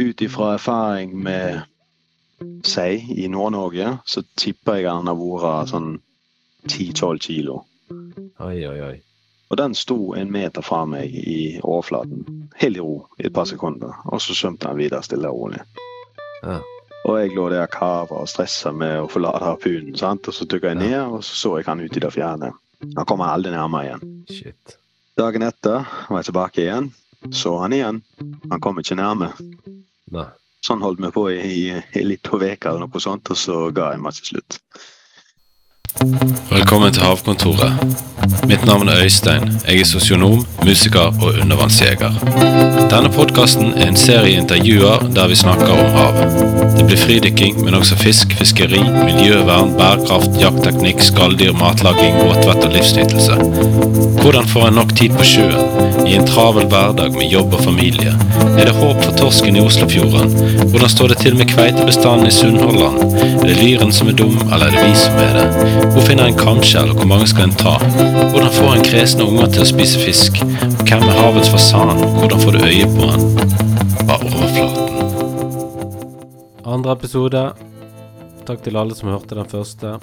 ut ifra erfaring med sei i Nord-Norge, så tipper jeg han har vært sånn 10-12 kilo. Oi, oi, oi. Og den sto en meter fra meg i overflaten, helt i ro i et par sekunder. Og så svømte han videre stille og rolig. Ja. Og jeg lå der kava og stressa med å forlate harpunen. sant? Og så dukka jeg ned, og så så jeg han ut i det fjerne. Han kommer aldri nærmere igjen. Shit. Dagen etter var jeg tilbake igjen. Så han igjen. Han kom ikke nærme. Nei. Sånn holdt vi på i, i, i litt på veka eller noe sånt, og så ga jeg meg til slutt. Velkommen til Havkontoret. Mitt navn er Øystein. Jeg er sosionom, musiker og undervannsjeger. Denne podkasten er en serie intervjuer der vi snakker om havet. Det blir fridykking, men også fisk, fiskeri, miljøvern, bærekraft, jaktteknikk, skalldyr, matlaging, våtvett og livsnytelse. Hvordan får en nok tid på sjøen i en travel hverdag med jobb og familie? Er det håp for torsken i Oslofjorden? Hvordan står det til med kveitebestanden i Sunnhordland? Er det lyren som er dum, eller er det vi som er det? Hvor finner en kamskjell, og hvor mange skal en ta? Hvordan får en kresne unger til å spise fisk? Og hvem er havets fasan, hvordan får du øye på han? Bare overflaten. Andre episode. Takk til alle som hørte den første.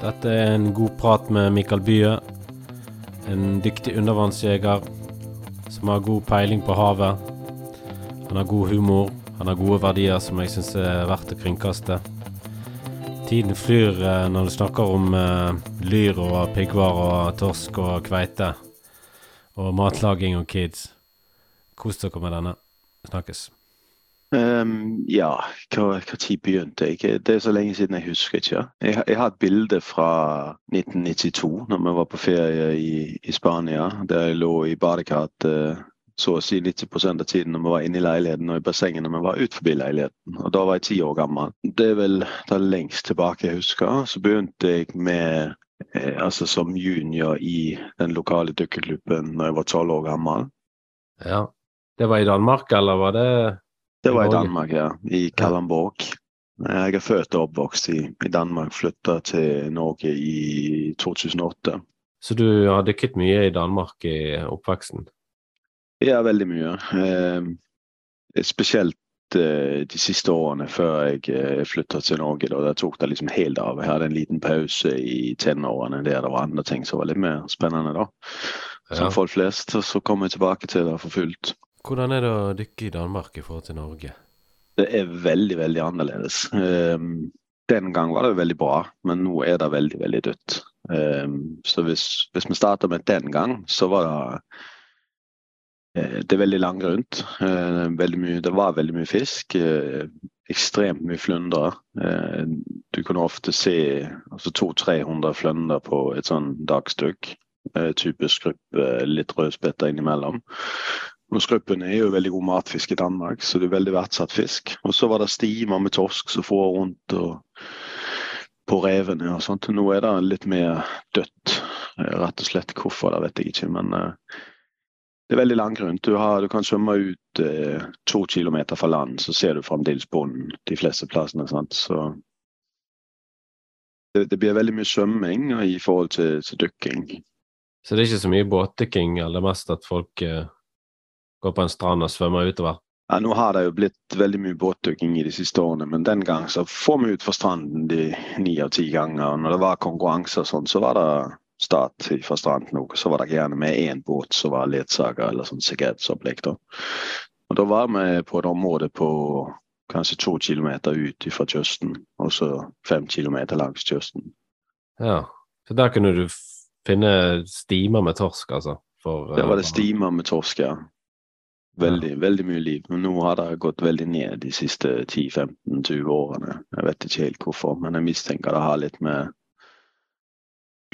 Dette er en god prat med Mikael Bye. En dyktig undervannsjeger som har god peiling på havet. Han har god humor. Han har gode verdier som jeg syns er verdt å kringkaste. Tiden flyr eh, når du snakker om eh, lyr og piggvar og torsk og kveite. Og matlaging og kids. Kos dere med denne. Snakkes. Ehm, ja, hva tid begynte jeg? Det er så lenge siden jeg husker ikke. Jeg, jeg har et bilde fra 1992, når vi var på ferie i, i Spania. Der jeg lå i badekaret eh, så å si 90 av tiden når vi var inne i leiligheten og i bassenget når vi var ut forbi leiligheten. Og da var jeg ti år gammel. Det er vel det lengst tilbake jeg husker. Så begynte jeg med eh, altså som junior i den lokale dykkerklubben når jeg var tolv år gammel. Ja. Det var i Danmark, eller var det Det var i Danmark, ja. I Kalundborg. Jeg er født og oppvokst i, i Danmark. Flytta til Norge i 2008. Så du har dykket mye i Danmark i oppveksten? Ja, veldig mye. Eh, spesielt eh, de siste årene før jeg eh, flytta til Norge. Da, der tok det liksom helt av. Jeg hadde en liten pause i tenårene der det var andre ting som var litt mer spennende. da. Som Ja. folk flest. Og så kom jeg tilbake til det for fullt. Hvordan er det å dykke i Danmark i forhold til Norge? Det er veldig, veldig annerledes. Um, den gang var det veldig bra, men nå er det veldig, veldig dødt. Um, så hvis, hvis vi starter med den gang, så var det eh, det er veldig langt rundt. veldig mye, det var veldig mye fisk. Eh, ekstremt mye flunder. Eh, du kunne ofte se altså 200-300 flyndre på et sånn dagstykk. Eh, typisk gruppe, litt rødspetter innimellom. Og Skruppen er jo veldig god matfisk i Danmark, så det er veldig verdsatt fisk. Og så var det stimer med torsk som får rundt og på revene og sånt. Nå er det litt mer dødt. Rett og slett hvorfor, det vet jeg ikke. Men uh, det er veldig langgrunt. Du, har, du kan svømme ut uh, to kilometer fra land, så ser du fremdeles bunnen de fleste plassene. Sant? Så det, det blir veldig mye svømming i forhold til, til dykking. Så det er ikke så mye båtdykking, eller mest at folk eh, går på en strand og svømmer utover? Ja, nå har det jo blitt veldig mye båtdykking i de siste årene, men den gang så får vi ut fra stranden de ni av ti ganger. Og når det var konkurranser og sånn, så var det start fra stranden òg. Så var det gjerne med én båt som var ledsager eller sånn sikkerhetsopplegg. da. Og da var vi på et område på kanskje to kilometer ut fra kysten, og så fem kilometer langs kysten. Ja. Så der kunne du finne stimer med torsk, altså? For, Der var eh, det stimer med torsk, ja. Veldig, veldig mye liv. Men nå har det gått veldig ned de siste 10-15-20 årene. Jeg vet ikke helt hvorfor, men jeg mistenker det har litt med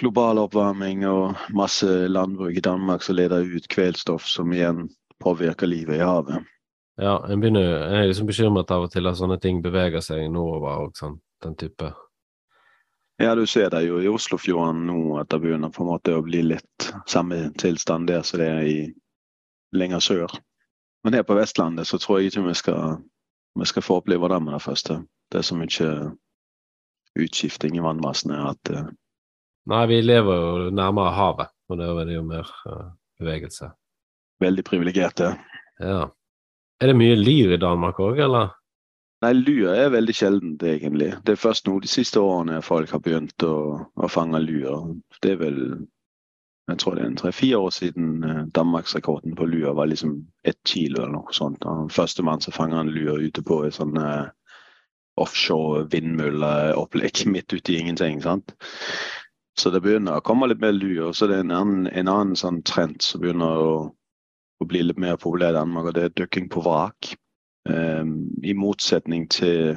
global oppvarming og masse landbruk i Danmark som leder ut kvelstoff, som igjen påvirker livet i havet. Ja, en begynner, jeg er liksom bekymret av og til at sånne ting beveger seg nordover og sånn, den type. Ja, du ser det jo i Oslofjorden nå at det begynner på en måte å bli litt samme tilstand der som det er i lenger sør. Men her på Vestlandet så tror jeg ikke vi skal, vi skal få oppleve det med det første. Det er så mye utskifting i vannmassene at uh... Nei, vi lever jo nærmere havet, og da er det jo mer uh, bevegelse. veldig privilegerte. Ja. Er det mye lyr i Danmark òg, eller? Nei, lyr er veldig sjeldent, egentlig. Det er først nå de siste årene folk har begynt å, å fange lyr. Det er vel jeg tror det er en tre-fire år siden eh, danmarksrekorden på lyr var liksom ett kilo eller noe sånt. Førstemann som fanger en lyr ute på et sånn eh, offshore vindmølleopplegg midt ute i ingenting. sant? Så det begynner å komme litt mer. Og så er det en annen, en annen sånn trend som begynner å, å bli litt mer populær i Danmark, og det er dykking på vrak. Um, I motsetning til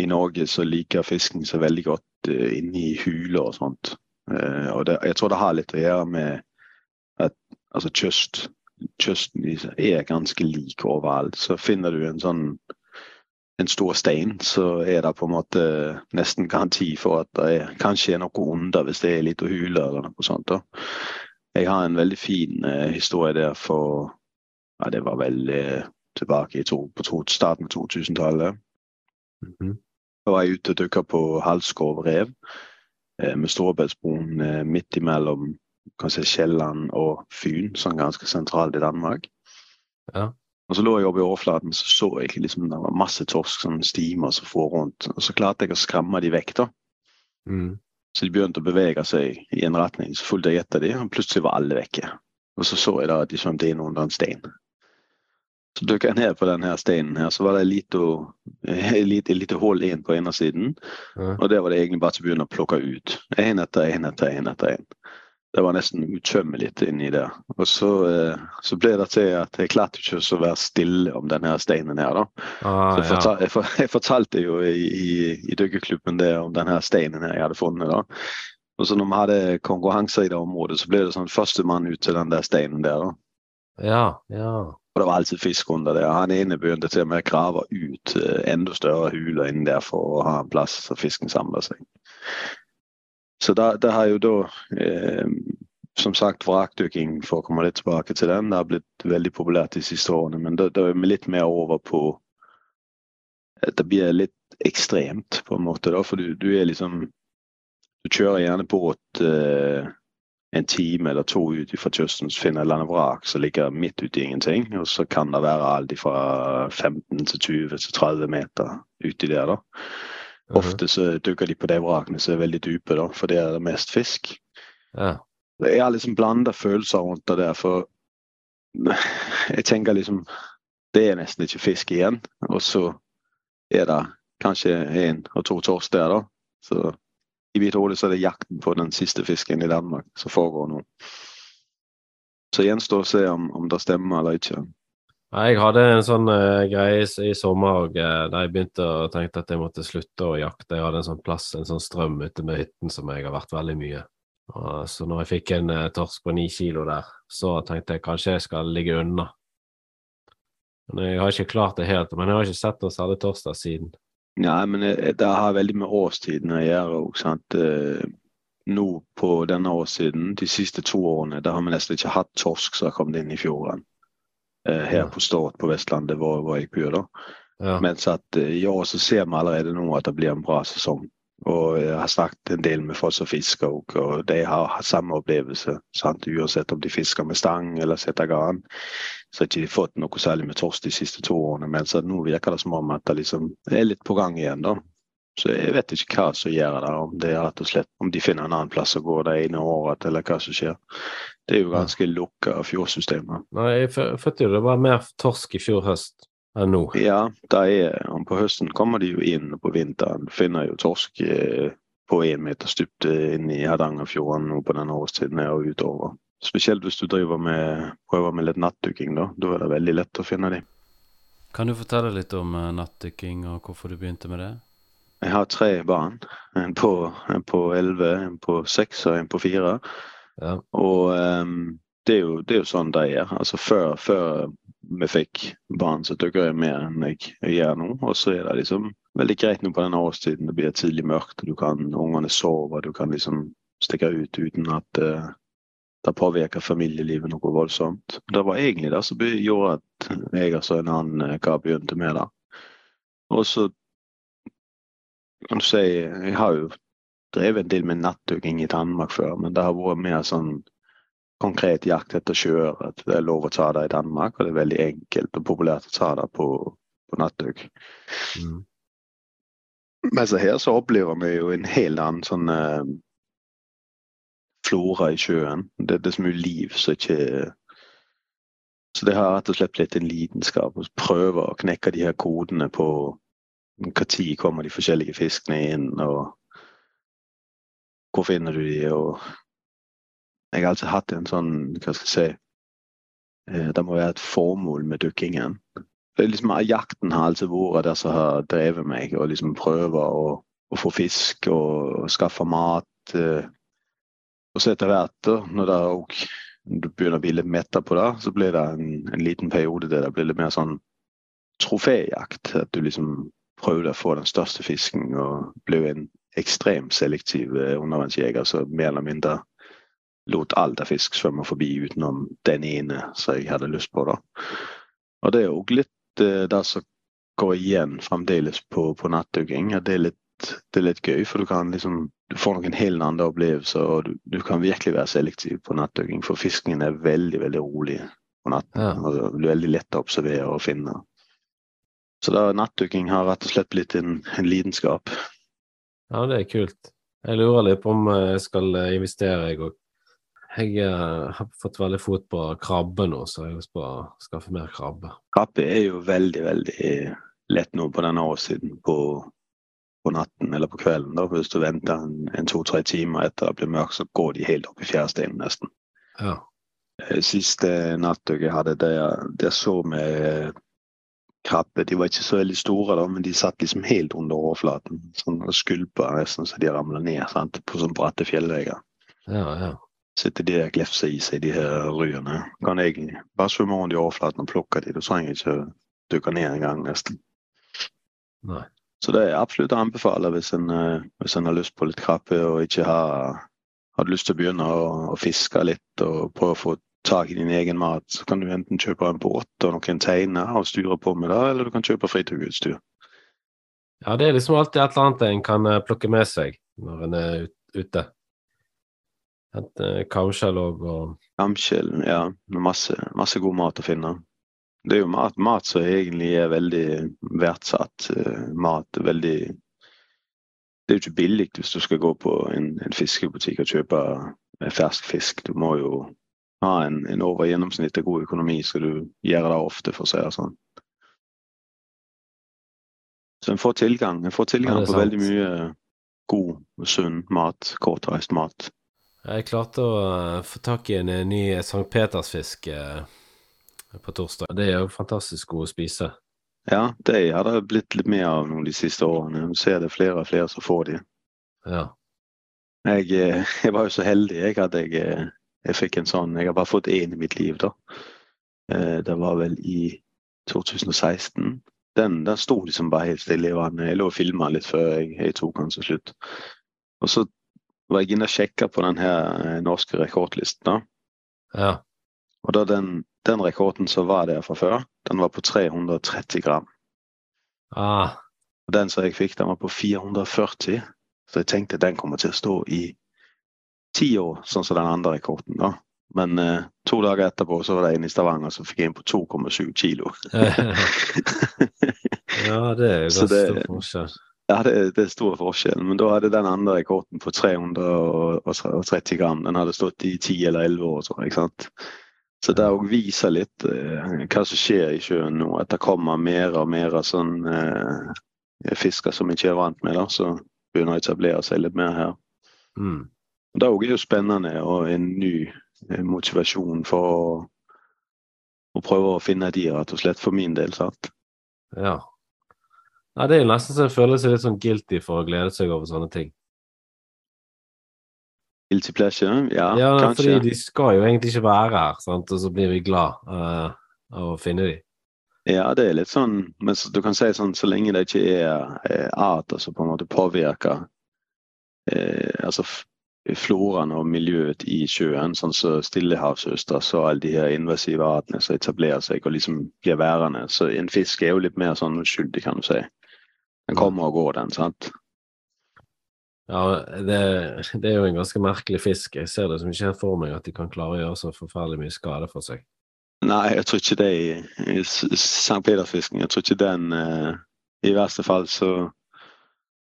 i Norge så liker fisken seg veldig godt uh, inne i huler og sånt. Uh, og det, jeg tror det har litt å gjøre med at altså kyst, kysten er ganske lik overalt. Så finner du en sånn en stor stein, så er det på en måte nesten garanti for at det er, kanskje er noe under hvis det er litt hule eller noe sånt. Da. Jeg har en veldig fin uh, historie der for ja, Det var vel uh, tilbake to, på to, starten av 2000-tallet. Mm -hmm. Da var jeg ute og dykka på Halskov rev med Storebeltsbroen midt imellom kanskje Kielland og Fyn, sånn ganske sentralt i Danmark. Ja. Og så lå jeg oppe i overflaten så så jeg liksom det var masse torsk som stimer som for rundt. Og så klarte jeg å skremme de vekk. da. Mm. Så de begynte å bevege seg i en retning. Så fulgte jeg etter dem, og plutselig var alle vekke. Og så så jeg da at de svømte inn under en stein. Så dukket jeg ned på denne steinen, her, så var det et lite, lite, lite hull inn på ene siden. Ja. Og det var det egentlig bare til å begynne å plukke ut. Én etter én etter én etter én. Det var nesten utømmelig inni der. Og så, eh, så ble det til at jeg klarte ikke å være stille om denne steinen her. da. Ah, Så jeg, fortal, jeg, for, jeg fortalte jo i, i, i dykkerklubben det om denne steinen her jeg hadde funnet. da. Og så når vi hadde konkurranser i det området, så ble det sånn førstemann ut til den der steinen der. da. ja, ja. Og det var alltid fisk under der. Han ene begynte til og med å grave ut eh, enda større huler inni der for å ha en plass så fisken samler seg. Så det, det har jo da eh, som sagt vrakdykking, for å komme litt tilbake til den, det har blitt veldig populært de siste årene. Men da da er vi litt mer over på at Det blir litt ekstremt, på en måte. da, For du, du er liksom Du kjører gjerne båt eh, en time eller to ut fra kysten, så finner jeg et vrak som ligger midt ute i ingenting. Og så kan det være alt fra 15 til 20 til 30 meter uti der. da. Ofte så dukker de på de vrakene som er veldig dype, da, for det er det mest fisk. ja. Jeg har liksom blanda følelser rundt det der, for jeg tenker liksom Det er nesten ikke fisk igjen. Og så er det kanskje én og to torsk der, da. Så i mitt hode så er det jakten på den siste fisken i Danmark som foregår nå. Så gjenstår å se om, om det stemmer eller ikke. Jeg hadde en sånn uh, greie i, sommer og, eh, da jeg begynte å tenke at jeg måtte slutte å jakte. Jeg hadde en sånn plass, en sånn strøm ute med hytten som jeg har vært veldig mye. Og, så når jeg fikk en eh, torsk på ni kilo der, så tenkte jeg kanskje jeg skal ligge unna. Men jeg har ikke klart det helt, men jeg har ikke sett noe særlig torsk der siden. Nei, men det det har veldig med årstiden å gjøre òg. Eh, Nå på denne årssiden, de siste to årene, da har vi nesten ikke hatt torsk som har kommet inn i fjorden. Eh, Her på Stord på Vestlandet, hvor, hvor jeg bor. da. Ja. Mens at eh, i år så ser vi allerede nå at det blir en bra sesong. Og jeg har snakket en del med folk som fisker, òg, og de har samme opplevelse. Sant? Uansett om de fisker med stang eller setter garn, så har de ikke fått noe særlig med torsk de siste to årene. men nå virker det som om at det liksom er litt på gang igjen. da. Så jeg vet ikke hva som gjør det, om det er rett og slett om de finner en annen plass å gå det ene året, eller hva som skjer. Det er jo ganske lukka fjordsystemer. Nei, jeg følte jo det var mer torsk i fjor høst enn nå. Ja, det er, om på høsten kommer de jo inn, og på vinteren finner jo torsk eh, på én meter dypt inn i Hardangerfjorden nå på denne årstiden her og utover. Spesielt hvis du driver med, prøver med litt nattdykking, da. Da er det veldig lett å finne dem. Kan du fortelle litt om eh, nattdykking og hvorfor du begynte med det? Jeg har tre barn. En på, en på 11, en på 6 og en på 4. Ja. Og um, det, er jo, det er jo sånn det er. Altså før, før vi fikk barn, så dere jeg mer enn jeg, jeg gjør nå. Og så er det liksom veldig greit nå på denne årstiden. Det blir tidlig mørkt, du kan, ungene sover, du kan liksom stikke ut uten at uh, det påvirker familielivet noe voldsomt. Det var egentlig det som gjorde at jeg og en annen eh, kar begynte med det. Og så kan du si Jeg har jo drevet en del med nattdykking i Danmark før, men det har vært mer sånn konkret jakt etter sjøørret. Det er lov å ta det i Danmark, og det er veldig enkelt og populært å ta det på, på nattøk. Mm. Men så her så opplever vi jo en helt annen sånn uh, flora i sjøen. Det, det er så mye liv som ikke Så det har rett og slett blitt en lidenskap å prøve å knekke de her kodene på når kommer de forskjellige fiskene inn, og hvor finner du de, og Jeg har alltid hatt en sånn, hva skal jeg si eh, Det må være et formål med dykkingen. Liksom, jakten har alltid vært det som har drevet meg, og liksom prøve å, å få fisk og, og skaffe mat. Eh, og så etter hvert, når det også, du begynner å bli litt metta på det, så blir det en, en, liten periode der det blir litt mer sånn troféjakt. At du liksom prøver å få den største fisken og blir en ekstremt selektiv eh, undervannsjeger som mer eller mindre lot alle fisk svømme forbi utenom den ene som jeg hadde lyst på. da. Og det er òg litt uh, det som går igjen fremdeles på, på nattdugging. Det det er litt gøy, for du kan liksom du får noen helt andre opplevelser. og du, du, kan virkelig være selektiv på nattdugging, for fiskingen er veldig veldig rolig på natten. Ja. og Det er veldig lett å observere og finne. Så da nattdukking har rett og slett blitt en, en, lidenskap. Ja, det er kult. Jeg lurer litt på om jeg skal eh, investere, jeg òg. Jeg uh, har fått veldig fot på krabbe nå, så jeg har lyst på å skaffe mer krabbe. Krabbe er jo veldig, veldig lett nå på denne årssiden på på natten eller på kvelden. Da. Hvis du venter en, en to-tre timer etter det blir mørkt, så går de helt opp i fjæresteinen nesten. Ja. Eh, siste nattøk jeg hadde, der, der så vi krabbe. De var ikke så veldig store, da, men de satt liksom helt under overflaten. Sånn skulper Skulpa nesten så de ramla ned sant? på sånn bratte fjellvegger. Ja, ja. Sitter de der glefser i seg, de her ryene. Kan egentlig bare svømme rundt i overflaten og plukke de. Du trenger ikke dykke ned engang, nesten. Nei. Så det er absolutt å anbefale hvis en, eh, hvis en har lyst på litt krabbe og ikke har, har lyst til å begynne å, å, fiske litt og prøve å få tak i din egen mat. Så kan du enten kjøpe en båt og noen teiner og styre på med det, eller du kan kjøpe fritidsutstyr. Ja, det er liksom alltid et eller annet en kan eh, plukke med seg når en er ute. Et uh, kamskjell òg og Kamskjell, ja. Masse, masse god mat å finne det er jo mat, mat som egentlig er veldig verdsatt. Eh, mat veldig Det er jo ikke billig hvis du skal gå på en, en fiskebutikk og kjøpe fersk fisk. Du må jo ha en, en over gjennomsnittet god økonomi, skal du gjøre det ofte, for å si det sånn. Så en får tilgang, en får tilgang ja, på veldig mye god og sunn mat. Kortreist mat. Jeg klarte å eh, få tak i en ny St. Petersfisk. Uh på torsdag. Det er jo fantastisk god å spise. Ja, det har det blitt litt mer av noen de siste årene. Du ser det flere og flere som får de. Ja. Jeg, eh, jeg, var jo så heldig jeg at jeg, eh, jeg fikk en sånn Jeg har bare fått én i mitt liv, da. Eh, det var vel i 2016. Den, den sto liksom bare helt stille i vannet. Jeg lå og filma litt før jeg, jeg tok den til slutt. Og så var jeg inne og sjekka på den her norske rekordlisten. da. Ja. Og da den den rekorden som var der fra før, den var på 330 gram. Ah. Og den som jeg fikk, den var på 440. Så jeg tenkte den kommer til å stå i ti år, sånn som den andre rekorden. da. Men eh, to dager etterpå så var det en i Stavanger som fikk inn på 2,7 kilo. ja, det er jo ganske stor forskjell. Ja, det, det, er stor forskjell. Men da hadde den andre rekorden på 330 gram. Den hadde stått i 10 eller 11 år, Så, ikke sant? Så det òg viser litt eh, hva som skjer i sjøen nå. At det kommer mer og mer sånn eh, fisker som ikke er vant med det. Så begynner å etablere seg litt mer her. Mm. Det òg er jo spennende og en ny eh, motivasjon for å, å, prøve å finne de, rett og slett, for min del. sant? Ja. Ja. Det er jo nesten så jeg føler seg litt sånn guilty for å glede seg over sånne ting. Guilty pleasure? Ja, ja kanskje. fordi de skal jo egentlig ikke være her, sant? og så blir vi glad uh, av å finne dem. Ja, det er litt sånn Men du kan si sånn så lenge det ikke er er art som på en måte påvirker eh, altså floraen og miljøet i sjøen, sånn som så stillehavsøsters og alle de her invasive artene som etablerer seg og liksom blir værende. Så en fisk er jo litt mer sånn uskyldig, kan du si. Den kommer og går, den. sant? Ja, det, det, er jo en ganske merkelig fisk. Jeg ser det som ikke helt for meg at de kan klare å gjøre så forferdelig mye skade for seg. Nei, jeg tror ikke det i, i St. Petersfisken. Jeg tror ikke den eh, I verste fall så,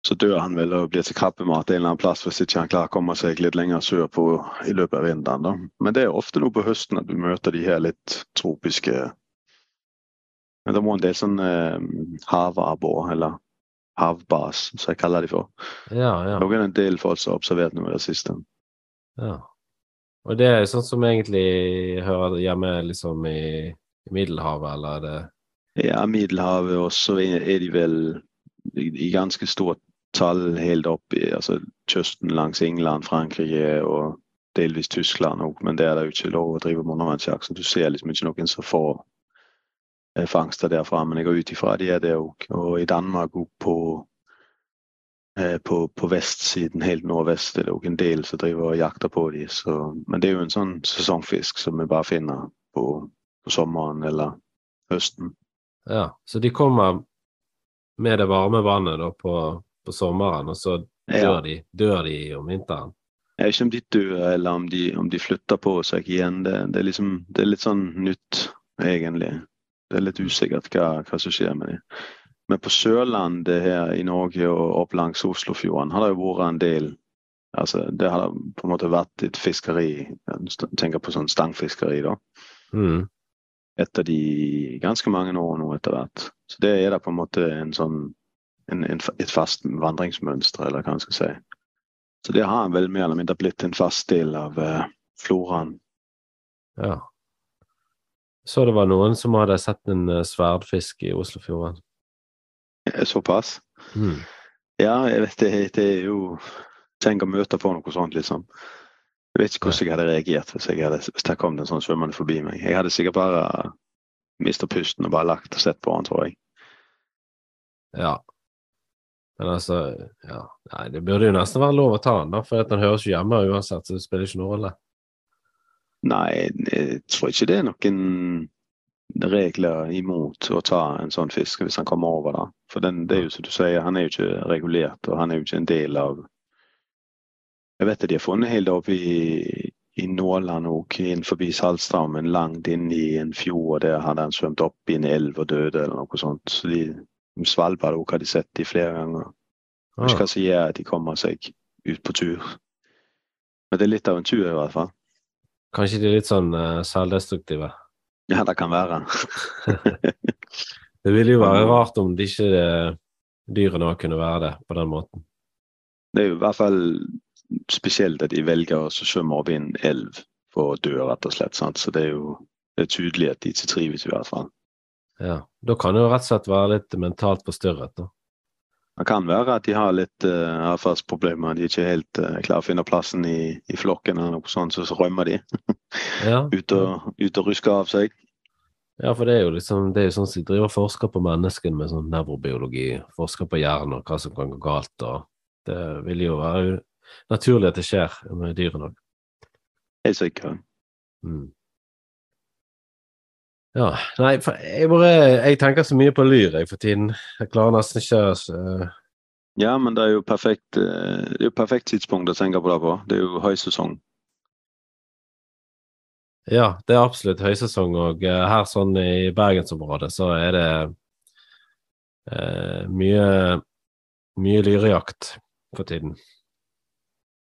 så dør han vel og blir til krabbemat en eller annen plass hvis ikke han klarer å komme seg litt lenger sørpå i løpet av vinteren. Da. Men det er ofte noe på høsten at du møter de her litt tropiske Men det må en del sånn eh, havabbor, eller havbas, som jeg kaller de for. Ja, ja. Noen en del folk som har observert noe i det siste. Ja. Og det er sånn som egentlig hører hjemme liksom i, i Middelhavet, eller er det Ja, Middelhavet, og så er de vel i, i ganske stort tall helt opp i altså, kysten langs England, Frankrike og delvis Tyskland òg, men der er det jo ikke lov å drive monomannsjakt, så du ser liksom ikke noen som får Eh, fangster derfra, men jeg går ut ifra de er det òg. Og i Danmark òg på, eh, på, på, vestsiden, helt nordvest, er det òg en del som driver og jakter på de. Så, men det er jo en sånn sesongfisk som vi bare finner på, på sommeren eller høsten. Ja, så de kommer med det varme vannet da på, på sommeren, og så dør, ja. de, dør de om vinteren? Jeg vet ikke om de dør, eller om de, om de flytter på seg igjen. Det, det, er liksom, det, er litt sånn nytt, egentlig. Det er litt usikkert hva, hva som skjer med dem. Men på Sørlandet her i Norge og opp langs Oslofjorden har det jo vært en del altså Det har på en måte vært et fiskeri. Jeg tenker på sånn stangfiskeri, da. Mm. Etter de ganske mange år nå etter hvert. Så det er da på en måte en sånn en, en, et fast vandringsmønster, eller hva man skal si. Så det har vel mer eller mindre blitt en fast del av uh, floraen. Ja. Så det var noen som hadde sett en uh, sverdfisk i Oslofjorden. Såpass? Mm. Ja, jeg vet det, det er jo Tenk å møte på noe sånt, liksom. Jeg vet ikke hvordan jeg hadde reagert hvis, jeg hadde, hvis det kom en sånn svømmende forbi meg. Jeg hadde sikkert bare mista pusten og bare lagt og sett på han, tror jeg. Ja. Men altså ja. Nei, det burde jo nesten være lov å ta han, da, for at han høres jo hjemme uansett, så det spiller ikke noen rolle. Nei, jeg tror ikke det er noen regler imot å ta en sånn fisk hvis han kommer over. da. For den, det er jo som du sier, han er jo ikke regulert, og han er jo ikke en del av Jeg vet at de har funnet helt oppe i, i Nåland òg, innenfor Saltstraumen, langt inn i en fjord. Der hadde han svømt opp i en elv og døde, eller noe sånt. Så de, Svalbard òg har de sett de flere ganger. Ikke hva som gjør at de kommer seg ut på tur. Men det er litt av en tur, i hvert fall. Kanskje de er litt sånn uh, selvdestruktive? Ja, det kan være. det ville jo være rart om de ikke dyrene dyrene kunne være det på den måten. Det er jo i hvert fall spesielt at de velger å svømme opp i en elv for å dø, rett og slett. Sant? Så det er jo det er tydelig at de ikke trives, i hvert fall. Ja, Da kan det jo rett og slett være litt mentalt forstyrret, da. Det kan være at de har litt uh, atferdsproblemer. De er ikke helt uh, klarer å finne plassen i, i flokken, eller noe sånt, så, så rømmer de. ja. ut, og, ut og rusker av seg. Ja, for det er jo liksom, det er jo sånn at de driver og forsker på mennesken med sånn nevrobiologi, forsker på hjernen og hva som kan gå galt. og Det vil jo være naturlig at det skjer med dyrene òg. Helt sikkert. Mm. Ja, nei, jeg, bare, jeg tenker så mye på lyr jeg for tiden. Jeg klarer nesten ikke uh... Ja, men det er jo perfekt, eh, det er jo perfekt tidspunkt å tenke på det på. Det er jo høysesong. Ja, det er absolutt høysesong, og uh, her sånn i bergensområdet så er det uh, mye, mye lyrejakt for tiden.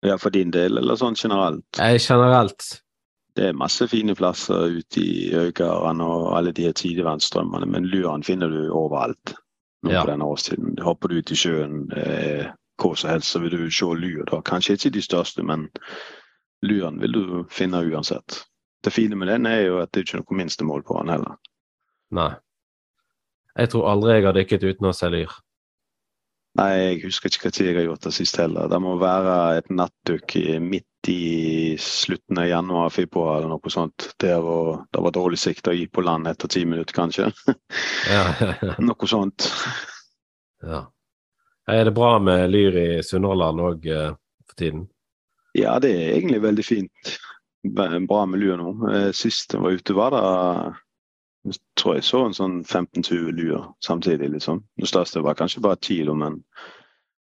Ja, for din del, eller sånn generelt? generelt det er masse fine plasser ute i Øygarden og alle de her tidevannsstrømmene, men lyren finner du overalt nå ja. på denne årstiden. Hopper du ut i sjøen eh, hvor som helst, så vil du se lyr. da. Kanskje ikke de største, men lyren vil du finne uansett. Det fine med den er jo at det er ikke noe minstemål på den heller. Nei. Jeg tror aldri jeg har dykket uten å se lyr. Nei, jeg husker ikke når jeg har gjort det sist heller. Det må være et nattdykk midt i slutten av januar-februar eller noe sånt. Der var, det var dårlig sikt å gi på land etter ti minutter, kanskje. ja, ja, ja. Noe sånt. Ja. Er det bra med lyr i Sunnhordland òg uh, for tiden? Ja, det er egentlig veldig fint. Bra miljø nå. Eh, sist jeg var ute, var det jeg tror jeg så en sånn 15-20 lyr samtidig. liksom. Det største var kanskje bare 10, men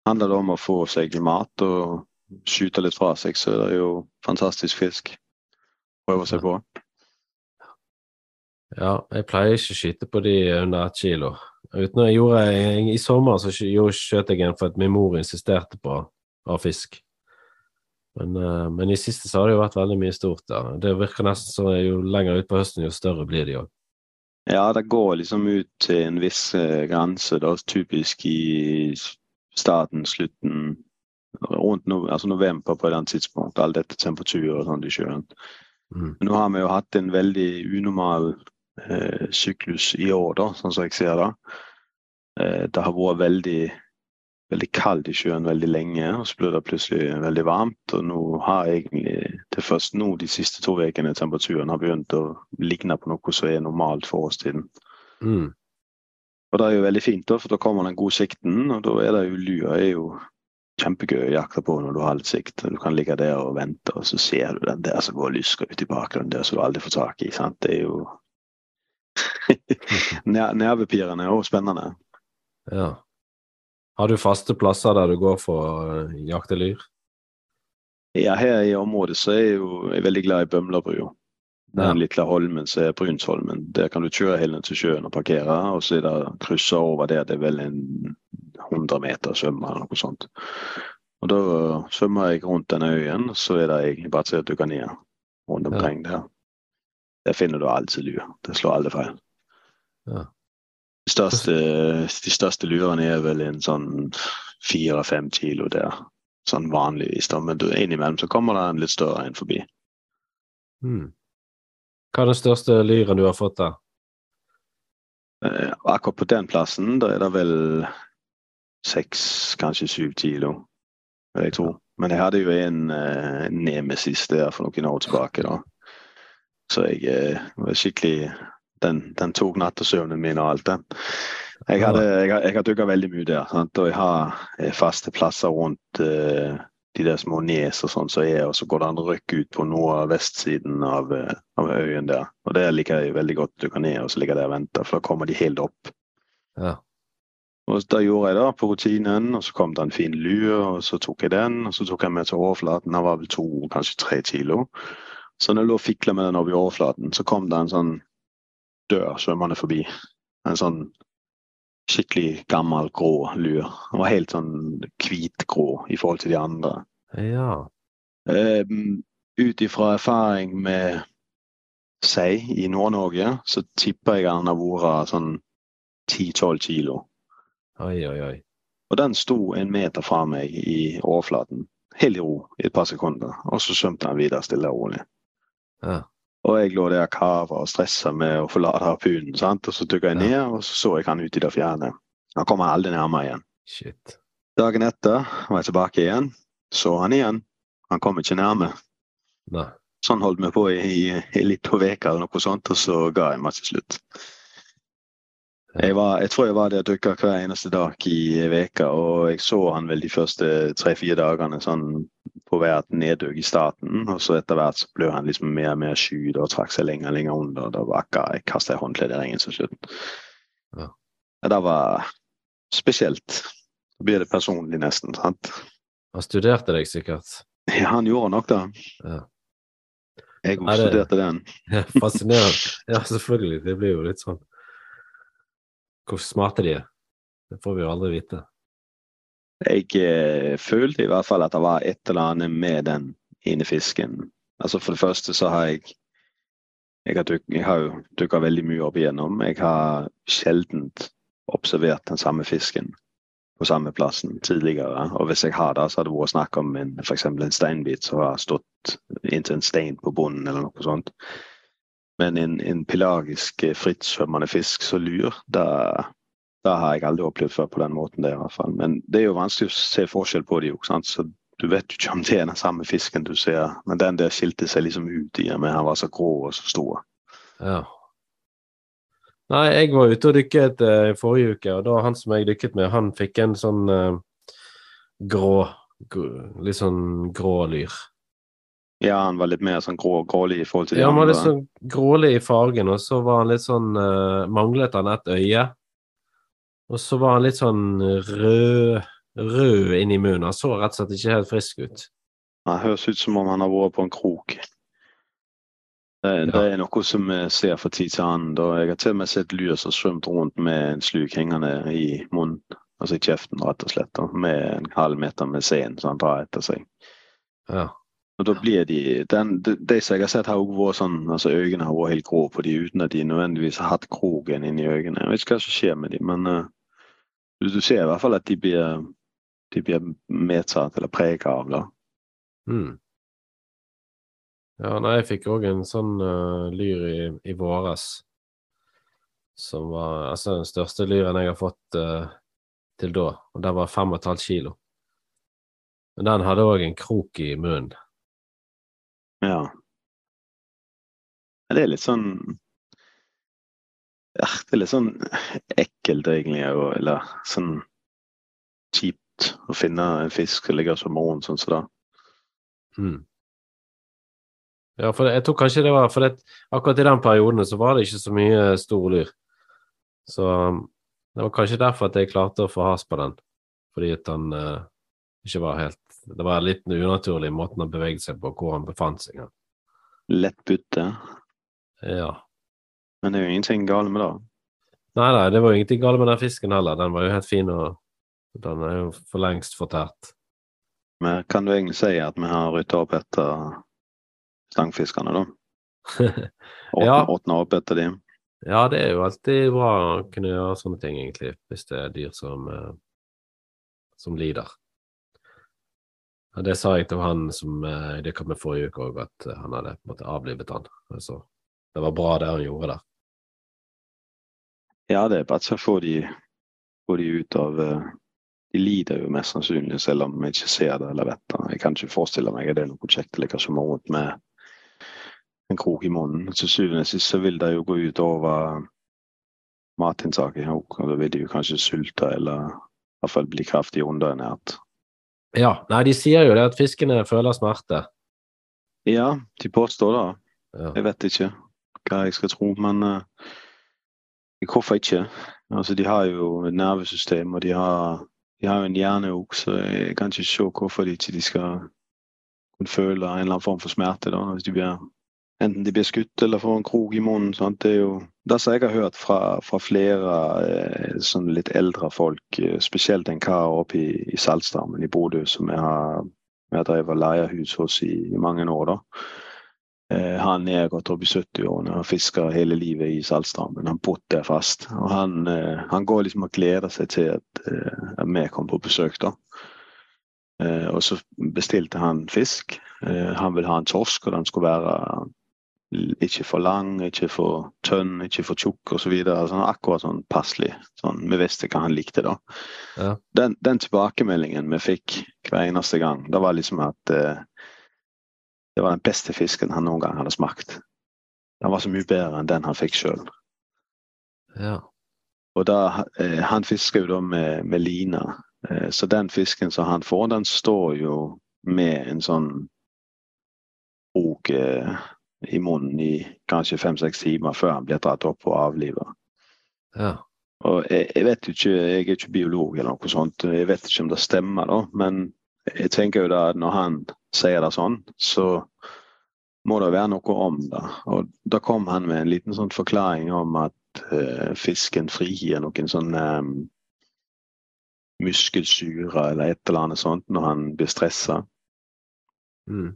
handler det om å få seg mat og skyte litt fra seg, så det er jo fantastisk fisk. Prøve seg på. Ja, jeg pleier ikke å skyte på de under ett kilo. Uten jeg gjorde jeg, I sommer så skjøt jeg en for at min mor insisterte på av fisk. Men, eh, men i siste så har det jo vært veldig mye stort der. Det virker nesten som jo lenger ut på høsten, jo større blir de òg. Ja, det går liksom ut til en viss grense. grense. Da, typisk i starten, slutten, rundt no, altså november på den tidspunkt. All dette temperaturer og sånn i sjøen. Mm. Men nå har vi jo hatt en veldig unormal eh, syklus i år, da, sånn som jeg ser det. Eh, det har vært veldig, veldig kaldt i sjøen veldig lenge, og så ble det plutselig veldig varmt. Og nå har egentlig det først nå de siste to ukene temperaturen har begynt å ligne på noe som er normalt for årstiden. Mm. Og det er jo veldig fint, da, for da kommer den gode sikten, og da er det jo lua er jo kjempegøy å jakte på når du har litt sikt. Du kan ligge der og vente, og så ser du den der som går og lysker ut i bakgrunnen der som du aldri får tak i. sant? Det er jo Nervepirrende og spennende. Ja. Har du faste plasser der du går for å jakte lyr? Ja, her i området så er jeg jo jeg er veldig glad i Bømlabrua. Den lille holmen som er Brunsholmen. Der kan du kjøre helt ned til sjøen og parkere, og så er det krysser over der. Det er vel en 100 meter svømme eller noe sånt. Og da svømmer jeg rundt denne øyen, så er det egentlig bare til å dukke ned rundt omkring der. Der finner du alltid lur. Det slår alle feil. Ja. De største, de største lurene er vel en sånn fire-fem kilo der. Sånn vanligvis, da. Men innimellom så kommer det en litt større en forbi. Mm. Hva er den største lyren du har fått da? Eh, akkurat på den plassen da er det vel seks, kanskje syv kilo, vil jeg tro. Men jeg hadde jo en uh, nemesis der for noen år tilbake, da. Så jeg eh, var skikkelig Den, den tok nattesøvnen min og alt, den. Jeg, hadde, jeg, jeg har dykka veldig mye der, sant? og jeg har faste plasser rundt eh, de der små nes og sånn som er, og så går det an å rykke ut på noe av vestsiden av, eh, av øyen der. Og der liker jeg veldig godt Du kan ned, og så ligger der og venter, for da kommer de helt opp. Ja. Og da gjorde jeg det på rutinen, og så kom det en fin lue, og så tok jeg den, og så tok jeg med til overflaten. Den var vel to, kanskje tre kilo. Så når jeg lå og fikla med den over i overflaten, så kom det en sånn dør svømmende forbi. En sånn skikkelig gammel, grå lue. Den var helt sånn hvitgrå i forhold til de andre. ja. Um, Ut ifra erfaring med sei i Nord-Norge, så tipper jeg han har vært sånn 10-12 kilo. Oi, oi, oi. Og den sto en meter fra meg i overflaten, helt i ro i et par sekunder. Og så svømte han videre stille og rolig. Ja. Og jeg lå der kava og stressa med å forlate harpunen. sant? Og så dukka jeg ned, og så så jeg han ut i det fjerne. Han kom aldri nærmere igjen. Shit. Dagen etter var jeg tilbake igjen. Så han igjen. Han kom ikke nærme. Nei. Sånn holdt vi på i, i, i litt på veka eller noe sånt, og så ga jeg meg til slutt. Jeg, var, jeg tror jeg var der og dukka hver eneste dag i veka, og jeg så han vel de første tre-fire dagene sånn på hvert neddykk i starten. Og så etter hvert så ble han liksom mer og mer sky og trakk seg lenger og lenger under. Da var jeg kasta håndkleet i ringen til slutt. Ja. Ja, Det var spesielt. Da blir det personlig nesten. sant? Han studerte deg sikkert. Ja, han gjorde nok det. Ja. Jeg også det- studerte den. Ja, Fascinerende. Ja, selvfølgelig. Det blir jo litt sånn Hvor smarte de er. Det får vi jo aldri vite. Jeg eh, følte i hvert fall at det var et eller annet med den ene fisken. Altså For det første så har jeg Jeg har, dyk, jeg har jo dykka veldig mye opp igjennom. Jeg har sjelden observert den samme fisken på samme plassen tidligere. Og hvis jeg har det, så har det vært snakk om en, eksempel en steinbit som har stått inntil en stein på bunnen, eller noe sånt. Men en, en pelagisk, eh, frittsvømmende fisk som lyr, det, det har jeg aldri opplevd før på den måten. der i hvert fall. Men det er jo vanskelig å se forskjell på dem. Så du vet jo ikke om det er den samme fisken du ser. Men den der skilte seg liksom ut i og med han var så grå og så stor. Ja. Nei, jeg var ute og dykket eh, i forrige uke, og da han som jeg dykket med, han fikk en sånn uh, grå gr- Litt sånn grå lyr. Ja, han var litt mer sånn grå, grålig i forhold til de Ja, han var litt sånn grålig i fargen, og så var han litt sånn uh, Manglet han et øye. Og så var han litt sånn rød rød inni munnen. Han så rett og slett ikke helt frisk ut. Han høres ut som om han har vært på en krok. Det, Ja. det er noe som vi ser fra tid til annen. Jeg har til og med sett lyr som svømt rundt med en sluk hengende i munnen, altså i kjeften rett og slett, med en halv meter med sen som han drar etter seg. Ja. Og da blir de, den, de, de som jeg har sett har også vært sånn, altså øynene har vært helt grå på de uten at de nødvendigvis har hatt kroken inni øynene. Jeg vet ikke hva som skjer med de, men eh, du, ser i hvert fall at de blir, de blir medtatt eller preget av det. Mm. Ja, nei, jeg fikk òg en sånn uh, lyr i, i våres. Som var altså den største lyren jeg har fått uh, til da. Og den var fem og et halvt kilo. Men den hadde òg en krok i munnen. Ja. Det er litt sånn ja, Det er litt sånn ekkelt, egentlig, eller sånn kjipt å finne en fisk som ligger som morgen sånn som det. Mm. Ja, for jeg tror kanskje det var For det, akkurat i den perioden så var det ikke så mye stor lyr. Så um, det var kanskje derfor at jeg klarte å få has på den. Fordi at han eh, ikke var helt Det var litt unaturlig måten han beveget seg på, hvor han befant seg. Lett bytte. Ja. Men det er jo ingenting galt med det. Nei, nei, det var jo ingenting galt med den fisken heller. Den var jo helt fin, og den er jo for lengst fortært. Men kan du egentlig si at vi har rydda opp etter stangfiskene, da? Ja. åpna opp etter dem? ja, det er jo alltid bra å kunne gjøre sånne ting, egentlig, hvis det er dyr som, eh, som lider. Ja, det sa jeg til han som dykka med forrige uke òg, at han hadde på en måte avlivet han. Altså, det var bra det han gjorde der. Ja, det er bare å få de, få de ut av eh, De lider jo mest sannsynlig, selv om vi ikke ser det eller vet det. Jeg kan ikke forestille meg at det er noe kjekt å ligge som rundt med en krok i munnen. Til syvende og sist så vil det jo gå ut over matinntaket òg. Da vil de jo kanskje sulte eller i hvert fall bli kraftig underernært. Ja, nei, de sier jo det at fiskene føler smerte. Ja, de påstår det. Ja. Jeg vet ikke hva jeg skal tro, men eh, hvorfor ikke? Altså, de har jo et nervesystem, og de har, de har jo en hjerne òg, så jeg kan ikke se hvorfor de ikke de skal kunne føle en eller annen form for smerte. da, hvis de blir, Enten de blir skutt eller får en krok i munnen. Sant? Det er jo det som jeg har hørt fra, fra flere eh, sånn litt eldre folk, eh, spesielt en kar oppe i, i Saltstammen i Bodø som jeg har, jeg har drevet leiehus hos i, i mange år. da. Eh, han er gått opp i 70-årene og fisker hele livet i Saltstraumen. Han bodde der fast. Og han, eh, han går liksom og gleder seg til at, eh, at vi kommer på besøk. da. Eh, og så bestilte han fisk. Eh, han vil ha en torsk, og den skulle være ikke for lang, ikke for tønn, ikke for tjukk osv. Altså, akkurat sånn passelig. Sånn, vi visste hva han likte, da. Ja. Den, den tilbakemeldingen vi fikk hver eneste gang, det var liksom at eh, det var den beste fisken han noen gang hadde smakt. Den var så mye bedre enn den han fikk sjøl. Ja. Og da, eh, han fisker jo da med, med line. Eh, så den fisken som han får, den står jo med en sånn krok eh, i munnen i kanskje fem-seks timer før han blir dratt opp og avlivet. ja. Og jeg, jeg vet ikke, jeg er ikke biolog eller noe sånt, jeg vet ikke om det stemmer, da, men jeg tenker jo da at når han sier det sånn, så må det være noe om det. Og da kom han med en liten sånn forklaring om at uh, fisken frigir noen sånn um, muskelsyre eller et eller annet sånt når han blir stressa, Mm.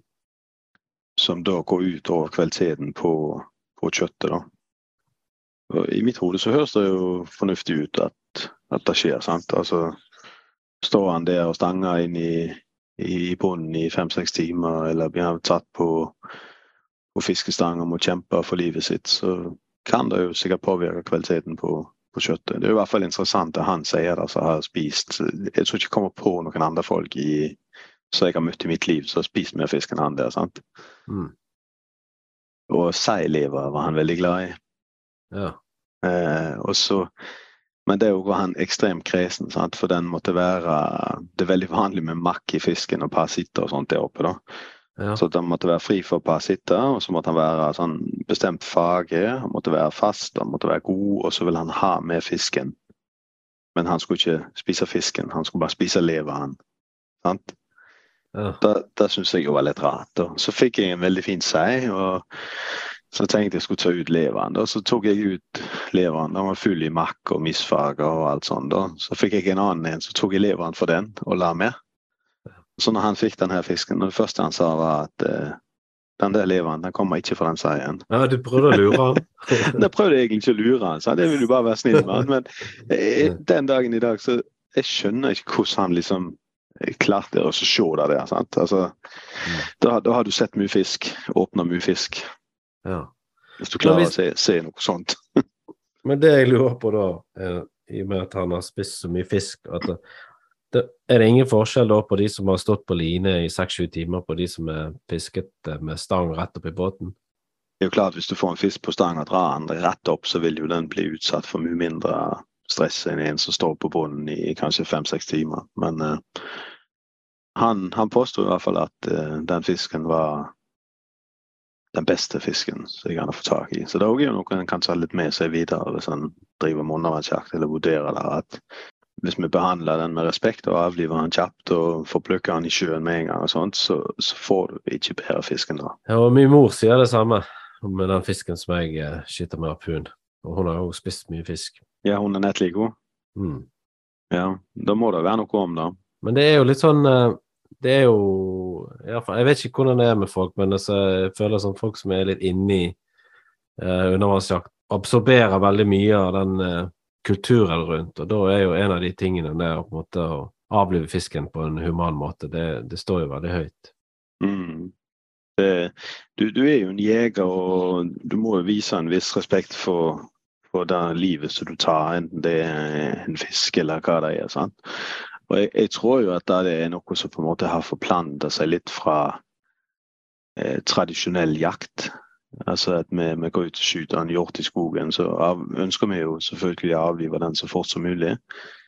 som da går ut over kvaliteten på, på kjøttet. da. Og I mitt hode så høres det jo fornuftig ut at, at det skjer. sant? Altså, Står han der og stanger inn i, i bunnen i fem-seks timer, eller blir han tatt på, på fiskestang og må kjempe for livet sitt, så kan det jo sikkert påvirke kvaliteten på, på kjøttet. Det er i hvert fall interessant at han sier det, som har spist Jeg tror ikke jeg kommer på noen andre folk i, som jeg har møtt i mitt liv, som har spist mer fisk enn han der. sant? Mm. Og seilever var han veldig glad i. Ja. Eh, og så, men det var han ekstremt kresen, sant? for den måtte være Det er veldig vanlig med makk i fisken og parasitter og sånt der oppe. da. Ja. Så den måtte være fri for parasitter, og så måtte han være sånn bestemt fage. Han måtte være fast, han måtte være god, og så vil han ha med fisken Men han skulle ikke spise fisken, han skulle bare spise leveren. Sant? Ja. Det, det syns jeg jo var litt rart. Og så fikk jeg en veldig fin sei, og så tenkte jeg skulle ta ut leveren. Da. Så tok jeg ut leveren. Den var full i makk og misfarger og alt sånt. Da. Så fikk jeg en annen en, så tok jeg leveren for den og la med. Så når han fikk denne fisken, det første han sa var at eh, den der leveren den kommer ikke fra den seien. ja, du prøvde å lure han. Da prøvde jeg egentlig ikke å lure han, sa det vil du bare være snill med han. Men eh, den dagen i dag, så jeg skjønner ikke hvordan han liksom klarte å se det der. sant? Altså, da, da har du sett mye fisk, åpna mye fisk. Ja. Hvis du klarer hvis- å se, se noe sånt. Men det jeg lurer på da, er, i og med at han har spist så mye fisk, at det, det, er det ingen forskjell da på de som har stått på line i seks-sju timer, på de som er fisket eh, med stang rett opp i båten? Det er jo klart Hvis du får en fisk på stang og drar den rett opp, så vil jo den bli utsatt for mye mindre stress enn en som står på bunnen i kanskje fem-seks timer. Men uh, han, han påsto i hvert fall at uh, den fisken var den beste fisken som jeg kan få tak i. Så det er også noe en kan ta litt med seg videre hvis en driver med undervannsjakt eller vurderer det. at hvis vi behandler den med respekt og avliver den kjapt og får plukke den i sjøen med en gang, og sånt, så, så får du ikke bedre fisken da. Ja, og min mor sier det samme med den fisken som jeg eh, skyter med harpun. Og hun har jo spist mye fisk. Ja, hun er nett like god. Mm. Ja, da må det være noe om det. Men det er jo litt sånn eh, Det er jo Jeg vet ikke hvordan det er med folk, men altså, jeg føler som folk som er litt inni eh, undervannsjakt, absorberer veldig mye av den eh, kulturen rundt. Og da er jo en av de tingene der på en måte å avlive fisken på en human måte. Det, det står jo veldig høyt. Mm. Det, du, du er jo en jeger, og du må jo vise en viss respekt for, for det livet som du tar, enten det er en fisk eller hva det er. sant? Og jeg, jeg tror jo at det er noe som på en måte har forplanta seg litt fra eh, tradisjonell jakt. Altså at vi, vi går ut og skyter en hjort i skogen, så av, ønsker vi jo selvfølgelig å avlive den så fort som mulig.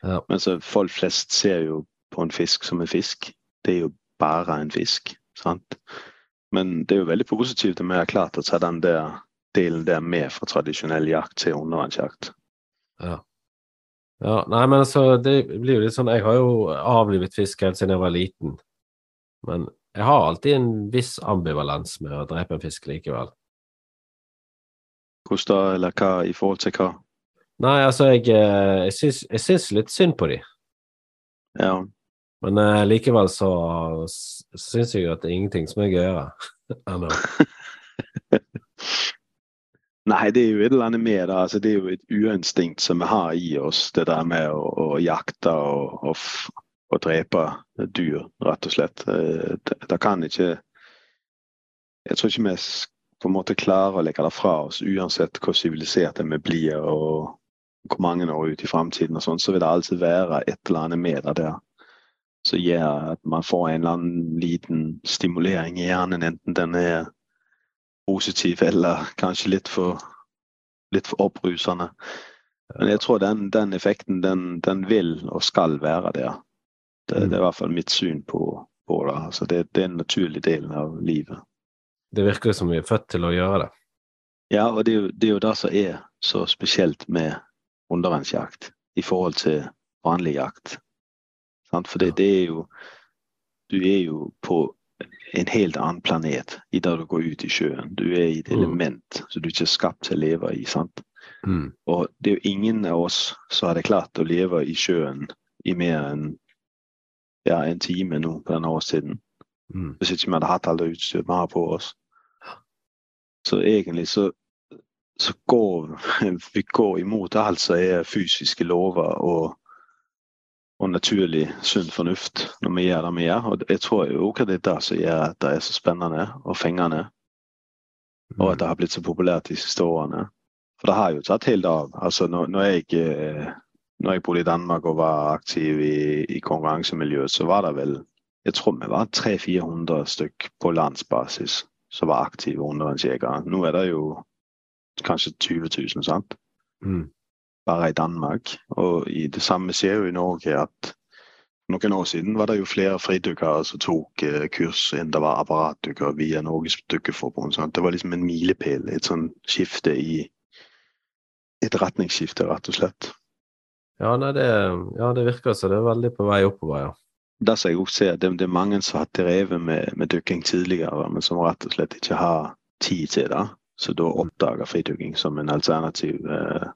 Ja. Men så folk flest ser jo på en fisk som en fisk. Det er jo bare en fisk. sant? Men det er jo veldig positivt at vi har klart å ta den der delen der med fra tradisjonell jakt til undervannsjakt. Ja. Ja. Nei, men altså, det blir jo litt sånn Jeg har jo avlivet fisk helt siden jeg var liten. Men jeg har alltid en viss ambivalens med å drepe en fisk likevel. Hvordan da, eller hva i forhold til hva? Nei, altså, jeg, eh, jeg, syns, jeg syns litt synd på de. Ja, Men eh, likevel så syns jeg jo at det er ingenting som er gøyere ennå. Nei, det er jo et eller annet med det. Altså, det er jo et uinstinkt som vi har i oss, det der med å, å jakte og, og, og drepe dyr, rett og slett. Eh, Det, det kan ikke Jeg tror ikke vi på en måte klarer å legge det fra oss, uansett hvor siviliserte vi blir og hvor mange år ut i framtiden, og sånn, så vil det alltid være et eller annet med det der som gjør at man får en eller annen liten stimulering i hjernen, enten den er positiv eller kanskje litt for, litt for opprusende. Men jeg tror den, den effekten, den, den vil og skal være der. Det, det er i hvert fall mitt syn på, på det. Altså det. Det er en naturlig del av livet. Det virker som vi er født til å gjøre det. Ja, og det er jo det, er jo det som er så spesielt med undervannsjakt i forhold til vanlig jakt. Sant? For det, det er jo Du er jo på en helt annen planet i det du går ut i sjøen. Du er i et Mm. element som du ikke er skapt til å leve i. sant? Mm. Og det er jo ingen av oss som hadde klart å leve i sjøen i mer enn ja, en time nå på denne årstiden. Mm. Hvis ikke vi hadde hatt alt det utstyret vi har på oss. Så egentlig så, så går vi går imot alt som er fysiske lover og, og naturlig sunn fornuft når vi gjør det vi gjør. Og jeg tror jo også det er det som gjør at det er så spennende og fengende, og at det har blitt så populært de siste årene. For det har jo tatt helt av. Altså når, når jeg eh, når jeg bodde i Danmark og var aktiv i, i konkurransemiljøet, så var det vel Jeg tror vi var 300-400 stykk på landsbasis som var aktive undervannsjegere. Nå er det jo kanskje 20 000, sant? Mm. Bare i Danmark. Og i det samme skjer jo i Norge at noen år siden var det jo flere fridykkere som tok eh, kurs enn det var apparatdykkere via Norges Dykkerforbund. Sånn. Det var liksom en milepæl, et sånn skifte i Et retningsskifte, rett og slett. Ja, nei, det, ja, det virker som det er veldig på vei oppover, ja. Det, som jeg også ser, det, det er mange som har drevet med, med dykking tidligere, men som rett og slett ikke har tid til det. Så da oppdager fridykking som en alternativ eh,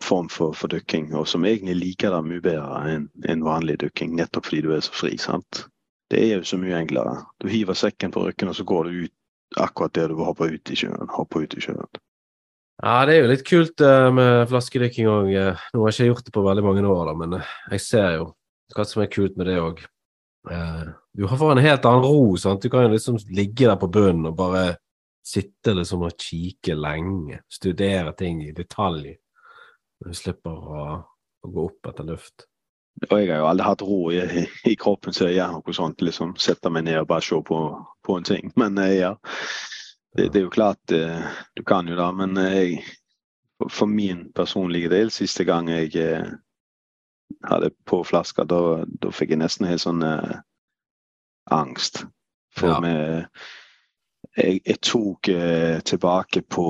form for, for dykking, og som egentlig liker det mye bedre enn en vanlig dykking, nettopp fordi du er så fri. sant? Det er jo så mye enklere. Du hiver sekken på ryggen, og så går du ut akkurat der du vil hoppe ut i sjøen. Hoppe ut i sjøen. Ja, det er jo litt kult uh, med flaskedykking òg. Nå har jeg ikke gjort det på veldig mange år, da, men jeg ser jo hva som er kult med det òg. Uh, du får en helt annen ro. sant? Du kan jo liksom ligge der på bunnen og bare sitte liksom og kikke lenge. Studere ting i detalj. Du slipper å, å gå opp etter luft. Og jeg har jo aldri hatt ro i, i kroppen så jeg gjør noe sånt. liksom Sette meg ned og bare se på, på en ting. Men eh, ja, det, det, er jo klart eh, du kan jo det. Men eh, jeg, for min personlige del, siste gang jeg hadde på flaska, da, da fikk jeg nesten helt sånn angst. For ja. med jeg, jeg, tok eh, tilbake på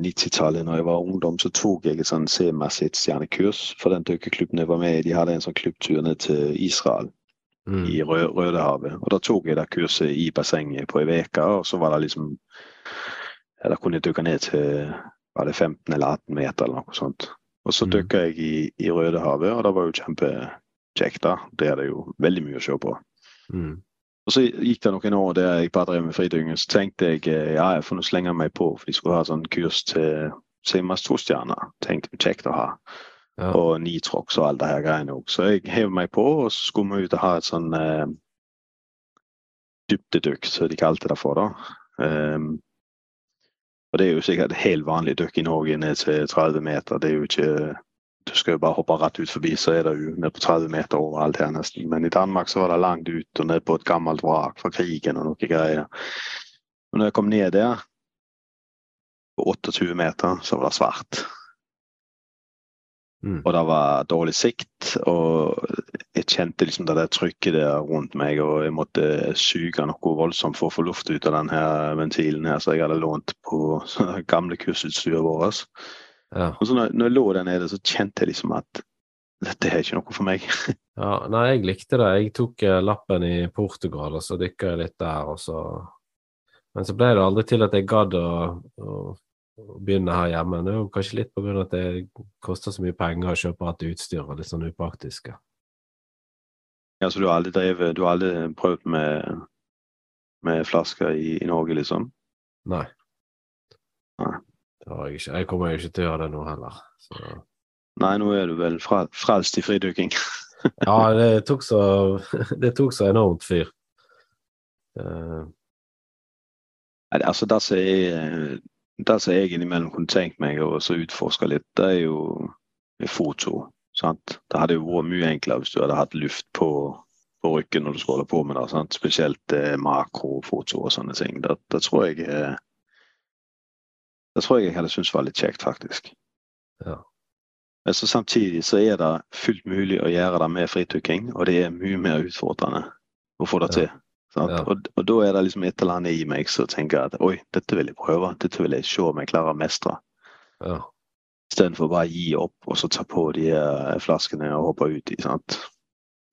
90-tallet, når jeg var ungdom, så tok jeg et sånn C-stjernekurs for den dykkerklubben jeg var med i. De hadde en sånn klubbtur ned til Israel mm. i Rø Rødehavet. Og da tok jeg det kurset i bassenget på ei uke, og så var det liksom ja, Da kunne jeg dykke ned til var det 15 eller 18 meter eller noe sånt. Og så mm. dykka jeg i, i Rødehavet, og det var jo kjempekjekt. da. Det er det jo veldig mye å se på. Mm. Og så gikk det noen år der jeg bare drev med fridykking. Så tenkte jeg eh, ja, jeg får slenge meg på, for de skulle ha sånn kurs til Simas tostjerner. Tenkte kjekt å ha. Ja. Og Nitrox og alt det her greiene òg. Så jeg hev meg på, og så skulle vi ut og ha et sånn eh, dybdedykk, som de kalte det for. da. Um, og det er jo sikkert helt vanlig dykk i Norge ned til 30 meter. Det er jo ikke du skal jo bare hoppe rett ut forbi, så er det jo ned på 30 meter overalt her nesten. Men i Danmark så var det langt ut og ned på et gammelt vrak fra krigen og noe greier. Men når jeg kom ned der, på 28 meter, så var det svart. Mm. Og det var dårlig sikt, og jeg kjente liksom det der trykket der rundt meg, og jeg måtte suge noe voldsomt for å få luft ut av denne ventilen her som jeg hadde lånt på gamle kursutstyret vårt. Ja. Og så når, når, jeg lå der nede, så kjente jeg liksom at dette er ikke noe for meg. ja, nei, jeg likte det. Jeg tok uh, lappen i Portugal, og så dykka jeg litt der, og så Men så ble det aldri til at jeg gadd å, å, å, begynne her hjemme. Det er jo kanskje litt av at det koster så mye penger å kjøpe alt utstyr og litt sånn upraktiske. Ja, så du har aldri drevet Du har aldri prøvd med, med flasker i, i Norge, liksom? Nei. Nei. Det har jeg ikke. Jeg kommer jo ikke til å gjøre det nå heller. Så. Nei, nå er du vel frelst i fridykking? ja, det tok, så, det tok så enormt fyr. Uh. Nei, altså, det som jeg, det som jeg innimellom kunne tenkt meg å utforske litt, det er jo foto. Sant? Det hadde jo vært mye enklere hvis du hadde hatt luft på, på ryggen når du skal holde på med det. Sant? Spesielt eh, makrofoto og sånne ting. Det, det tror jeg eh, det tror jeg jeg hadde syntes var litt kjekt, faktisk. Ja. Men så samtidig så er det fullt mulig å gjøre det med fritukking, og det er mye mer utfordrende å få det til. Ja. Og, og, da er det liksom et eller annet i meg som tenker at oi, dette vil jeg prøve. Dette vil jeg se om jeg klarer å mestre. Ja. Istedenfor bare å gi opp og så ta på de flaskene og hoppe uti. sant?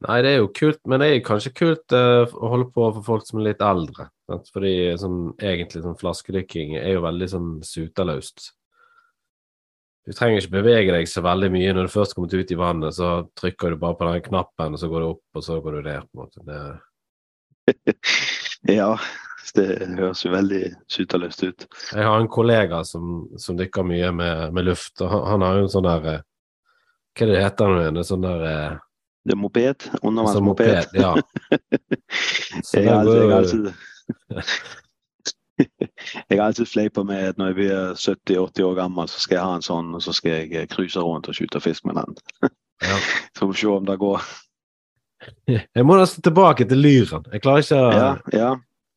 Nei, det er jo kult, men det er kanskje kult uh, å holde på for folk som er litt eldre. Sant? Fordi sånn, egentlig sånn flaskedykking er jo veldig sånn suteløst. Du trenger ikke bevege deg så veldig mye. Når du først kommer ut i vannet, så trykker du bare på den knappen, og så går du opp, og så går du ned. på en måte. Det... ja, det høres jo veldig suteløst ut. Jeg har en kollega som, som dykker mye med, med luft, og han, han, har jo en sånn der Hva er det heter det? En sånn der eh, det er moped. Undervannsmoped. Altså ja. jeg, det alltid, jeg, alltid, jeg har alltid fleipa med at når jeg blir 70-80 år gammel, så skal jeg ha en sånn, og så skal jeg eh, cruise rundt og skyte fisk med den. ja. Så får vi se om det går. Jeg må nesten tilbake til lyren. Jeg klarer ikke ja, ja.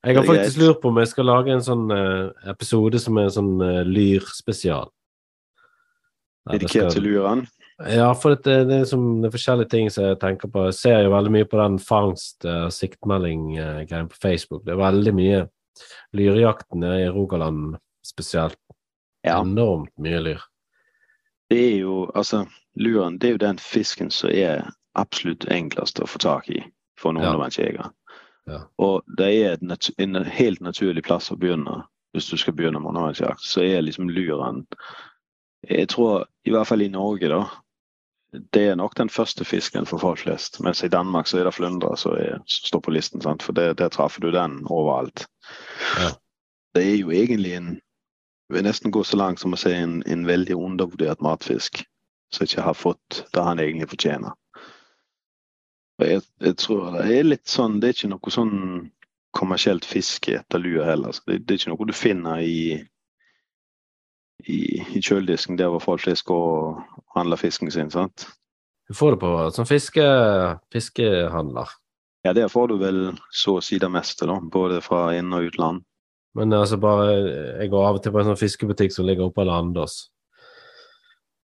Jeg har faktisk lurt på om jeg skal lage en sånn uh, episode som er en sånn uh, lyrspesial. Dedikert til lyren? Ja, for det, det, er som, det, er forskjellige ting som jeg tenker på. Jeg ser jo veldig mye på den fangst- og uh, siktmelding-greien på Facebook. Det er veldig mye lyrejakten i Rogaland spesielt. Ja. Enormt mye lyr. det er jo Altså, luren det er jo den fisken som er absolutt enklest å få tak i for en Ja. undervannsjeger. Ja. Og det er et nat en helt naturlig plass å begynne hvis du skal begynne med undervannsjakt. Så er liksom luren Jeg tror, i hvert fall i Norge, da det er nok den første fisken for folk flest. Mens i Danmark så er det flyndre som står på listen. Sant? For der, der treffer du den overalt. Ja. Det er jo egentlig en Jeg vil nesten gå så langt som å si en, en veldig undervurdert matfisk. Som ikke har fått det han egentlig fortjener. Jeg, jeg tror det er litt sånn Det er ikke noe sånn kommersielt fiske etter lue heller. Det, det er ikke noe du finner i i, i kjøledisken der hvor folk fisker og handler fisken sin. sant? Du får det på som fiske, fiskehandler. Ja, der får du vel så å si det meste, da. Både fra inn- og utland. Men altså bare Jeg går av og til på en sånn fiskebutikk som ligger oppe på Landås.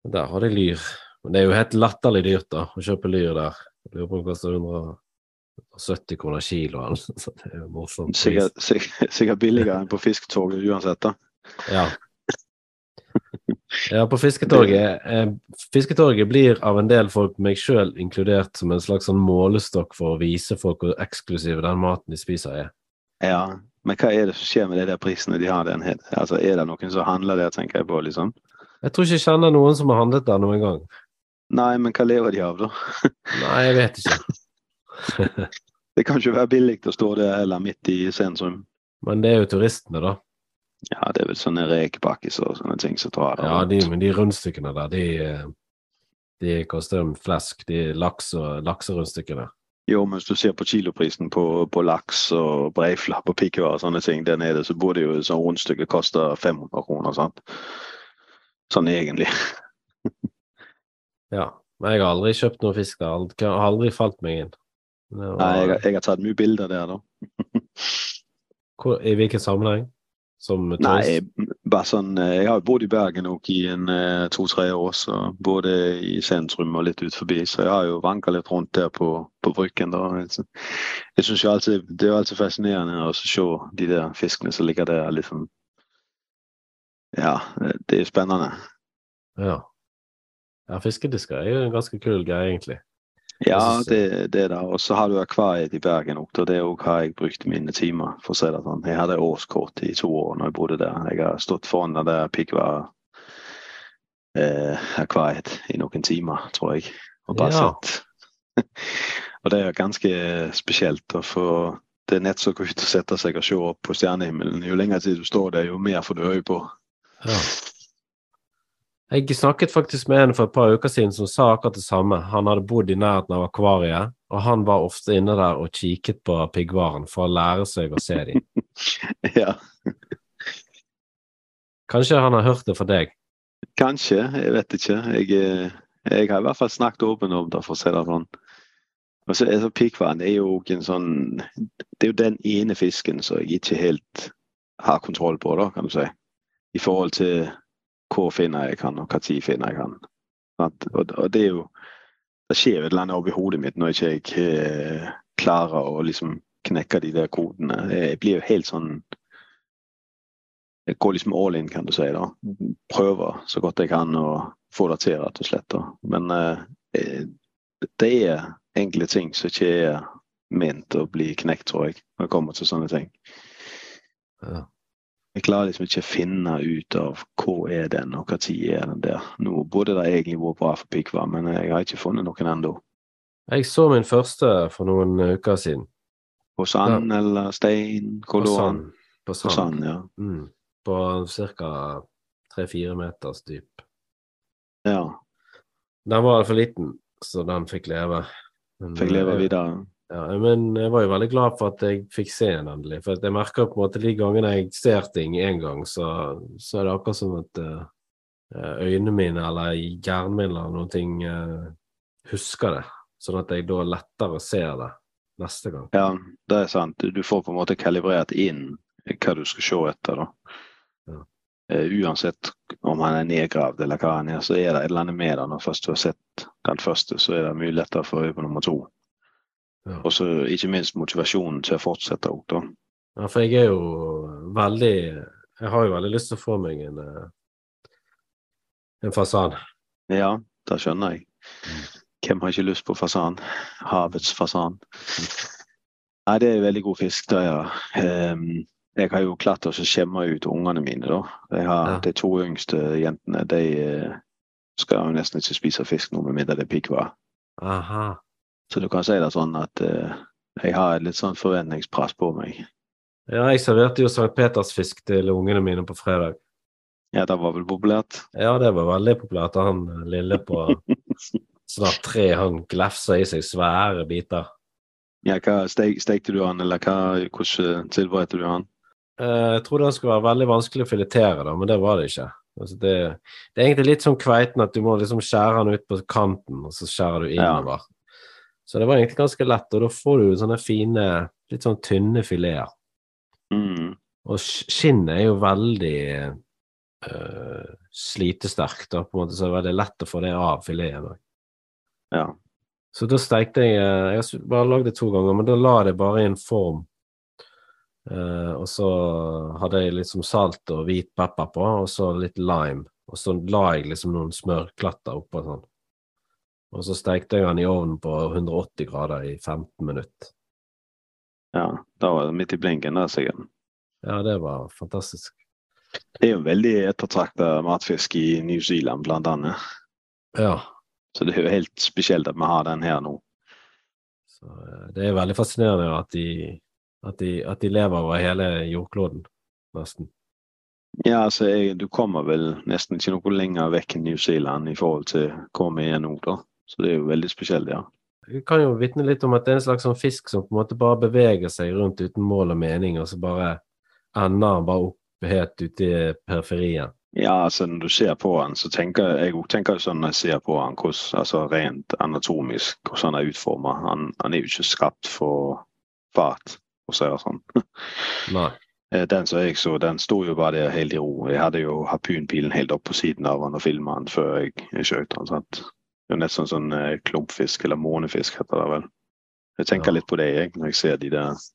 Der har de lyr. Men det er jo helt latterlig dyrt da, å kjøpe lyr der. Jeg lurer på om det koster 170 kroner kiloen. Så det er jo morsomt. Sikkert, sikkert, sikkert billigere enn på fisketoget uansett, da. Ja. Ja, på Fisketorget. Eh, fisketorget blir av en del folk, meg sjøl inkludert, som en slags sånn målestokk for å vise folk hvor eksklusiv den maten de spiser er. Ja, men hva er det som skjer med de der prisene de har Den? Altså, er det noen som handler der, tenker jeg på, liksom? Jeg tror ikke jeg kjenner noen som har handlet der noen gang. Nei, men hva lever de av, da? Nei, jeg vet ikke. Det kan ikke være billig å stå der eller midt i sentrum. Men det er jo turistene, da. Ja, det er vel sånne rekebakkis og sånne ting som drar der Ja, de, men de rundstykkene der, de, eh, de koster en flesk. De laks og lakserundstykkene. Jo, men hvis du ser på kiloprisen på, på laks og breiflapp og pikkvar og sånne ting der nede, så burde jo et sånt rundstykke koste 500 kroner, sant? Sånn egentlig. Ja. Men jeg har aldri kjøpt noe fisk der. Har aldri falt meg inn. Var- Nei, jeg, har- jeg har tatt mye bilder der, da. Hvor, I hvilken sammenheng? Som turist? Nei, bare sånn eh, Jeg har jo bodd i Bergen også i en eh, to-tre år, så både i sentrum og litt ut forbi. Så jeg har jo vanka litt rundt der på, på Bryggen. Jeg, synes jo alltid, Det er jo alltid fascinerende å se de der fiskene som ligger der. liksom Ja, det er spennende. Ja. ja, fiskedisker er jo en ganske kul greie, egentlig. Ja, det, det det. Og så har du akvariet i Bergen òg. Det òg har jeg brukt mine timer. for å si det sånn. Jeg hadde årskort i to år når jeg bodde der. Jeg har stått foran det der piggvar eh, i noen timer, tror jeg. Og bare Ja. sett. og det er ganske spesielt å få Det er nett så gå å sette seg og se opp på stjernehimmelen. Jo lenger tid du står der, jo mer får du øye på. Ja. Jeg snakket faktisk med en for et par uker siden som sa akkurat det samme. Han hadde bodd i nærheten av akvariet, og han var ofte inne der og kikket på piggvaren for å lære seg å se dem. ja, Kanskje han har hørt det fra deg? kanskje. Jeg vet ikke. Jeg, eh, jeg har i hvert fall snakket åpent om det, for å si det sånn. Og så er så er jo en sånn Det er jo den ene fisken som jeg ikke helt har kontroll på, da, kan du si. I forhold til hvor finner jeg han, og når finner jeg han. Og, det er jo Det skjer et eller annet oppi hodet mitt når jeg ikke klarer å liksom knekke de der kodene. Jeg blir jo helt sånn Jeg går liksom all in, kan du si. da. Prøver så godt jeg kan å få det til, rett og slett. da. Men eh, det er enkle ting som ikke er ment å bli knekt, tror jeg, når det kommer til sånne ting. Ja. Jeg klarer liksom ikke å finne ut av hvor er den, og når er den der. Nå burde det egentlig vært for piggvar, men jeg har ikke funnet noen ennå. Jeg så min første for noen uker siden. På sand eller stein? Hvor På lå han? sand. På På sand. ja. Mm. På ca. tre-fire meters dyp. ja. Den var for liten, så den fikk leve. Men, Fikk leve eh, videre. Ja, men jeg var jo veldig glad for at jeg fikk se den endelig. For at jeg merker på en måte de gangene jeg ser ting én gang, så, så er det akkurat som at eh, øynene mine eller hjernen min eller noen ting eh, husker det. Sånn at jeg da lettere ser det neste gang. Ja, det er sant. Du får på en måte kalibrert inn hva du skal se etter. da. Ja. Eh, uansett om han er nedgravd eller hva han er, så er det et eller annet med det. Når først du har sett den første, så er det mye lettere for øye på nummer to. Ja. Og så ikke minst motivasjonen til å fortsette òg, da. Ja, for jeg er jo veldig Jeg har jo veldig lyst til å få meg en, eh, en fasan. Ja, det skjønner jeg. Hvem har ikke lyst på fasan? Havets fasan. Nei, det er veldig god fisk, det, ja. Ehm, jeg har jo klart å skjemme ut ungene mine, da. Har, Ja. De to yngste jentene de eh, skal jo nesten ikke spise fisk nå, med mindre det er piggvar. Så du kan si det sånn at eh, jeg har litt sånn forventningspress på meg. Ja, jeg serverte jo St. Petersfisk til ungene mine på fredag. Ja, det var vel populært? Ja, det var veldig populært. og Han lille på snart tre, han glefsa i seg svære biter. Ja, hva steik, Stekte du han, eller hva, hvordan tilberedte du han? Eh, Jeg trodde han skulle være veldig vanskelig å filetere, da, men det var det ikke. Altså det, det er egentlig litt som kveiten, at du må liksom skjære den ut på kanten, og så skjærer du Ja. Så det var egentlig ganske lett, og da får du sånne fine, litt sånn tynne fileter. Mm. Og skinnet er jo veldig eh, slitesterkt, da, på en måte, så det er veldig lett å få det av fileten. Ja. Så da stekte jeg eh, Jeg har bare lagd det to ganger, men da la jeg det bare i en form. Uh, og så hadde jeg liksom salt og hvit pepper på, og så litt lime. Og så la jeg liksom noen smørklatter oppå sånn. Og så stekte jeg den i ovnen på 180 grader i 15 minutter. ja. Da var det midt i blinken der, sikkert. Ja, det var fantastisk. Det er jo veldig ettertrakta matfisk i New Zealand, blant annet. Ja. Så det er jo helt spesielt at vi har den her nå. Så eh, det er veldig fascinerende at de, at de, at de lever over hele jordkloden, nesten. Ja, altså, jeg, du kommer vel nesten ikke noe lenger vekk enn New Zealand i forhold til hvor vi er nå, da. Så det er jo veldig spesielt, ja. Vi kan jo vitne litt om at det er en slags sånn fisk som på en måte bare beveger seg rundt uten mål og mening, og så bare ender han bare opp helt ute i periferien. Ja, altså når du ser på han, så tenker jeg òg tenker sånn når jeg ser på han, hvordan, altså rent anatomisk, hvordan han er utforma. Han, han er jo ikke skapt for fart, for å si det sånn. Nei. Eh, Den som jeg så, den sto jo bare der helt i ro. Jeg hadde jo harpunpilen helt opp på siden av han og filma han før jeg skjøt han. sant? Det er nesten sånn eh, klumpfisk, eller månefisk heter det vel. Jeg tenker Ja. litt på det jeg, når jeg ser de der.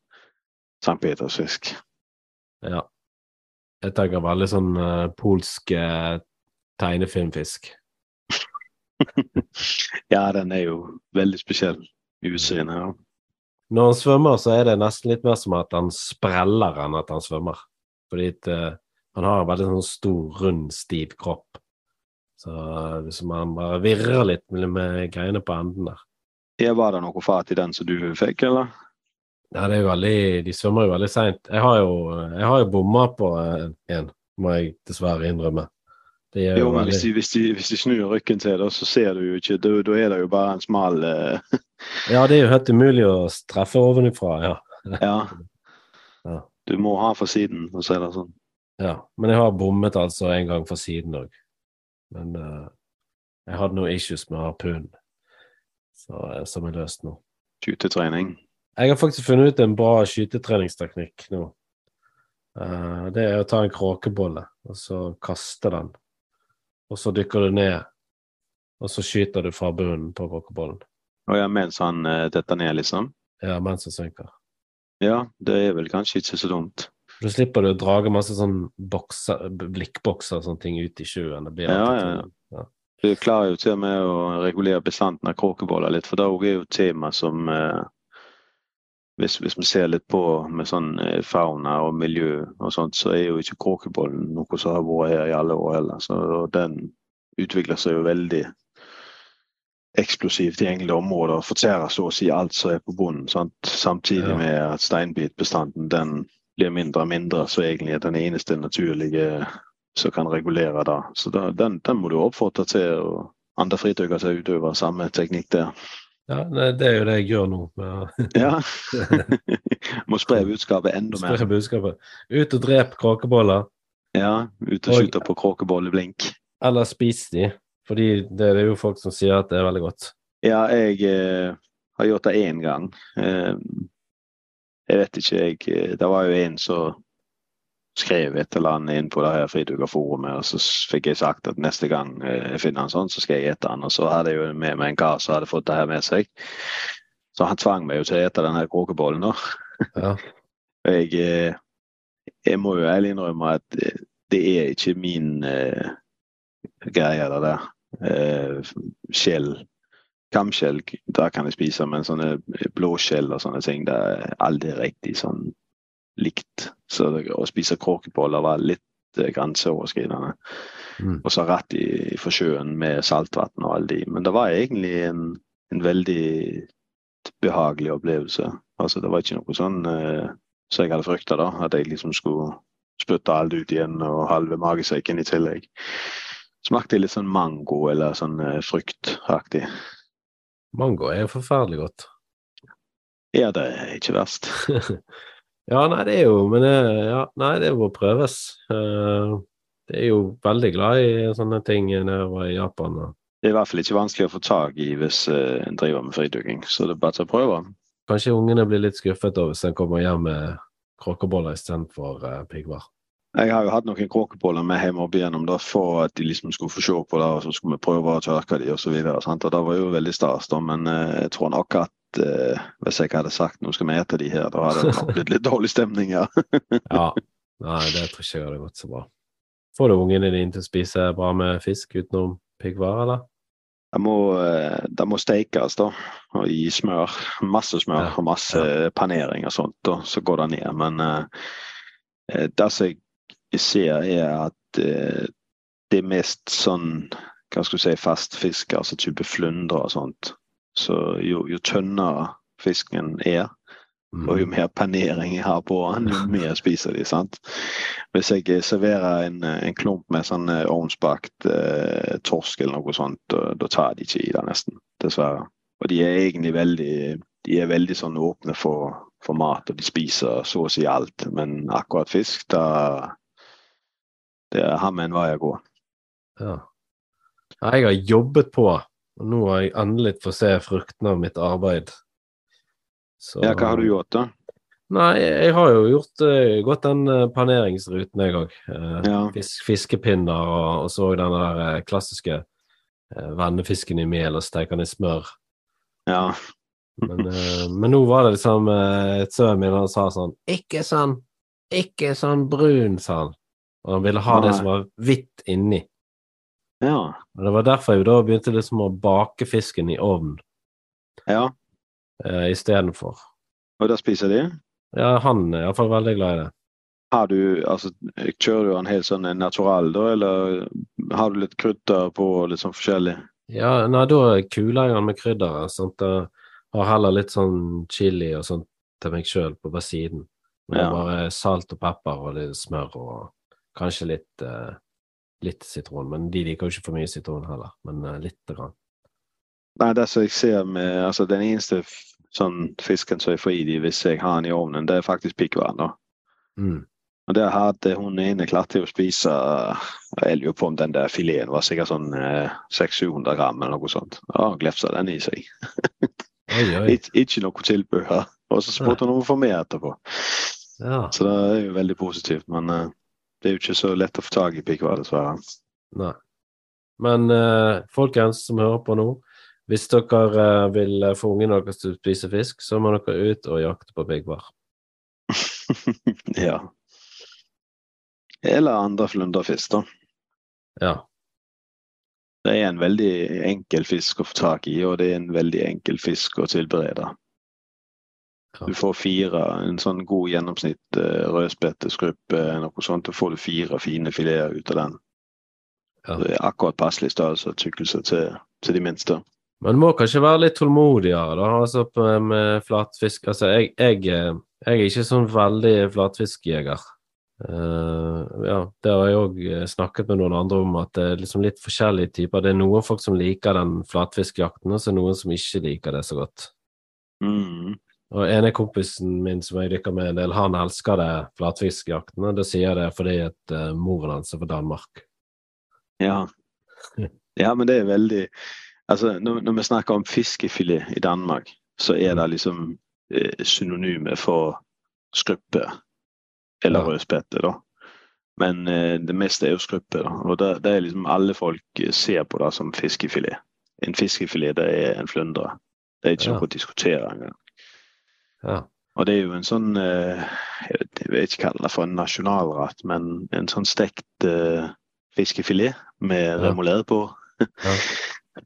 Petersfisk. Ja. Jeg tenker veldig sånn uh, polsk eh, tegnefilmfisk. Ja, den er jo veldig spesiell i utseendet. Ja. Når han svømmer, så er det nesten litt mer som at han spreller enn at han svømmer. Fordi at, uh, han har en veldig sånn stor, rund, stiv kropp. Så hvis man bare virrer litt med, med greiene på enden der. Ja, Var det noe fat i den som du fikk, eller? Ja, det er jo veldig De svømmer jo veldig seint. Jeg har jo, jeg har jo bomma på eh, en, må jeg dessverre innrømme. Det jo, Jo, men veldig hvis de, hvis, de, hvis de snur ryggen til det, så ser du jo ikke Da da er det jo bare en smal uh... Ja, det er jo helt umulig å treffe ovenifra, ja. Ja. Ja. Du må ha for siden, for å si det sånn. ja. Men jeg har bommet altså en gang for siden òg. Men uh, jeg hadde noen issues med harpunen, så, eh, som er løst nå. Skytetrening. Jeg har faktisk funnet ut en bra skytetreningsteknikk nå. Uh, det er å ta en kråkebolle, og så kaste den. Og så dykker du ned, og så skyter du fra bunnen på kråkebollen. Og ja, mens han uh, detter ned, liksom. Ja, mens han synker. Ja, det er vel kanskje ikke så dumt. Da slipper du å drage masse sånn bokser, blikkbokser og sånne ting ut i sjøen. Det blir Ja, ja, ja. Du klarer jo til og med å regulere bestanden av kråkeboller litt, for det er jo tema som eh, hvis, hvis vi ser litt på med sånn eh, fauna og miljø og sånt, så er jo ikke kråkebollen noe som har vært her i alle år heller. Så den utvikler seg jo veldig eksplosivt i enkelte områder og fortærer så å si alt som er på bunnen. Sant? Samtidig Ja. med at steinbitbestanden den blir mindre og mindre, så egentlig er den eneste naturlige som kan regulere det. Så da, den, den må du oppfordre til. og andre fritøyer som utøver samme teknikk der. Ja, det, det er jo det jeg gjør nå. med Ja. Må spre budskapet enda mer. spre budskapet. Ut og drep kråkeboller, Ja, Ut og Og- skyte på kråkebolleblink. eller spis de. Fordi det er jo folk som sier at det er veldig godt. Ja, jeg eh, har gjort det én gang. Eh, jeg vet ikke, jeg eh, Det var jo en som skrev et eller annet inn på det her fritøyerforumet, og så fikk jeg sagt at neste gang eh, jeg finner en sånn, så skal jeg ete den. Og så hadde jeg jo med meg en kar som hadde fått det her med seg. Så han tvang meg jo til å ete den her kråkebollen, da. Ja. Jeg, eh, jeg må jo ærlig innrømme at det er ikke min uh, greie, det der. Uh, skjell. Kamskjell, der kan jeg spise, men sånne blåskjell og sånne ting, det er aldri riktig sånn likt. Så det, å spise kråkeboller var litt eh, grenseoverskridende. Mm. Og så rett i, for sjøen med saltvann og alle de. Men det var egentlig en, en veldig behagelig opplevelse. Altså, det var ikke noe sånn eh, som jeg hadde frykta, da. At jeg liksom skulle spytte alt ut igjen og halve magesekken i tillegg. Smakte litt sånn mango eller sånn eh, fruktaktig. Mango er jo forferdelig godt. Ja, det er ikke verst. ja, nei, det er jo Men det, ja, nei, det må prøves. Eh, det er jo veldig glad i sånne ting nede i Japan. og Det er i hvert fall ikke vanskelig å få tak i hvis uh, en driver med fridykking, så det er bare til å prøve. Kanskje ungene blir litt skuffet da hvis en kommer hjem med kråkeboller istedenfor uh, piggvar. Jeg har jo hatt noen kråkeboller med hjemme opp igjennom da, for at de liksom skulle få se på det, og så skulle vi prøve å tørke de og. Og det var jo veldig stas, da, men eh, jeg tror nok at eh, hvis jeg hadde sagt nå skal vi ete de her, da hadde det blitt litt dårlig stemning, ja. Ja. Nei, det tror ikke jeg hadde gått så bra. Får du ungene dine til å spise bra med fisk utenom piggvar, eller? Det må, eh, det må stekes da, og i smør. Masse smør Ja. og masse panering og sånt, da, så går det ned. Men eh, eh, det som jeg ser, er at eh, det er mest sånn hva skal du si, fast fisk, altså type flyndre og sånt. Så jo, jo tønnere fisken er, og jo Mm. mer panering jeg har på den, jo mer spiser de. sant? Hvis jeg serverer en, en klump med sånn eh, ovnsbakt eh, torsk eller noe sånt, da, tar de ikke i det nesten, dessverre. Og de er egentlig veldig de er veldig sånn åpne for, for mat, og de spiser så å si alt. Men akkurat fisk, da det er har med en vei å gå. Ja. Jeg har jobbet på, og nå har jeg endelig fått se fruktene av mitt arbeid. Så, Ja, hva har du gjort, da? Nei, jeg har jo gjort eh, gått den eh, paneringsruten, jeg òg. Ja. Fisk, fiskepinner og, og så den der eh, klassiske vennefisken i mel og steker den i smør. Ja. Men, eh, men nå var det liksom et sønnen min han sa sånn Ikke sånn, ikke sånn brun, sa han. Og han ville ha det som var hvitt inni. Ja. Og Det var derfor jeg da begynte liksom å bake fisken i ovn ja. Eh, istedenfor. Og da spiser de? Ja, han er iallfall veldig glad i det. Har du, altså, Kjører du den helt sånn natural, da, eller har du litt krydder på og litt sånn forskjellig? Ja, nei, da kuler jeg han med krydderet. Sant? Jeg har heller litt sånn chili og sånt til meg sjøl på hver siden. Men Ja. bare salt og pepper og litt smør og kanskje litt, uh, litt sitron. Men de liker jo ikke for mye sitron heller, men uh, lite grann. Nei, det som jeg ser med, altså Den eneste sånn fisken som jeg får i de hvis jeg har den i ovnen, det er faktisk piggvann. Mm. Og der hadde hun ene klart til å spise Jeg lurer på om den der fileten var sikkert sånn eh, 600-700 gram eller noe sånt. Ja, glefsa den i seg. Oi, oi. Ik ikke noe tilbehør. Og så spurte hun om å få mer etterpå. Ja. Så det er jo veldig positivt. Men eh, det er jo ikke så lett å få tak i piggvann, dessverre. Nei. Men eh, folkens som hører på nå, hvis dere eh, vil få ungene deres til å spise fisk, så må dere ut og jakte på piggvar. ja. Eller andre flunderfisk, da. Ja. Det er en veldig enkel fisk å få tak i, og det er en veldig enkel fisk å tilberede. Du får fire, en sånn god gjennomsnitt uh, rødspeteskruppe, noe sånt, og får du fire fine fileter ut av den. Ja. Det er akkurat passelig størrelse og tykkelse til, til de minste. Men må kanskje være litt tålmodigere, da, altså med flatfisk. Altså, jeg, jeg, eh, jeg er ikke sånn veldig flatfiskjeger. Uh, ja, det har jeg òg snakket med noen andre om, at det er liksom litt forskjellige typer. Det er noen folk som liker den flatfiskjakten, og så er det noen som ikke liker det så godt. Mm. Og ene kompisen min som jeg dykker med en del, han elsker det flatfiskjaktene. Da sier jeg det fordi at uh, moren hans er fra Danmark. Ja. ja, men det er veldig Altså, når, når vi snakker om fiskefilet i Danmark, så er det liksom eh, synonyme for skruppe eller Ja. rødspette, da. Men eh, det meste er jo skruppe, da. Og det, det er liksom alle folk eh, ser på det som fiskefilet. En fiskefilet, det er en flyndre. Det er ikke Ja. noe å diskutere engang. Ja. Og det er jo en sånn eh, Jeg vet- ikke hva det for en nasjonalrett, men en sånn stekt eh, fiskefilet med remolade på. Ja.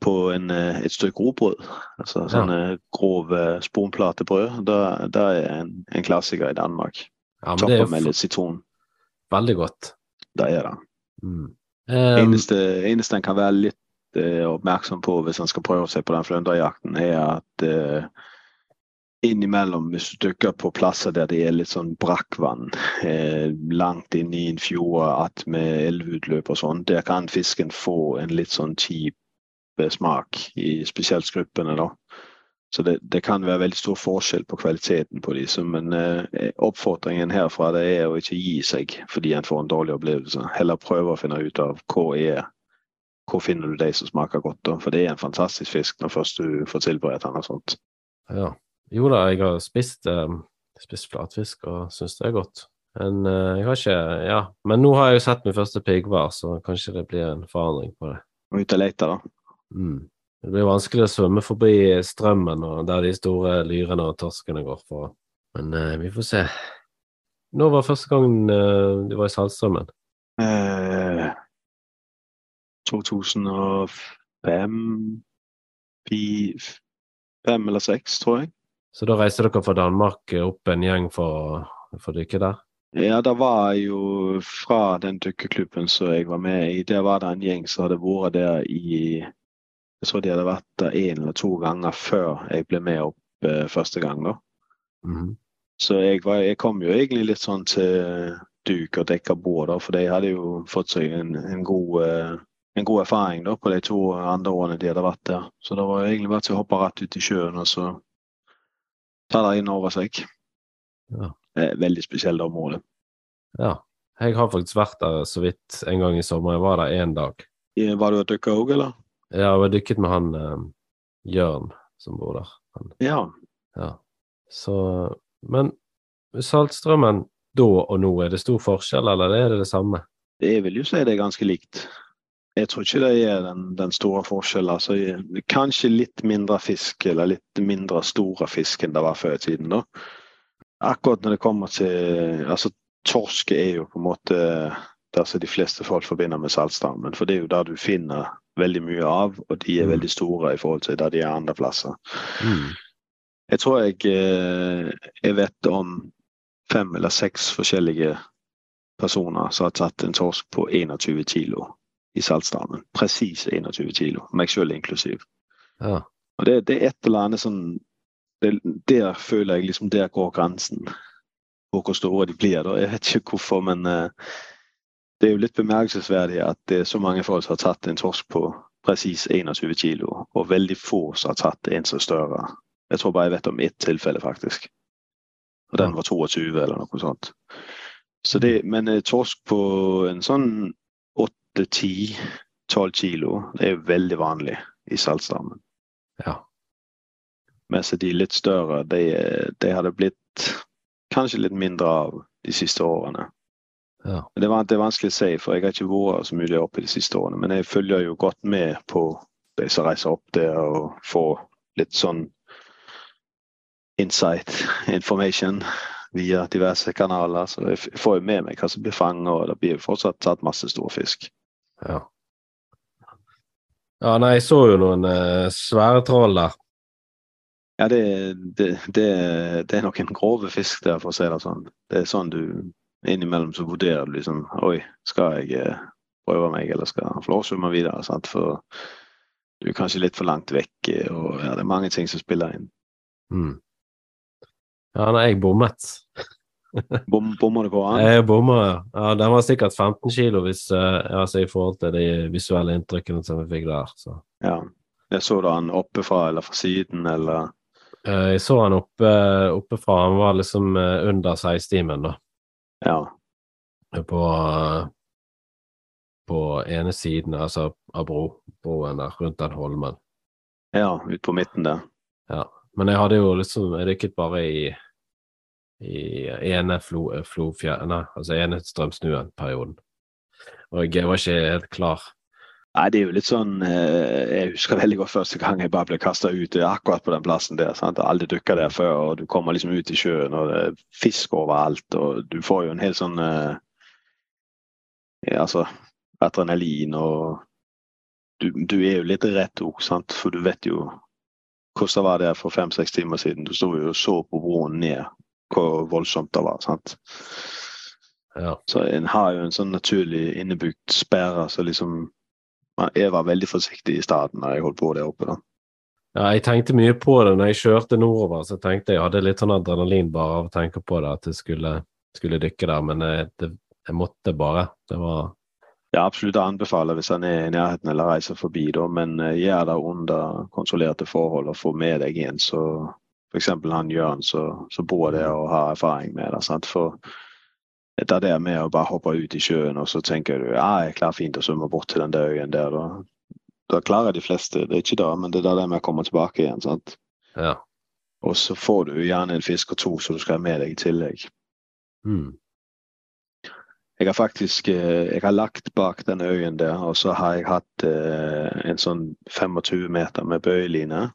på en, eh, et stykke rugbrød. Altså sånn ja. grov eh, sponplatebrød. Det, er en, en klassiker i Danmark. ja, men det er med litt sitron. veldig godt. Det er det. Mm. Um, eneste, eneste en kan være litt uh, oppmerksom på hvis en skal prøve seg på den flønderjakten, er at eh, innimellom, hvis du dykker på plasser der det er litt sånn brakkvann, eh, langt inn i en fjord at med elveutløp og sånn, der kan fisken få en litt sånn kjip eh, smak, i spesielt skruppene. da. Så det, det kan være veldig stor forskjell på kvaliteten på disse, men eh, oppfordringen herfra det er å ikke gi seg fordi en får en dårlig opplevelse. Heller prøve å finne ut av hvor er hvor finner du de som smaker godt. da, For det er en fantastisk fisk når først du får tilberedt den og sånt. Ja. Jo da, jeg har spist, eh, spist flatfisk og syns det er godt. Men eh, jeg har ikke Ja, men nå har jeg jo sett min første piggvar, så kanskje det blir en forandring på det. Og ut og lete, da. Mm. Det blir vanskelig å svømme forbi strømmen og der de store lyrene og torskene går for. Men eh, vi får se. Når var første gang eh, du var i Saltstrømmen? Eh, 2005 fi- Fem eller seks, tror jeg. Så da reiste dere fra Danmark opp en gjeng for, for å dykke der? Ja, det var jo fra den dykkerklubben som jeg var med i. Der var det en gjeng som hadde vært der i Jeg tror de hadde vært der én eller to ganger før jeg ble med opp eh, første gang. da. Mhm. Så jeg, var, jeg kom jo egentlig litt sånn til duk og dekka bord, da, for de hadde jo fått seg en, en, god, eh, en god erfaring da, på de to andre årene de hadde vært der. Så det var egentlig bare til å hoppe rett ut i sjøen og så ta det inn over seg. Ja. er Veldig spesielt område. ja. Jeg har faktisk vært der så vidt en gang i sommer. Jeg var der én dag. Var du og dykka òg, eller? Ja, Jeg dykket med han eh, Jørn som bor der. Han, Ja. ja. Så Men Saltstrømmen da og nå, er det stor forskjell, eller er det det samme? Det vil jo si det er ganske likt. Jeg tror ikke det er den, den store forskjellen. Altså, kanskje litt mindre fisk, eller litt mindre store fisk enn det var før i tiden. da. Akkurat når det kommer til altså Torsk er jo på en måte det som de fleste folk forbinder med saltstammen. For det er jo der du finner veldig mye av, og de er Mm. veldig store i forhold til der de er andre plasser. Mm. Jeg tror jeg, eh, jeg vet om fem eller seks forskjellige personer som har tatt en torsk på 21 kilo i saltstammen. Presis 21 kilo, meg selv inklusiv. Ja. Og det, det er et eller annet sånn det, Der føler jeg liksom der går grensen på hvor store de blir. Da. Jeg vet ikke hvorfor, men uh, det er jo litt bemerkelsesverdig at det er så mange folk som har tatt en torsk på presis 21 kilo, og veldig få som har tatt en som er større. Jeg tror bare jeg vet om ett tilfelle, faktisk. Og den var 22 eller noe sånt. Så det, men eh, torsk på en sånn 8-10-12 kilo, det er veldig vanlig i saltstammen. ja. Mens de litt større, de, de hadde blitt kanskje litt mindre av de siste årene. Ja. Det, var, det er vanskelig å si, for jeg har ikke vært så mye oppe de siste årene. Men jeg følger jo godt med på de som reiser opp der og får litt sånn insight information via diverse kanaler. Så jeg får jo med meg hva som blir fanget, og det blir fortsatt tatt masse stor fisk. Ja. Ja, nei, jeg så jo noen eh, svære troll der. Ja, det, det, det, det er noen grove fisk der, for å si det sånn. Det er sånn du innimellom så vurderer du liksom Oi, skal jeg eh, prøve meg, eller skal han få lov å svømme videre? Sant? For du er kanskje litt for langt vekk, eh, og ja, det er mange ting som spiller inn. Mm. Ja, nei, jeg bommet. Bom, bommer du på den? Jeg bomma, ja. ja. Den var sikkert 15 kilo hvis, uh, altså, i forhold til de visuelle inntrykkene som vi fikk der. Så. Ja. Jeg så du han oppefra eller fra siden, eller Uh, Jeg så han oppe, oppe fra, han var liksom uh, under seistimen, da. Ja. På, på ene siden, altså av bro, broen der, rundt den holmen. Ja, ut på midten der. Ja. Men jeg hadde jo liksom Jeg dykket bare i i ene flo, flofjær... Nei, altså ene strømsnuen-perioden. Og jeg var ikke helt klar. Nei, det er jo litt sånn eh, Jeg husker veldig godt første gang jeg bare ble kasta ut eh, akkurat på den plassen der. sant? Aldri dukka der før, og du kommer liksom ut i sjøen, og det er fisk overalt, og du får jo en helt sånn eh, ja, Altså adrenalin og du, du er jo litt rett òg, for du vet jo hvordan det var der for fem-seks timer siden. Du sto jo og så på broen ned hvor voldsomt det var. sant? Ja. Så en har jo en sånn naturlig innebygd sperre, så liksom Jeg var veldig forsiktig i starten da jeg holdt på der oppe. da. Ja, jeg tenkte mye på det når jeg kjørte nordover, så tenkte jeg hadde litt sånn adrenalin bare av å tenke på det, at jeg skulle, skulle dykke der, men jeg, det, jeg måtte bare. Det var Jeg absolutt anbefaler hvis han er i nærheten eller reiser forbi, da, men uh, gjør det under kontrollerte forhold og få med deg en så f.eks. han Jørn som bor der og har erfaring med det. Sant? For det der med å bare hoppe ut i sjøen og så tenker du ja, jeg klarer fint å svømme bort til den der øyen der. Da, da klarer de fleste. Det er ikke det, men det er det med å komme tilbake igjen. sant? Ja. Og så får du gjerne en fisk og to som du skal ha med deg i tillegg. Mm. Jeg har faktisk eh, jeg har lagt bak den øyen der, og så har jeg hatt eh, en sånn 25 meter med bøyeline.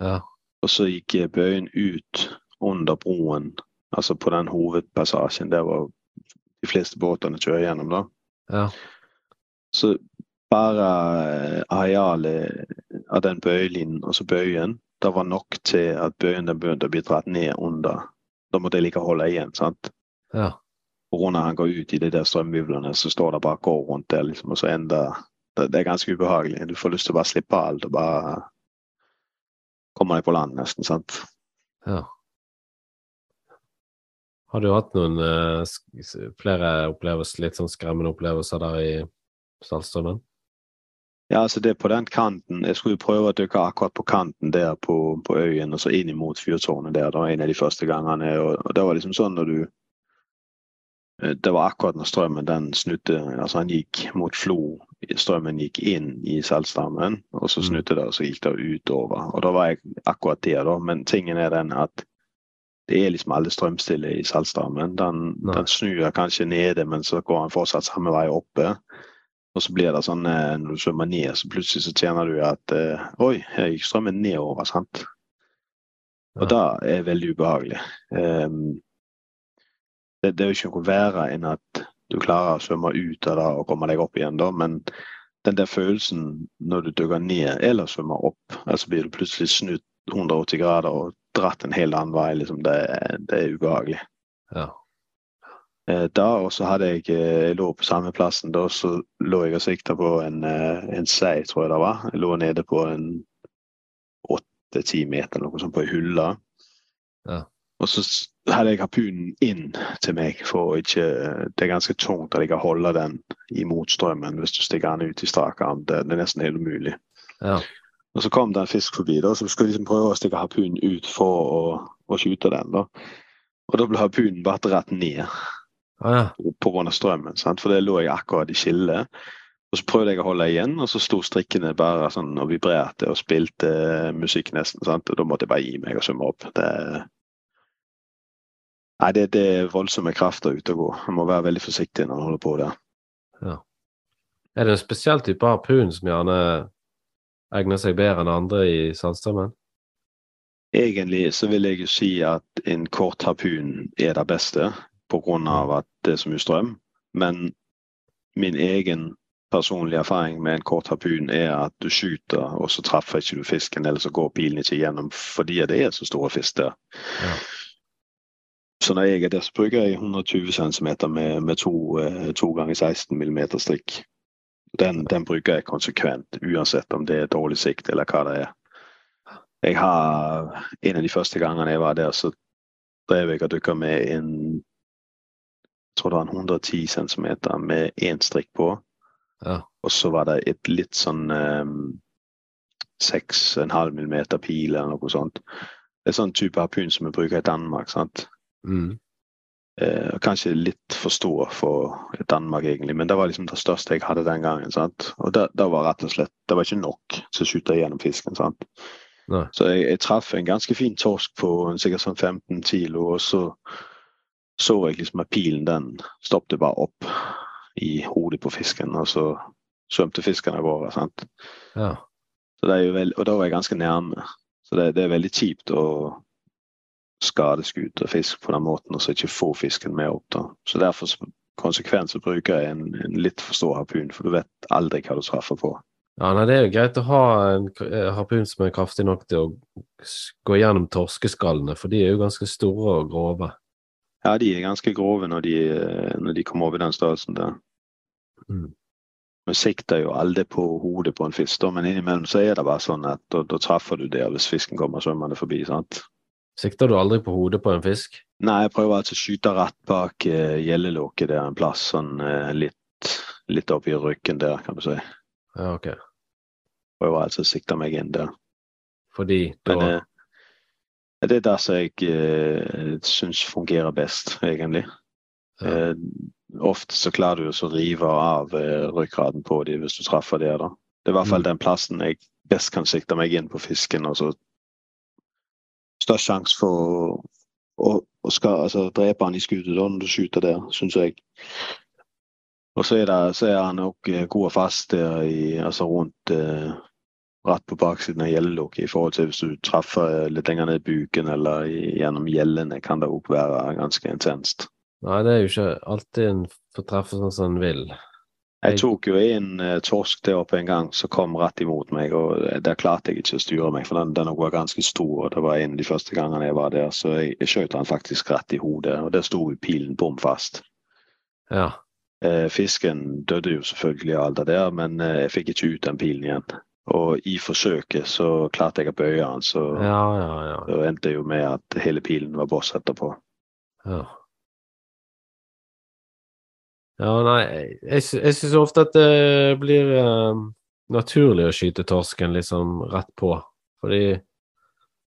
Ja. Og så gikk bøyen ut under broen, altså på den hovedpassasjen der hvor de fleste båtene kjører gjennom. da. Ja. Så bare eh, arealet av den bøyelinen, altså bøyen, det var nok til at bøyen den begynte å bli dratt ned under. Da måtte jeg like holde igjen. sant? Ja. Og når han går ut i de der strømvivlene, så står det bare går rundt der, liksom, og så ender det, det er ganske ubehagelig. Du får lyst til å bare slippe alt og bare komme deg på land, nesten. sant? ja. Har du hatt noen eh, flere opplevelser, litt sånn skremmende opplevelser der i Saltstraumen? Ja, altså det er på den kanten. Jeg skulle prøve å dykke akkurat på kanten der på, på øyen, og så inn imot fyrtårnet der. Det var en av de første gangene. Og, det var liksom sånn når du Det var akkurat når strømmen den snudde. Altså han gikk mot Flo. Strømmen gikk inn i Saltstraumen, og så Mm. snudde det, og så gikk det utover. Og da var jeg akkurat der, da. Men tingen er den at det er liksom alle strømstille i Saltstraumen. Den, den snur kanskje nede, men så går han fortsatt samme vei oppe. Og så blir det sånn eh, når du svømmer ned, så plutselig så tjener du at uh, Oi, her gikk strømmen nedover, sant. Og det er veldig ubehagelig. Ehm, det, det er jo ikke noe verre enn at du klarer å svømme ut av det og komme deg opp igjen, da. Men den der følelsen når du dykker ned eller svømmer opp, altså blir du plutselig snudd 180 grader og dratt en helt annen vei, liksom, det, det er ubehagelig. Ja. Eh, Da og så hadde jeg eh, jeg lå på samme plassen. Da så lå jeg og sikta på en, eh, en sei, tror jeg det var. Jeg lå nede på en åtte-ti meter noe sånt på ei hylle. Ja. Og så hadde jeg harpunen inn til meg, for ikke Det er ganske tungt at jeg kan holde den imot strømmen hvis du stikker den ut i strak arm. Det, det er nesten helt umulig. Ja. Og så kom det en fisk forbi, da, så skulle liksom prøve å stikke harpunen ut for å, å skyte den. da. Og da ble harpunen bare rett ned Ah, ja. pga. strømmen. Sant? For det lå jeg akkurat i skillet. Og så prøvde jeg å holde igjen, og så sto strikkene bare sånn og vibrerte og spilte eh, musikk nesten. Sant? Og da måtte jeg bare gi meg og svømme opp. Det, nei, det, det er voldsomme krefter ute og gå. Man må være veldig forsiktig når man holder på der. Ja. Er det en spesiell type harpun som gjerne egner seg bedre enn andre i Saltstraumen? Egentlig så vil jeg jo si at en kort harpun er det beste pga. at det er så mye strøm. Men min egen personlige erfaring med en kort harpun er at du skyter, og så treffer ikke du fisken, eller så går pilen ikke gjennom fordi det er så store fisk der. Ja. Så når jeg er der, så bruker jeg 120 cm med, med to, eh, to ganger 16 mm strikk. Den, den bruker jeg konsekvent, uansett om det er dårlig sikt eller hva det er. Jeg har En av de første gangene jeg var der, så drev jeg og dykka med en jeg tror det var en 110 cm med én strikk på. Ja. Og så var det et litt sånn um, 6,5 mm pil eller noe sånt. Det er sånn type harpun som vi bruker i Danmark. sant? Mm. Eh, kanskje litt for stor for Danmark, egentlig, men det var liksom det største jeg hadde den gangen. sant? Og det, det var rett og slett det var ikke nok til å skyte gjennom fisken. sant? Nei. Så jeg, jeg traff en ganske fin torsk på sikkert sånn 15 kilo, og så så jeg liksom at pilen den stoppet bare opp i hodet på fisken, og så svømte fisken av gårde. sant? Ja. Så det er jo veld, og da var jeg ganske nærme. Så det, det er veldig kjipt å skade skuter fisk på den måten, og så ikke få fisken med opp. da. Så derfor konsekvens bruker jeg en, en litt for stor harpun, for du vet aldri hva du treffer på. Ja, nei, Det er jo greit å ha en eh, harpun som er kraftig nok til å gå gjennom torskeskallene, for de er jo ganske store og grove. Ja, de er ganske grove når de, eh, når de kommer over den størrelsen der. Mm. Vi sikter jo aldri på hodet på en fisk, men innimellom så er det bare sånn at da, da treffer du der hvis fisken kommer svømmende forbi. sant? Sikter du aldri på hodet på en fisk? Nei, jeg prøver altså å skyte rett bak uh, gjellelåket der en plass, sånn uh, litt, litt oppi ryggen der, kan du si. Ja, ok. Prøver altså å sikte meg inn der. Fordi da Men uh, det er det som jeg uh, syns fungerer best, egentlig. ja. Ofte så klarer du også å rive av ryggraden på dem hvis du treffer der, da. Det er i hvert fall Mm. den plassen jeg best kan sikte meg inn på fisken. og så Størst sjanse for å, å, skal, altså, drepe han i skuddet når du skyter der, syns jeg. Og så er, det, så er han òg god og fast der i, altså rundt eh, rett på baksiden av gjellelokket i forhold til hvis du treffer litt lenger ned i buken eller gjennom gjellene, kan det òg være ganske intenst. Nei, det er jo ikke alltid en får treffe sånn som en vil. Jeg tok jo en uh, torsk der oppe en gang som kom rett imot meg, og eh, der klarte jeg ikke å styre meg, for den, den var ganske stor, og det var en av de første gangene jeg var der, så jeg, jeg skjøt den faktisk rett i hodet, og der sto pilen bom fast. Ja. Eh, fisken døde jo selvfølgelig av alt det der, men eh, jeg fikk ikke ut den pilen igjen. Og i forsøket så klarte jeg å bøye den, så Ja, ja, ja. endte jo med at hele pilen var boss etterpå. Ja, ja nei, jeg, jeg, syns ofte at det blir uh, naturlig å skyte torsken liksom rett på. Fordi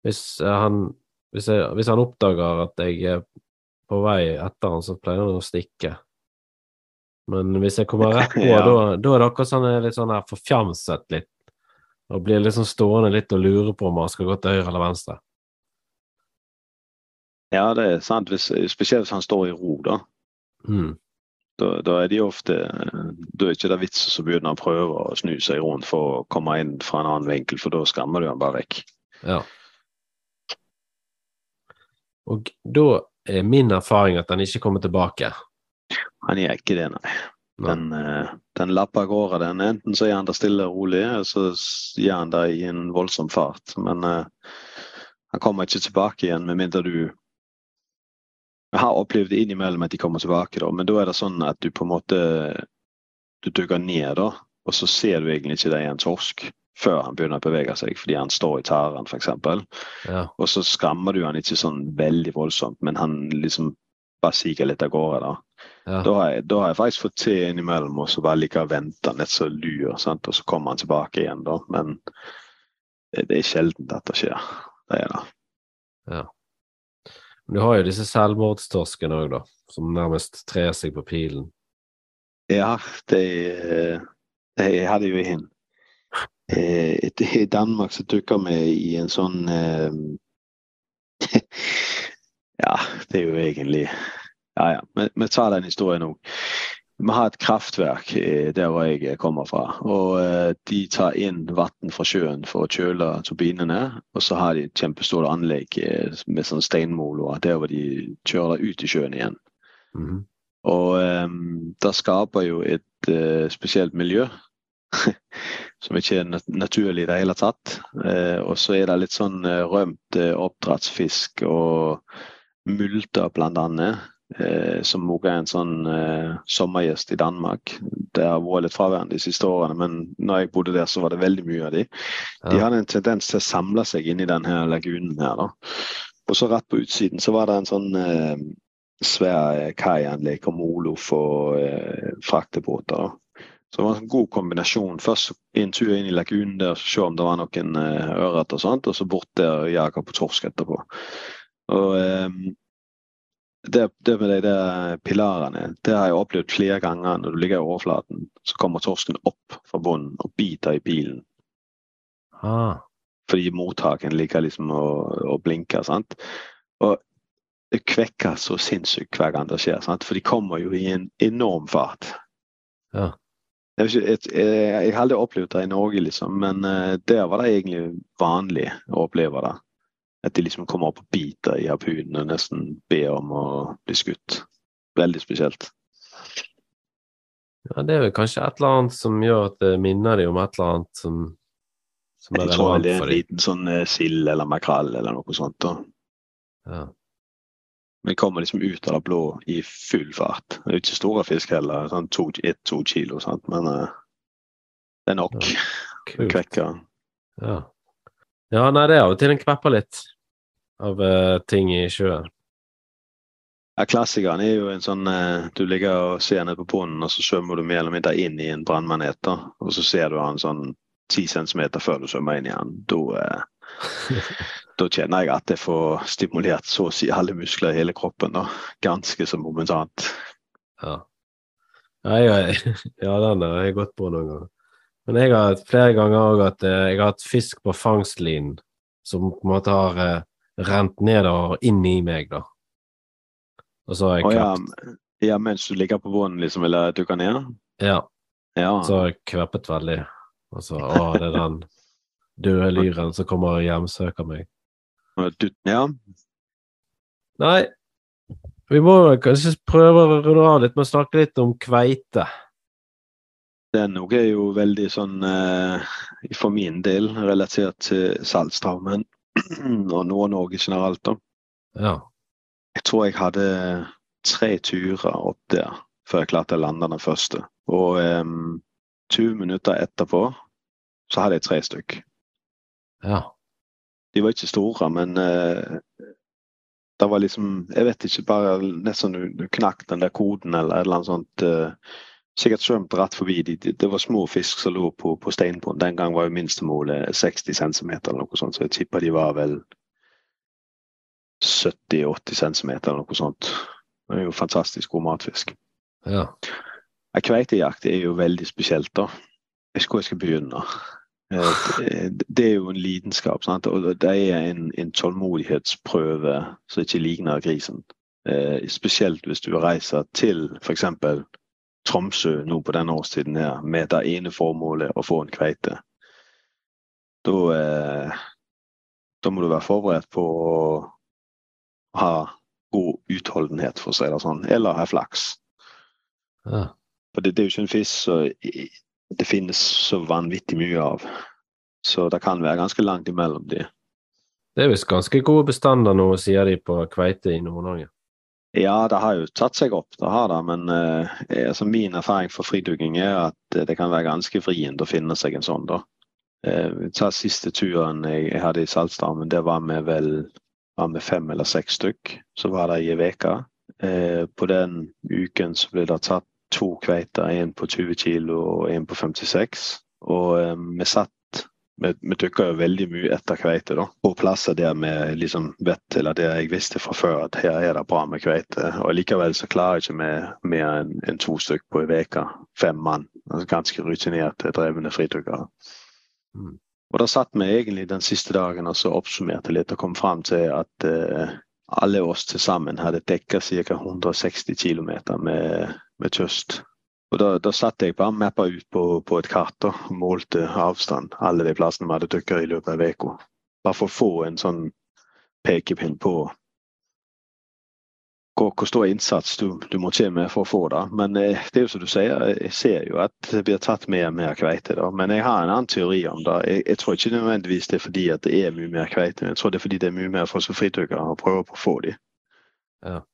hvis han hvis, jeg, hvis han oppdager at jeg er på vei etter han, så pleier han å stikke. Men hvis jeg kommer rett på, Ja. da, da er det akkurat sånn jeg er litt sånn her forfjamset litt. Og blir liksom stående litt og lure på om han skal gå til høyre eller venstre. Ja, det er sant, hvis, spesielt hvis han står i ro, da. Mm. Da, da er de ofte Da er ikke det vits å begynne å prøve å snu seg rundt for å komme inn fra en annen vinkel, for da skammer du han bare vekk. Ja. Og da er min erfaring at han ikke kommer tilbake. Han gjør ikke det, nei. Men Den, eh, den lapper av gårde. Den. Enten så er han der stille og rolig, eller så gjør han det i en voldsom fart. Men uh, han kommer ikke tilbake igjen med mindre du Jeg har opplevd det innimellom at de kommer tilbake, da, men da er det sånn at du på en måte du dukker ned, da, og så ser du egentlig ikke det er en torsk før han begynner å bevege seg, fordi han står i tæren, f.eks. Ja. Og så skrammer du han ikke sånn veldig voldsomt, men han liksom bare siger litt av gårde. da. Ja. Da har, jeg, da har jeg faktisk fått til innimellom og så bare like å vente litt så lur, sant? og så kommer han tilbake igjen. da, Men det, det er sjelden at det skjer. Det er det. Men du har jo disse selvmordstorskene òg, da, som nærmest trer seg på pilen. Ja, det, de hadde jo en eh, I Danmark så dukka vi i en sånn eh, Ja, det er jo egentlig Ja, ja. Vi, tar den historien nå. Vi har et kraftverk der hvor jeg kommer fra. og eh, De tar inn vann fra sjøen for å kjøle turbinene. Og så har de et kjempestort anlegg eh, med sånn steinmoler der hvor de kjører det ut i sjøen igjen. Mhm. Og um, det skaper jo et uh, spesielt miljø. som ikke er nat naturlig i det hele tatt. Uh, og så er det litt sånn uh, rømt oppdrettsfisk og multer blant annet. Eh, som også er en sånn eh, sommergjest i Danmark. Det har vært litt fraværende de siste årene, men når jeg bodde der, så var det veldig mye av de. De hadde en tendens til å samle seg inni denne lagunen her. da. Og så rett på utsiden så var det en sånn eh, svær eh, kaianlegg og molo for eh, fraktebåter. da. Så det var en god kombinasjon. Først en tur inn i lagunen der, se om det var noen eh, ørret og sånt, og så bort der og jage på torsk etterpå. Og eh, det, det med de der pilarene, det har jeg opplevd flere ganger når du ligger i overflaten. Så kommer torsken opp fra bunnen og biter i pilen. Ah. Fordi mottaken ligger liksom og, og blinker. sant? Og det kvekker så sinnssykt hver gang det skjer. sant? For de kommer jo i en enorm fart. Ja. Jeg, jeg, jeg, jeg har aldri opplevd det i Norge, liksom, men uh, der var det egentlig vanlig å oppleve det. At de liksom kommer opp og biter i harpunen og nesten ber om å bli skutt. Veldig spesielt. Ja, det er vel kanskje et eller annet som gjør at det minner dem om et eller annet som, som er Jeg tror vel det er en liten sånn eh, sild eller makrell eller noe sånt. da. Ja. Men kommer liksom ut av det blå i full fart. Det er ikke store fisk heller, sånn to, ett-to kilo, sant? men uh, det er nok. Kult. Kvekker. Ja. ja, nei, det er av og til en kvepper litt av uh, ting i sjøen. Ja, Klassikeren er jo en sånn uh, Du ligger og ser ned på bunnen, og så svømmer du mer eller mindre inn i en brannmanet. Og så ser du han sånn ti centimeter før du svømmer inn i han. Da, uh, da kjenner jeg at jeg får stimulert så å si alle muskler i hele kroppen. da. Ganske så momentant. Ja. Ja, jeg, ja, den har jeg gått på noen ganger. Men jeg har flere ganger òg at jeg har hatt fisk på fangstlinen som på en måte har rent nedover inn i meg, da. Og så har jeg Og ja, ja, mens du ligger på bunnen liksom, eller dukker ned? Ja, Ja. så har jeg kveppet veldig. Og så Å, det er den døde lyren som kommer og hjemsøker meg. Du, ja. Nei, vi må kanskje prøve å runde av litt med å snakke litt om kveite. Den òg er jo veldig sånn eh, for min del relatert til Saltstraumen og Nord-Norge generelt. da. Ja. Jeg tror jeg hadde tre turer opp der før jeg klarte å lande den første. Og um, 20 minutter etterpå så hadde jeg tre stykk. Ja. De var ikke store, men uh, det var liksom Jeg vet ikke, bare nesten du, du knakk den der koden eller et eller annet sånt. eh, sikkert svømt rett forbi. De, de, det var små fisk som lå på, på steinbunnen. Den gang var jo minstemålet 60 cm eller noe sånt, så jeg tipper de var vel 70-80 cm eller noe sånt. Det er jo fantastisk god matfisk. Ja. Ja, Kveitejakt er jo veldig spesielt, da. Jeg vet ikke hvor jeg skal begynne. Eh, Det, det er jo en lidenskap, sant? og det er en, en tålmodighetsprøve som ikke ligner grisen. Eh, spesielt hvis du reiser til f.eks. Tromsø nå på denne årstiden her, med det ene formålet å få en kveite. Da, eh, da må du være forberedt på å ha god utholdenhet, for å si det sånn, eller ha flaks. ja. For det, det er jo ikke en fisk som det finnes så vanvittig mye av. Så det kan være ganske langt imellom de. Det er visst ganske gode bestander nå, sier de på kveite i Nord-Norge. Ja, det har jo tatt seg opp, det har det. Men eh, altså min erfaring for fridugging er at eh, det kan være ganske vrient å finne seg en sånn. da. Eh, ta siste turen jeg, hadde i Saltstraumen, det var med vel var med fem eller seks stykk. Så var det i ei uke. Eh, på den uken så ble det tatt to kveiter, en på 20 kilo og en på 56. Og eh, vi satt vi, dykker jo veldig mye etter kveite, da. På plasser der vi liksom vet, eller der jeg visste fra før at her er det bra med kveite. Og likevel så klarer jeg ikke vi mer enn en to stykk på ei uke. Fem mann. Altså ganske rutinerte, drevne fridykkere. Mm. Og da satt vi egentlig den siste dagen og så oppsummerte litt og kom fram til at eh, alle oss til sammen hadde dekka ca. 160 km med, med kyst. Og da, da satt jeg bare mappa ut på, på et kart og målte avstand. Alle de plassene vi hadde dykka i løpet av uka. Bare for å få en sånn pekepinn på hvor, hvor stor innsats du, du må til med for å få det. Men eh, det er jo som du sier, jeg ser jo at det blir tatt mer og mer kveite. da. Men jeg har en annen teori om det. Jeg, jeg tror ikke nødvendigvis det er fordi det er mye mer kveite. Jeg tror det er fordi det er mye mer for fridykkere å prøve på å få dem. Ja.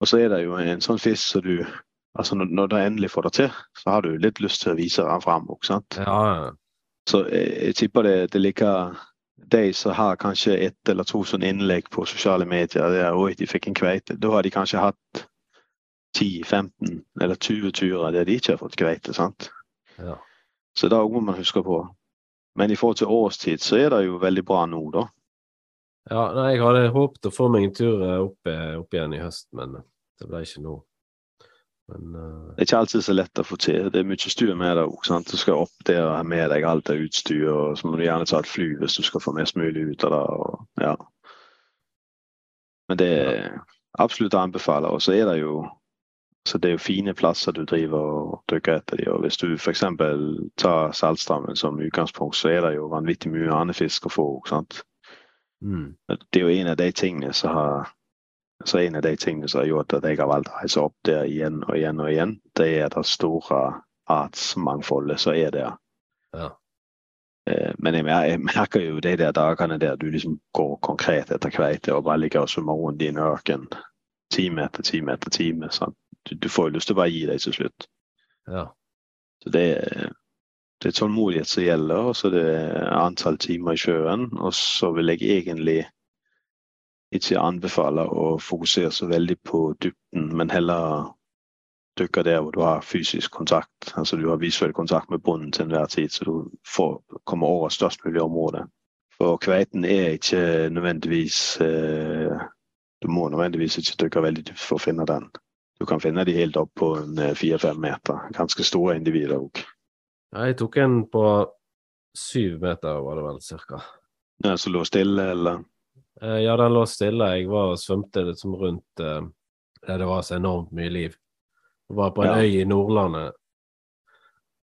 Og så er det jo en sånn fisk som du altså når, når du endelig får det til, så har du litt lyst til å vise den fram. Ikke sant? Ja, ja. Så jeg, jeg tipper det, det ligger de som har kanskje ett eller to sånne innlegg på sosiale medier der oi, de fikk en kveite, da har de kanskje hatt 10-15 eller 20 turer der de ikke har fått kveite. sant? ja. Så det må man huske på. Men i forhold til årstid så er det jo veldig bra nå, da. ja nei, jeg hadde håpet å få meg en tur eh, opp, eh, opp igjen i høst, men det ble ikke nå. Men uh... Det er ikke alltid så lett å få til. Det er mye styr med det òg. Du skal opp der og ha med deg alt av utstyr, og så må du gjerne ta et fly hvis du skal få mest mulig ut av det. Og, ja. Men det er absolutt å anbefale. Og så er det jo så det er jo fine plasser du driver og dykker etter de, og Hvis du f.eks. tar Saltstraumen som utgangspunkt, så er det jo vanvittig mye annen fisk å få. mm, Det er jo en av de tingene som har så en av de tingene som har gjort at jeg har valgt å reise opp der igjen og igjen og igjen, det er det store artsmangfoldet som er der. Ja. Eh, Men jeg, jeg merker jo de der dagene der du liksom går konkret etter kveite og bare ligger og summer rundt i en ørken time etter time etter time. Du, du får jo lyst til å bare gi deg til slutt. ja. Så det, er- det er tålmodighet som gjelder, og så er det antall timer i sjøen. Og så vil jeg egentlig ikke anbefale å fokusere så veldig på dybden, men heller dykke der hvor du har fysisk kontakt. Altså du har visuell kontakt med bunnen til enhver tid, så du får, kommer over størst mulig område. For kveiten er ikke nødvendigvis eh, Du må nødvendigvis ikke dykke veldig dypt for å finne den. Du kan finne de helt opp på en eh, fire-fem meter. Ganske store individer òg. Jeg tok en på syv meter, var det vel cirka. Ja, som lå stille, eller Ja, den lå stille. Jeg var og svømte liksom rundt eh, der det var så enormt mye liv. Jeg var på en Ja. øy i Nordlandet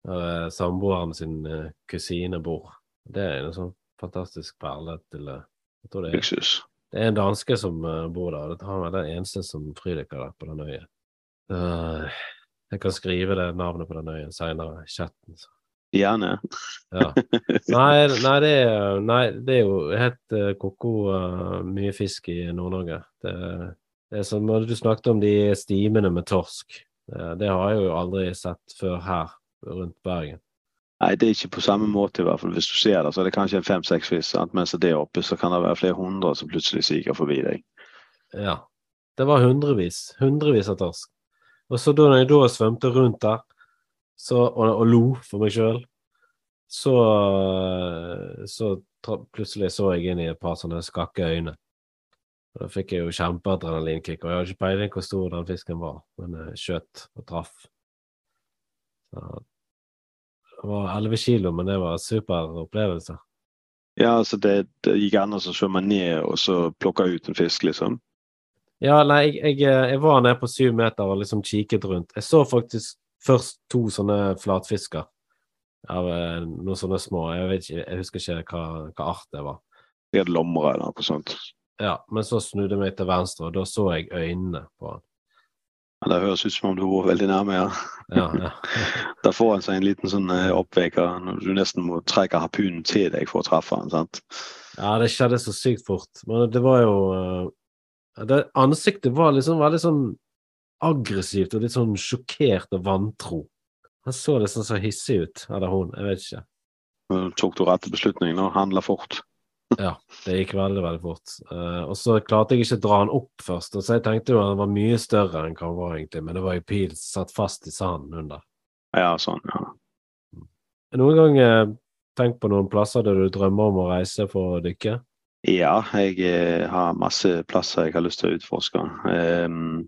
der eh, samboeren sin eh, kusine bor. Det er en sånn fantastisk perle til eh, Jeg tror det er, det er en danske som eh, bor der. Han er den eneste som fridykker der på den øya. Eh, Jeg kan skrive det navnet på den øya seinere i chatten. så. Gjerne. Ja. Nei, nei, det er, nei, det er jo helt uh, ko-ko uh, mye fisk i Nord-Norge. Det, det er som du snakket om de stimene med torsk. Det, det har jeg jo aldri sett før her rundt Bergen. Nei, det er ikke på samme måte i hvert fall. Hvis du ser det, så er det kanskje en fem-seks fisk. sant? Mens det er oppe, så kan det være flere hundre som plutselig siger forbi deg. Ja. Det var hundrevis, hundrevis av torsk. Og så da jeg da svømte rundt der så, og, og lo for meg sjøl, så, eh, så plutselig så jeg inn i et par sånne skakke øyne. Og Da fikk jeg jo kjempeadrenalinkick, og jeg hadde ikke peiling hvor stor den fisken var, men jeg skjøt og traff. Så, det var 11 kilo, men det var en super opplevelse. Ja, altså det, det gikk an å svømme ned og så plukke ut en fisk, liksom. Ja, nei, jeg, jeg, eh, jeg var nede på syv meter og liksom kikket rundt. Jeg så faktisk først to sånne flatfisker av eh, noen sånne små. Jeg vet ikke, jeg husker ikke hva, hva art det var. De hadde lommer eller noe sånt. Ja, men så snudde jeg meg til venstre, og da så jeg øynene på han. Men det høres ut som om du var veldig nærme, ja. Ja, ja. Da får han seg en liten sånn oppveker når du nesten må trekke harpunen til deg for å treffe han, sant? ja, det skjedde så sykt fort. Men det var jo eh, det, Ansiktet var liksom veldig sånn aggressivt og litt sånn sjokkert og vantro. Han så litt sånn så hissig ut, eller hun, jeg vet ikke. Tok du rette beslutningen og handla fort? Ja, det gikk veldig, veldig fort. Uh, og så klarte jeg ikke å dra han opp først, og så jeg tenkte jo han var mye større enn hva han var egentlig, men det var jo pil satt fast i sanden under. Ja, sånn, ja. Noen gang uh, tenkt på noen plasser der du drømmer om å reise for å dykke? Ja, jeg eh, har masse plasser jeg har lyst til å utforske. Ehm,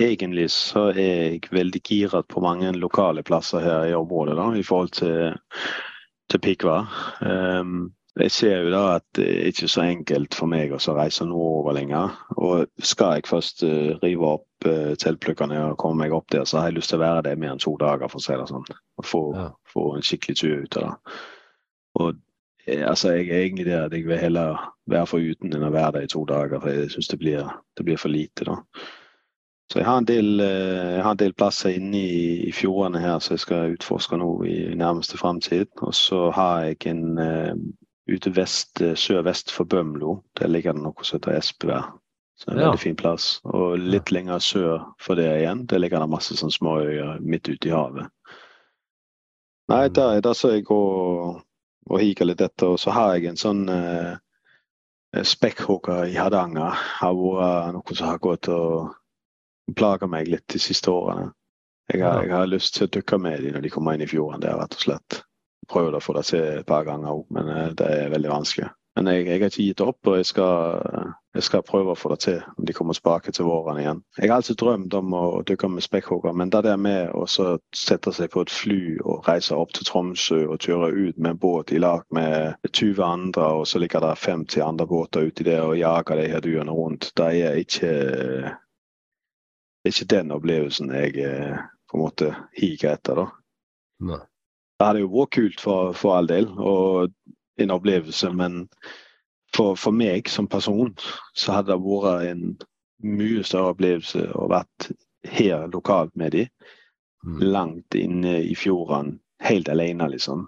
egentlig så er jeg veldig giret på mange lokale plasser her i området da, i forhold til, til Pikva. Um, jeg ser jo da at det er ikke så enkelt for meg å så reise nordover lenger. Og skal jeg først eh, rive opp uh, teltplukkene og komme meg opp der, så har jeg lyst til å være der mer enn to dager, for å si det sånn. Og få, Ja. få en skikkelig tur ut av det. Og eh, altså, jeg er egentlig der at jeg vil heller være foruten enn å være der i to dager, for jeg syns det, det blir for lite, da. Så jeg har en del, eh, jeg har en del plasser inne i, i fjordene her som jeg skal utforske nå i nærmeste fremtid. Og så har jeg en eh, ute vest, eh, sør-vest for Bømlo. Der ligger det noe som heter Espevær. Så en Ja. veldig fin plass. Og litt lenger sør for det igjen, der ligger det masse sånn småøyer midt ute i havet. Nei, Mm. der, der så jeg og, og hiker litt etter. Og så har jeg en sånn eh, spekkhogger i Hardanger. Har vært noe som har gått og plaga meg litt de siste årene. Jeg har, jeg har lyst til å dykke med dem når de kommer inn i fjorden der, rett og slett. Prøvd å få det til et par ganger òg, men eh, det er veldig vanskelig. Men jeg, jeg har ikke gitt opp, og jeg skal, jeg skal prøve å få det til om de kommer tilbake til våren igjen. Jeg har alltid drømt om å dykke med spekkhogger, men det der med å så sette seg på et fly og reise opp til Tromsø og kjøre ut med en båt i lag med 20 andre, og så ligger det 50 andre båter uti der og jager de her dyrene rundt, det er ikke, det er ikke den opplevelsen jeg eh, på en måte higer etter. da. Nei. Det hadde jo vært kult for, for all del, og en opplevelse, men for, for meg som person så hadde det vært en mye større opplevelse å vært her lokalt med de. Mm. Langt inne i fjorden, helt alene, liksom.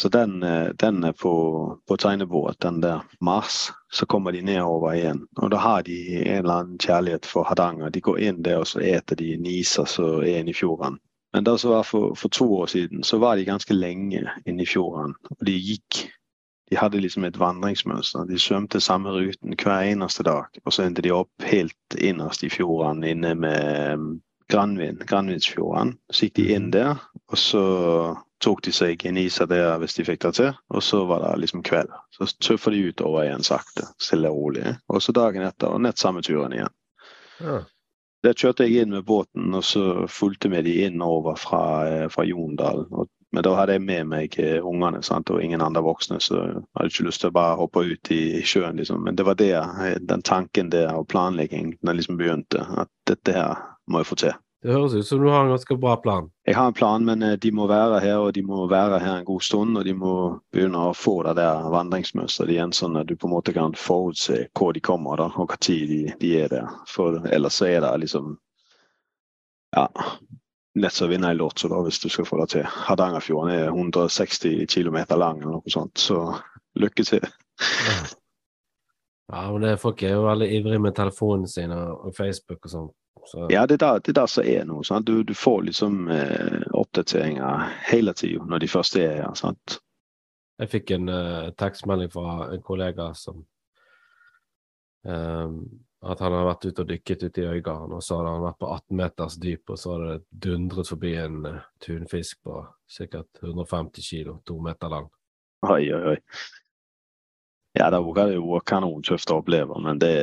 Så den, eh, den er på, på tegnebordet, den der Mars. Så kommer de nedover igjen. Og da har de en eller annen kjærlighet for Hardanger. De går inn der, og så eter de niser som er inne i fjorden. Men det som var for, for to år siden, så var de ganske lenge inne i fjorden. Og de gikk De hadde liksom et vandringsmønster. De svømte samme ruten hver eneste dag. Og så endte de opp helt innerst i fjorden inne med um, Granvin, Granvinsfjorden. Så gikk de inn der, og så tok de seg en is av det hvis de fikk det til. Og så var det liksom kveld. Så tøffer de utover igjen sakte, stille og rolig. Og så dagen etter, og nett samme turen igjen. Ja. Der kjørte jeg inn med båten, og så fulgte vi de innover fra, eh, fra Jondal. Og, men da hadde jeg med meg eh, ungene sant? og ingen andre voksne, så jeg hadde ikke lyst til å bare hoppe ut i sjøen. Liksom. Men det var det, eh, den tanken der og planlegging den liksom begynte. At dette her må jeg få til. Det høres ut som du har en ganske bra plan. Jeg har en plan, men eh, de må være her, og de må være her en god stund. Og de må begynne å få det der vandringsmønsteret igjen, sånn at du på en måte kan forutse hvor de kommer, da, og når de, de er der. For ellers så er det liksom Ja. Lett å vinne i lotto, da, hvis du skal få det til. Hardangerfjorden er 160 km lang, eller noe sånt, så lykke til. Ja, men det, er folk er jo veldig ivrige med telefonen sin og, og Facebook og sånn. Så Ja, det er det er som er. Sant? Du, du får liksom eh, oppdateringer hele tida når de først er her. sant? jeg fikk en eh, tekstmelding fra en kollega som eh, at han hadde vært ute og dykket ute i Øygarden, og så hadde han vært på 18 meters dyp, og så hadde det dundret forbi en uh, tunfisk på sikkert 150 kilo, to meter lang. Oi, oi, oi. Ja, det er jo kanontøft å oppleve, men det,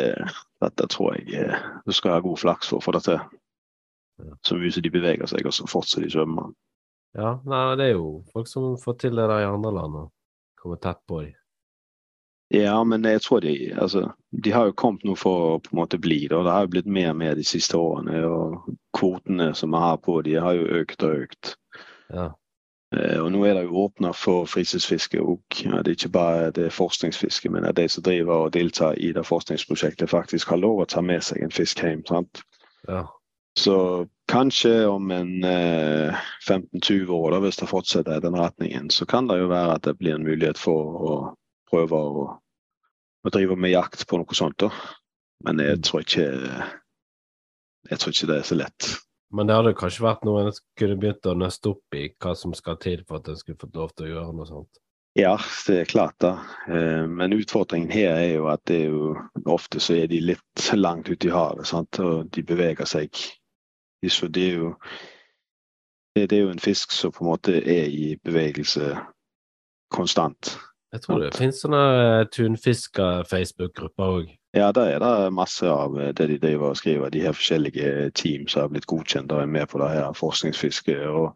dette tror jeg eh, du skal ha god flaks for å få det til. Så mye som de beveger seg, og så fortsetter de svømme. Ja, nei, det er jo folk som får til det der i andre land, og kommer tett på dem. Ja, men jeg tror de altså, De har jo kommet nå for å på en måte bli det, og det har jo blitt mer og mer de siste årene. Og kvotene som vi har på de har jo økt og økt. Ja. Eh, Og nå er det jo åpna for fritidsfiske òg. Ja, det er ikke bare det forskningsfiske, men at de som driver og deltar i det forskningsprosjektet, faktisk har lov å ta med seg en fisk hjem. sant? ja. Så kanskje om en eh, 15-20 år, da, hvis det fortsetter i den retningen, så kan det jo være at det blir en mulighet for å prøve å, å drive med jakt på noe sånt. da. Men jeg tror ikke jeg tror ikke det er så lett. Men det hadde kanskje vært noe en kunne begynt å nøste opp i, hva som skal til for at en skulle fått lov til å gjøre noe sånt. Ja, det er klart da. Eh, Men utfordringen her er jo at det er jo, ofte så er de litt langt ute i havet. Sant? Og de beveger seg. Så det er jo det, er jo en fisk som på en måte er i bevegelse konstant. Jeg tror det finnes sånne eh, tunfisker-Facebook-grupper òg. Ja, der er det masse av eh, det de driver og skriver. De her forskjellige team som har blitt godkjent og er med på det her forskningsfisket. Og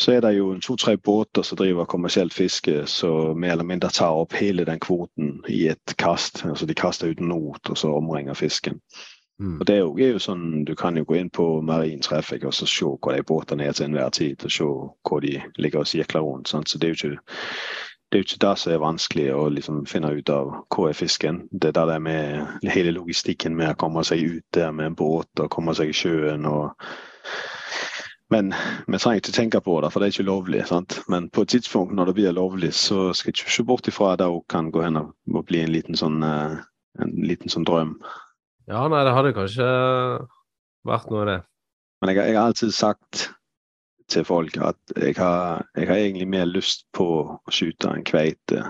så er det jo to-tre båter som driver kommersielt fiske, som mer eller mindre tar opp hele den kvoten i et kast. Altså de kaster ut not, og så omringer fisken. Mm. Og det er jo, er jo sånn, Du kan jo gå inn på Marin Traffic og så se hvor de båtene er til enhver tid, og se hvor de ligger og sirkler rundt. Sant? Så det er jo ikke det er jo ikke det som er vanskelig å liksom finne ut av hvor er fisken. Det er det med hele logistikken med å komme seg ut der med en båt og komme seg i sjøen. og men vi trenger ikke tenke på det, for det er ikke lovlig. sant? Men på et tidspunkt når det blir lovlig, så skal jeg ikke se bort ifra det òg kan gå hen og bli en liten sånn, eh, en liten sånn drøm. Ja, nei, det hadde kanskje vært noe, det. Men jeg, jeg har alltid sagt til folk at jeg har, jeg har egentlig mer lyst på å skyte en kveite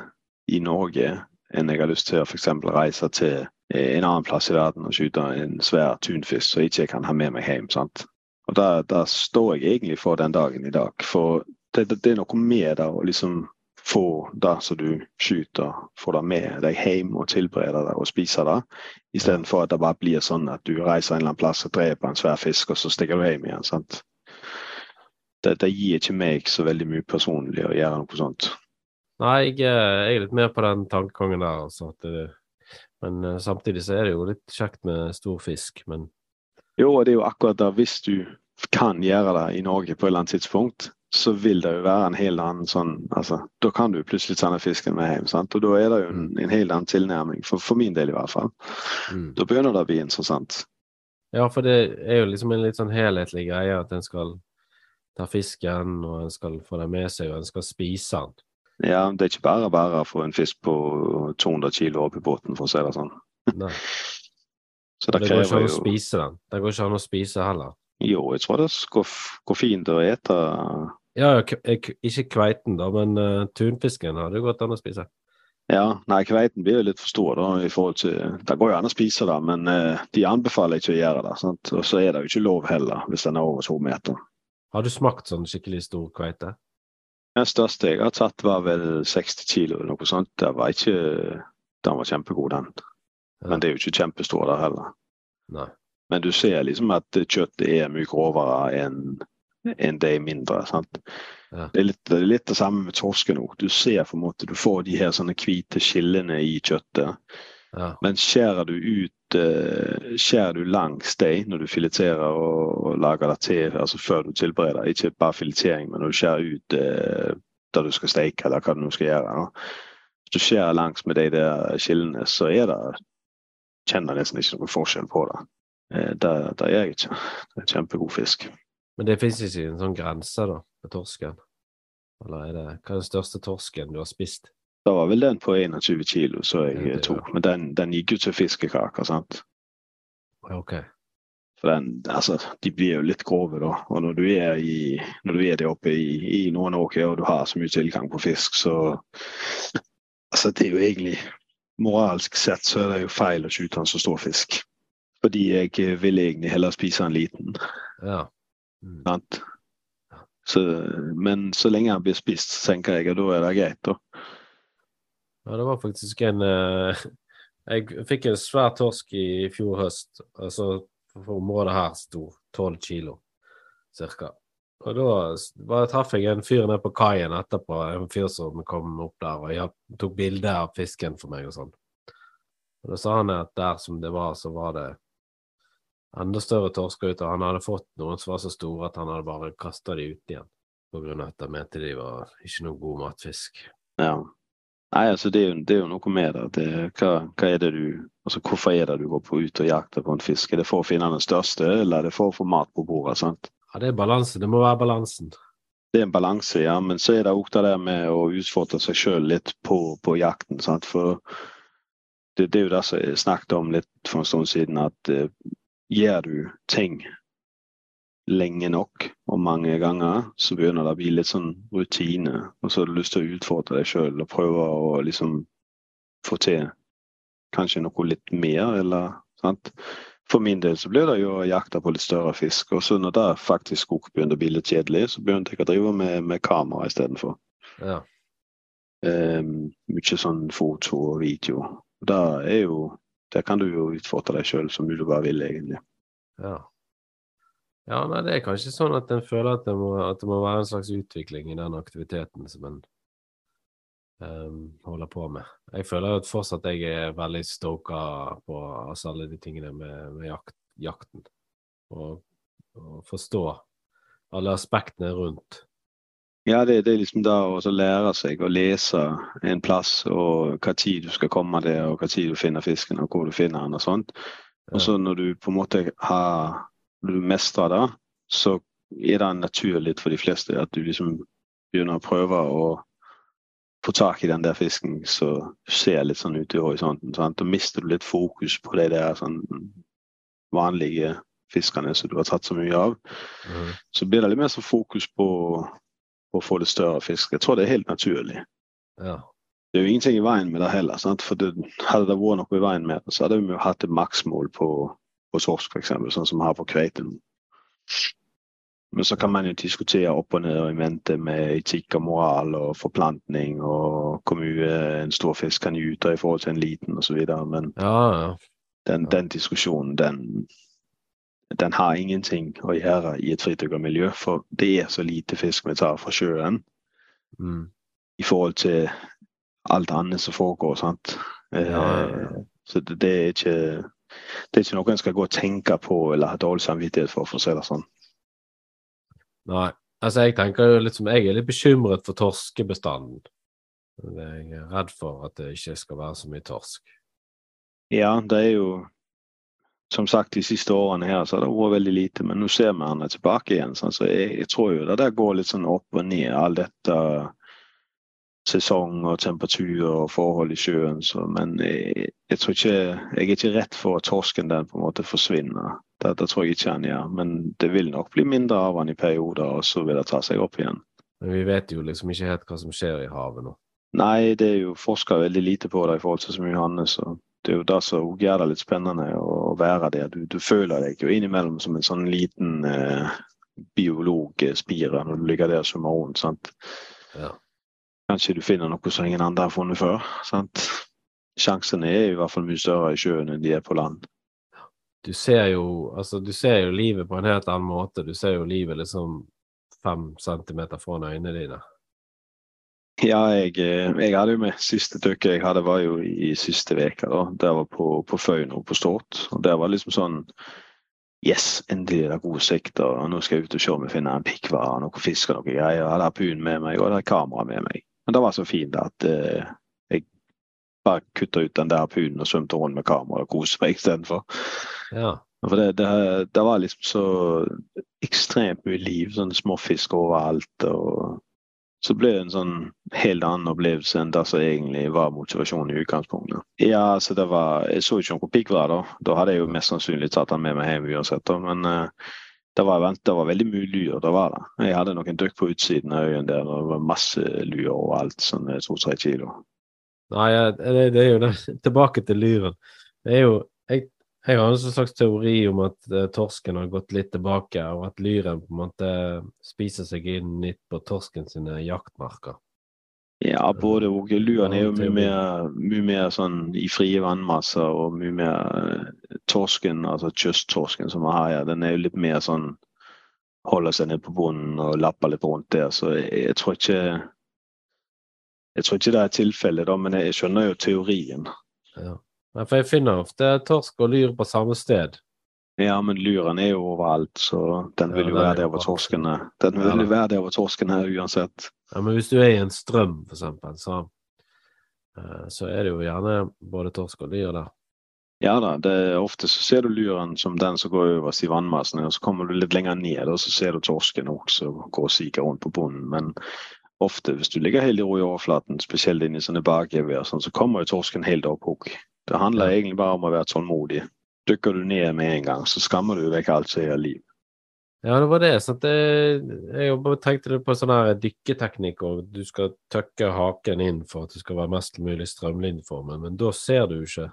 i Norge enn jeg har lyst til å eksempel reise til eh, en annen plass i verden og skyte en svær tunfisk som ikke kan ha med meg hjem. sant? Og der, der står jeg egentlig for den dagen i dag. For det, det, det er noe med det å liksom få det som du skyter, få det med deg hjem og tilberede det og spise det, istedenfor at det bare blir sånn at du reiser en eller annen plass og dreper en svær fisk, og så stikker du hjem igjen. sant? Det, det gir ikke meg så veldig mye personlig å gjøre noe sånt. Nei, jeg, er- jeg er litt med på den tankegangen der, altså. Det, men eh, samtidig så er det jo litt kjekt med stor fisk, men Jo, og det er jo akkurat det. Hvis du kan gjøre det i Norge på et eller annet tidspunkt, så vil det jo være en helt annen sånn altså, Da kan du plutselig sende fisken med hjem. sant? Og da er det jo en, en helt annen tilnærming, for, for min del i hvert fall. Mm. Da begynner det å bli interessant. Ja, for det er jo liksom en litt sånn helhetlig greie at en skal ta fisken, og en skal få den med seg, og en skal spise den. Ja, det er ikke bare bare å få en fisk på 200 kilo opp i båten, for å si det sånn. Nei. Så Det det går ikke an å spise den. Det går ikke an å spise heller. Jo, jeg tror det går, går fint å ete. Ja, ikke kveiten, da, men uh, tunfisken hadde gått an å spise. Ja, nei, kveiten blir jo litt for stor da, i forhold til Det går jo an å spise det, men uh, de anbefaler ikke å gjøre det. sant? Og så er det jo ikke lov heller, hvis den er over to meter. Har du smakt sånn skikkelig stor kveite? Den største jeg har tatt, var vel 60 kilo eller noe sånt. Den var ikke Den var kjempegod, den. Ja. Men det er jo ikke kjempestor der heller. Nei. Men du ser liksom at kjøttet er mye grovere enn en er mindre. sant? Ja. Det, er litt, det er litt det samme med torsken òg. Du ser på en måte, du får de her sånne hvite skillene i kjøttet. Ja. Men skjærer du ut eh, skjærer du langs deg når du fileterer og, og lager det til, altså før du tilbereder, ikke bare filetering, men når du skjærer ut eh, der du skal steike eller hva du nå skal gjøre. Da. Hvis du skjærer langs med de der skillene, så er det kjenner nesten ikke noen forskjell på det. Eh, det, det er jeg ikke. Det er kjempegod fisk. Men det fins ikke en sånn grense, da, med torsken? Eller er det Hva er den største torsken du har spist? Det var vel den på 21 kilo som jeg det tok, ja. men den, den gikk jo til fiskekaker. sant? Okay. For den, altså, de blir jo litt grove, da. Og når du er, i, når du er der oppe i, i Nord-Norge og du har så mye tilgang på fisk, så Altså, det er jo egentlig Moralsk sett så er det jo feil å skyte en så stor fisk. Fordi jeg eh, vil egentlig heller spise en liten. Ja. Mm. Sant? Så, men så lenge han blir spist, så tenker jeg at da er det greit, da. Ja, det var faktisk en eh, Jeg fikk en svær torsk i fjor høst. Altså, for området her sto 12 kilo, cirka. Og da bare traff jeg en fyr nede på kaien etterpå, en fyr som kom opp der og jeg tok bilde av fisken for meg og sånn. Og da sa han at der som det var, så var det enda større torsker ute. Han hadde fått noen som var så store at han hadde bare kasta de ut igjen. På grunn av at han mente de var ikke noe god matfisk. Ja. Nei, altså det er, jo, det er jo noe med det. det hva, hva er det du, altså Hvorfor er det du går på ut og jakter på en fisk? Er det for å finne den største, eller er det for å få mat på bordet? sant? Ja, det er balanse. Det må være balansen. Det er en balanse, ja. Men så er det òg det der med å utfordre seg sjøl litt på, på jakten. sant? For det, det er jo det som jeg snakket om litt for en stund siden, at uh, gjør du ting lenge nok og mange ganger, så begynner det å bli litt sånn rutine. Og så har du lyst til å utfordre deg sjøl og prøve å liksom få til kanskje noe litt mer, eller sant. For min del så blir det jo å jakte på litt større fisk. Og så når det faktisk også begynte å bli litt kjedelig, så begynte jeg å drive med, med kamera istedenfor. Ja. Um, mye sånn foto og video. Det er jo Der kan du jo utfordre deg sjøl mye du bare vil, egentlig. Ja. Ja, nei, det er kanskje sånn at en føler at det, må, at det må være en slags utvikling i den aktiviteten som en um, holder på med. Jeg føler jo at fortsatt jeg er veldig stoka på altså, alle de tingene med, med jakt, jakten. Og, og forstå alle aspektene rundt. Ja, det, det er liksom da å lære seg å lese en plass, og hva tid du skal komme der, og hva tid du finner fisken, og hvor du finner den, og sånt. Og så når du på en måte har du mestrer det, så er det naturlig for de fleste at du liksom begynner å prøve å få tak i den der fisken som ser litt sånn ut i horisonten. Sant? Da mister du litt fokus på de der sånn vanlige fiskene som du har tatt så mye av. Mm. Så blir det litt mer sånn fokus på, på å få det større fisk. Jeg tror det er helt naturlig. Ja. Det er jo ingenting i veien med det heller. Sant? For det, hadde det vært noe i veien med det, så hadde vi jo hatt et maksmål på, på torsk, f.eks., sånn som vi har på kveite nå. Men så kan man jo diskutere opp og ned og i mente med etikk og moral og forplantning og hvor mye en stor fisk kan gyte i forhold til en liten osv. Men Ja, ja. den, den diskusjonen, den, den har ingenting å gjøre i et fritidmiljø. For det er så lite fisk vi tar fra sjøen Mm. i forhold til alt annet som foregår. sant? Ja. Eh, Så det, det, er ikke, det er ikke noe en skal gå og tenke på eller ha dårlig samvittighet for, for å si det sånn. Nei. Altså, jeg tenker jo litt som Jeg er litt bekymret for torskebestanden. Jeg er redd for at det ikke skal være så mye torsk. Ja, det er jo som sagt de siste årene her så har det vært veldig lite, men nå ser vi han er tilbake igjen. Så jeg, jeg, tror jo det der går litt sånn opp og ned, all dette sesong og temperatur og forhold i sjøen. Så, men jeg, jeg, tror ikke, jeg er ikke redd for at torsken den på en måte forsvinner. Det, det tror jeg ikke han gjør. Men det vil nok bli mindre av han i perioder, og så vil det ta seg opp igjen. Men vi vet jo liksom ikke helt hva som skjer i havet nå. Nei, det er jo forska veldig lite på det i forhold til så mye Johannes. Så det er jo det som gjør det litt spennende å være der. Du, du føler deg jo innimellom som en sånn liten eh, biologspire når du ligger der og svømmer rundt. sant? Ja. Kanskje du finner noe som ingen andre har funnet før. sant? Sjansene er i hvert fall mye større i sjøen enn de er på land. Du ser jo altså, du ser jo livet på en helt annen måte. Du ser jo livet liksom fem centimeter foran øynene dine. Ja, jeg, eh, jeg hadde jo med siste dykket jeg hadde, var jo i siste uke. Det var på, på Føyno på Stort. Og det var liksom sånn Yes, endelig er det god sikt, og nå skal jeg ut og se om jeg finner en pikkvare, noe fisk og noe greier. Jeg hadde harpun med meg, og jeg hadde kamera med meg. Men det var så fint at eh, jeg bare kutta ut den der puden og svømte rundt med kamera og koste meg istedenfor. Ja. For det, det, det, var liksom så ekstremt mye liv. Sånne småfisk overalt. og så ble det en sånn helt annen opplevelse enn det som egentlig var motivasjonen i utgangspunktet. Ja, så det var, Jeg så ikke noen pikkvær da. Da hadde jeg jo mest sannsynlig tatt han med meg hjem uansett. Da. Men uh, det var, det var, veldig mye lyr. Det var det. Jeg hadde noen dykk på utsiden av øyen der, og det var masse lyr overalt. Sånn to-tre kilo. Nei, det, det, er jo det. Tilbake til lyren. Det er jo Jeg, jeg har en slags teori om at uh, torsken har gått litt tilbake, og at lyren på en måte spiser seg inn litt på torsken sine jaktmarker. Ja, både og. Luren er jo mye mer, mye mer sånn i frie vannmasser og mye mer eh, torsken, altså kysttorsken som er her, ja, den er jo litt mer sånn Holder seg ned på bunnen og lapper litt rundt der. Så jeg, jeg tror ikke jeg tror ikke det er tilfellet, da, men jeg skjønner jo teorien. Ja. For jeg finner ofte torsk og lyr på samme sted. Ja, men lyren er jo overalt, så den vil jo ja, være der hvor torsken er. Den vil jo være der hvor torsken er uansett. Ja, men hvis du er i en strøm, for eksempel, så, eh, så er det jo gjerne både torsk og lyr der. Ja da, det er ofte så ser du lyren som den som går øverst i vannmassene, og så kommer du litt lenger ned, og så ser du torsken også gå og sige rundt på bunnen. Men ofte hvis du ligger helt i ro i overflaten, spesielt inni sånne bakgevær, sånn, så kommer jo torsken helt opp hukk. Det handler egentlig bare om å være tålmodig. Dykker du ned med en gang, så skammer du vekk alt som er liv. Ja, det var det. Så det, jeg tenkte på sånn her dykketeknikk, og du skal tøkke haken inn for at det skal være mest mulig strømlinjeformen, men da ser du ikke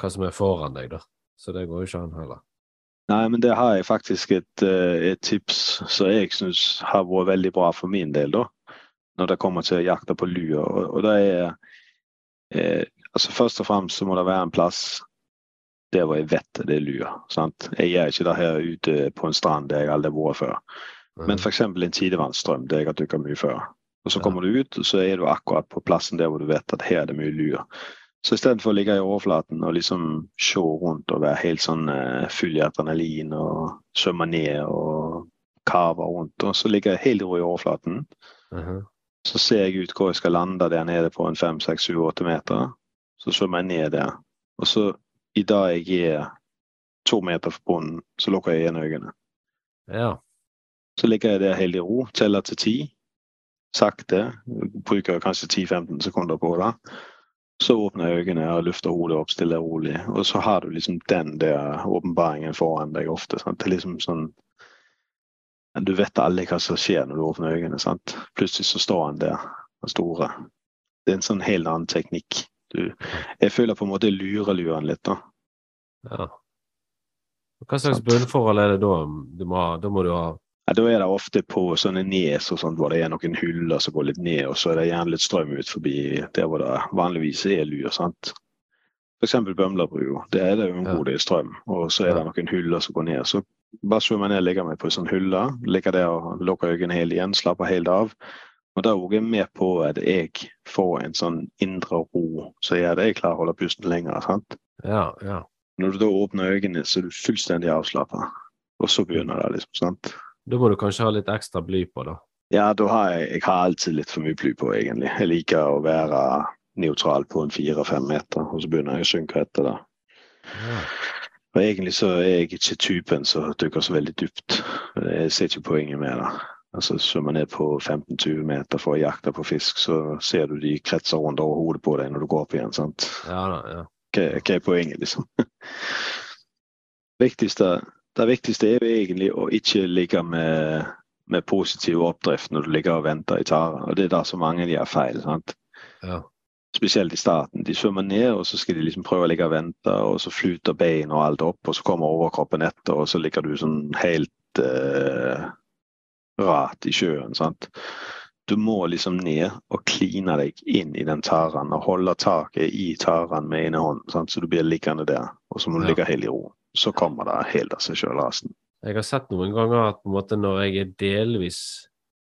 hva som er foran deg, da. Så det går jo ikke an heller. Nei, men det har jeg faktisk et, eh, et tips som jeg syns har vært veldig bra for min del, da. Når det kommer til å jakte på lue. Og, og det er eh, altså Først og fremst så må det være en plass der hvor jeg vet det er lue. Sant? Jeg gjør ikke det her ute på en strand der jeg aldri har vært før. Men f.eks. en tidevannsstrøm der jeg har dykka mye før. Og Så kommer du ut, og så er du akkurat på plassen der hvor du vet at her er det mye lua. Så istedenfor å ligge i overflaten og liksom se rundt og være helt sånn uh, full i adrenalin og svømme ned og kave rundt, og så ligger jeg helt ro i overflaten. Uh -huh. Så ser jeg ut hvor jeg skal lande der nede på en fem, seks, sju, åtte meter. Så svømmer jeg ned der. Og så i dag jeg er to meter fra bunnen, så lukker jeg igjen øynene. Ja. Så ligger jeg der helt i ro, teller til ti. Sakte. Bruker kanskje 10-15 sekunder på det. Så åpner jeg øynene og lufter hodet opp stille og rolig. Og så har du liksom den der åpenbaringen foran deg ofte. Sant? Det er liksom sånn Du vet aldri hva som skjer når du åpner øynene. Sant? Plutselig så står han der, den store. Det er en sånn helt annen teknikk. Du, jeg føler på en måte jeg lurer luren litt, da. Ja. Hva slags bunnforhold er det da du må ha? Da må du ha ja, Da er det ofte på sånne nes og sånt, hvor det er noen huller som går litt ned, og så er det gjerne litt strøm ut forbi der hvor det vanligvis er lur. sant? F.eks. Bømlabrua. Der er det jo en god del strøm, og så er det noen huller som går ned. Så bare svømmer ned, legger meg på en sånn hylle, ligger der og lukker øynene helt igjen, slapper helt av. Og Det er også med på at jeg får en sånn indre ro så gjør det jeg klarer å holde pusten lenger. sant? Ja, ja. Når du da åpner øynene, så er du fullstendig avslappa. Og så begynner det, liksom. sant? Da må du kanskje ha litt ekstra bly på, da. Ja, da har jeg, jeg har alltid litt for mye bly på, egentlig. Jeg liker å være nøytral på en fire-fem meter, og så begynner jeg å synke etter det. Ja. Og egentlig så er jeg ikke typen som dykker så veldig dypt. Jeg ser ikke poenget med det. Altså Svømmer ned på 15-20 meter for å jakte på fisk, så ser du de kretser rundt over hodet på deg når du går opp igjen. sant? Ja da, ja. Hva, hva er poenget, liksom? viktigste, det viktigste er jo egentlig å ikke ligge med, med positiv oppdrift når du ligger og venter i tara. Og det er der så mange gjør feil. sant? ja. Spesielt i starten. De svømmer ned, og så skal de liksom prøve å ligge og vente, og så flyter bein og alt opp, og så kommer overkroppen etter, og så ligger du sånn helt eh, rat i sjøen. sant? Du må liksom ned og kline deg inn i den taren og holde taket i taren med ene hånden, sant? så du blir liggende der. Og så må du Ja. ligge helt i ro. Så kommer det helt av seg sjøl resten. Jeg har sett noen ganger at måte når jeg er delvis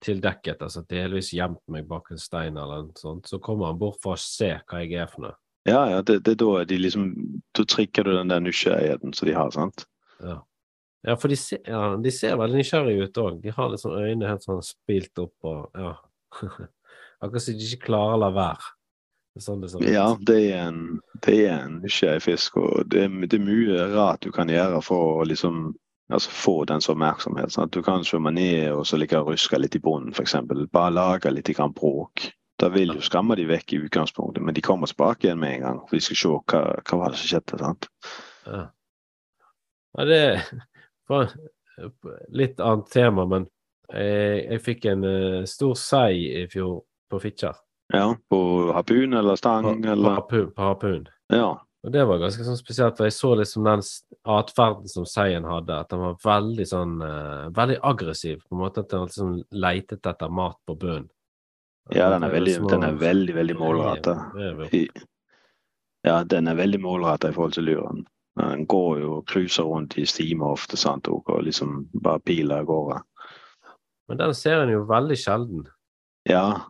tildekket, altså delvis gjemt meg bak en stein eller noe sånt, så kommer han bort for å se hva jeg er for noe. Ja, ja, det, det da de liksom Da trikker du den der nysgjerrigheten som de har, sant. Ja, ja for de ser, ja, de ser veldig nysgjerrige ut òg. De har liksom øynene helt sånn spilt opp og ja. Akkurat som de ikke klarer å la være. Det sånn det. Ja, det er en, det er en nysgjerrig fisk, og det, det er mye rart du kan gjøre for å liksom altså få dens oppmerksomhet. Sant? Du kan svømme ned og så ligge og ruske litt i bunnen, f.eks. Bare lage litt grann bråk. Da vil du skremme de vekk i utgangspunktet, men de kommer tilbake igjen med en gang. For de skal se hva, hva var det som skjedde. sant? Ja. ja, det er litt annet tema, men jeg, jeg fikk en uh, stor sei i fjor på Fitjar. Ja, På harpun eller stang på, eller harpun, på harpun. Ja. Og det var ganske sånn spesielt, for jeg så liksom den atferden som seien hadde, at den var veldig sånn uh, Veldig aggressiv, på en måte at den liksom leitet etter mat på bunnen. ja, den er veldig, små- den er veldig, veldig målretta. Ja, den er veldig målretta i forhold til luren. Den går jo og cruiser rundt i stimer ofte sant, og liksom bare piler av gårde. Men den ser en jo veldig sjelden. Ja,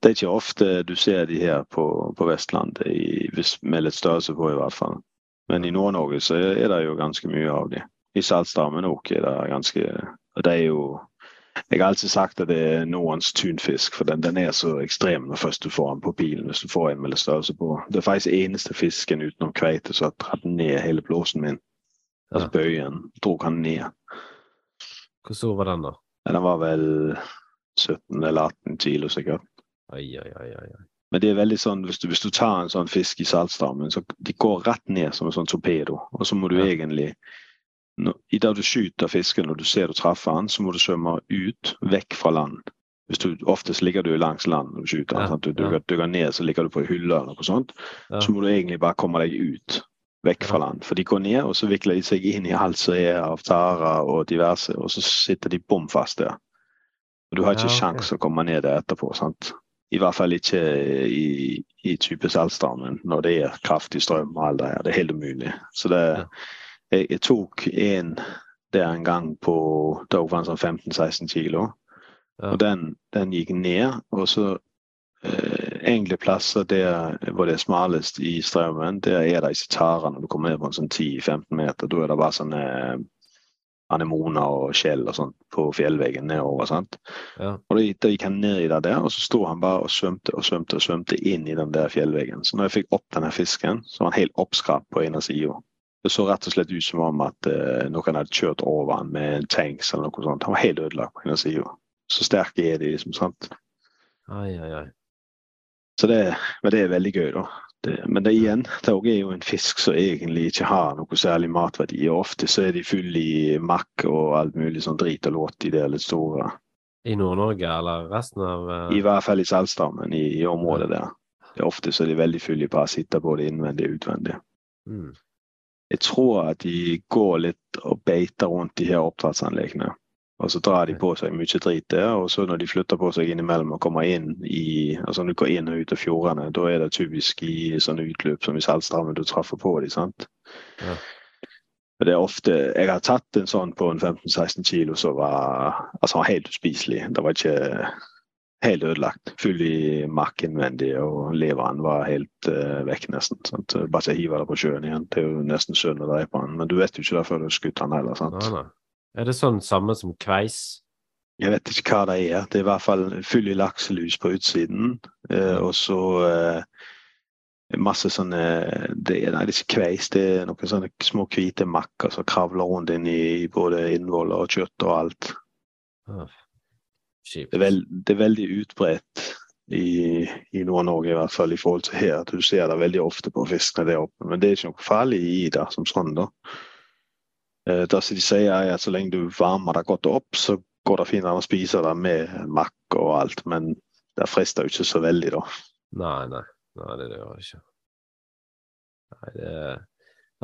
det er ikke ofte du ser de her på, på Vestlandet, i, hvis, med litt størrelse på i hvert fall. Men i Nord-Norge så er det jo ganske mye av de. I Saltstraumen òg er det ganske Og det er jo Jeg har alltid sagt at det er Nordens tunfisk, for den, den er så ekstrem når først du får den på pilen. Hvis du får en med litt størrelse på. Det er faktisk eneste fisken utenom kveite som har dratt ned hele blåsen min. Altså bøyen. Drog han ned. Hvor stor var den, da? Den var vel 17 eller 18 kilo sikkert. Oi, oi, ai. ai. Men det er veldig sånn, hvis du, hvis du tar en sånn fisk i saltstammen, så de går rett ned som en sånn torpedo. Og så må du Ja. egentlig når, I det du skyter fisken og du ser du treffer den, så må du svømme ut, vekk fra land. Hvis du, Oftest ligger du langs land når du skyter. Ja. Du ja. dykker, ned, så ligger du på ei hylle eller noe sånt. Ja. Så må du egentlig bare komme deg ut, vekk fra land. For de går ned, og så vikler de seg inn i alt som er av tarer og diverse, og så sitter de bom fast der. Og du har ikke Ja, okay. sjans å komme ned der etterpå. sant? I hvert fall ikke i, i type Saltstraumen når det er kraftig strøm og alt det her. Det er helt umulig. Så det, jeg, jeg tok en der en gang på Da var den sånn 15-16 kilo. Ja. Og den, den gikk ned. Og så eh, enkelte plasser der hvor det er smalest i strømmen, der er det ikke tarer når du kommer ned på en sånn 10-15 meter. Da er det bare sånne anemoner og skjell og sånt på fjellveggen nedover. sant? Ja. Og da, da gikk han ned i det der, og så sto han bare og svømte og svømte og svømte inn i den der fjellveggen. Så når jeg fikk opp denne fisken, så var han helt oppskrapt på ene sida. Det så rett og slett ut som om at eh, noen hadde kjørt over han med en tanks eller noe sånt. Han var helt ødelagt på ene sida. Så sterke er de, liksom. sant? Ai, ai, ai. Så det, men det er veldig gøy, da. Det, men det igjen, det er jo en fisk som egentlig ikke har noe særlig matverdi. Og ofte så er de fulle i makk og alt mulig sånn drit og låt, de der litt store. I Nord-Norge, eller resten av uh... I hvert fall i Saltstraumen, i, i området der. Det er ofte så er de veldig fulle i parasitter, både innvendig og utvendig. mm. Jeg tror at de går litt og beiter rundt de her oppdrettsanleggene. Og så drar de på seg mye drit der, og så når de flytter på seg innimellom og kommer inn i altså når de går inn og ut av fjordene, da er det typisk i sånne utløp som i saltstrammen du treffer på dem. sant? Ja. Det er ofte, Jeg har tatt en sånn på en 15-16 kilo som var altså helt uspiselig. Det var ikke helt ødelagt. Full i makk innvendig, og leveren var helt uh, vekk nesten. Sant? Så Bare ikke hive det på sjøen igjen. Det er jo nesten synd å drepe den, men du vet jo ikke det før du har skutt den heller. sant? Nei, nei. Er det sånn samme som kveis? Jeg vet ikke hva det er. Det er i hvert fall full i lakselus på utsiden. Eh, og så eh, masse sånne det Nei, det er ikke kveis. Det er noen sånne små hvite makker som kravler rundt inn i både innvoller og kjøtt og alt. Ah, Det er, veld, det er veldig utbredt i, i Nord-Norge, i hvert fall i forhold til her. Du ser det veldig ofte på fiskene der oppe. Men det er ikke noe farlig i det som sånn. da. Eh, Det de sier er at så lenge du varmer det godt opp, så går det fint an å spise det med makk og alt. Men det frister jo ikke så veldig, da. Nei, nei. Nei, det gjør jeg ikke. Nei, det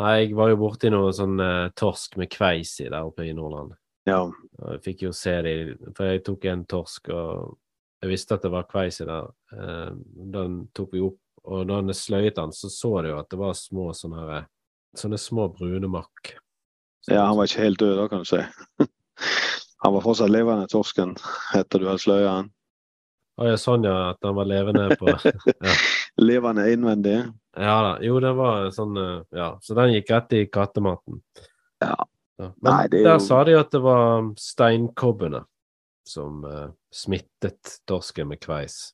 Nei, jeg var jo borti noe sånn eh, torsk med kveis i der oppe i Nordland. Ja, Og jeg fikk jo se de, for jeg tok en torsk, og jeg visste at det var kveis i der. Eh, den tok vi opp, og da jeg sløyet den, så så du jo at det var små sånne sånne små brune makk. Ja han var ikke helt død da, kan du si. Han var fortsatt levende, torsken, etter du hadde sløya han. Å ja, sånn ja, at han var levende på ja. Levende innvendig. ja da. Jo, det var sånn eh, Ja, så den gikk rett i kattematen. Ja. Ja. Men Nei, det er der jo- sa de at det var steinkobbene som uh, smittet torsken med kveis.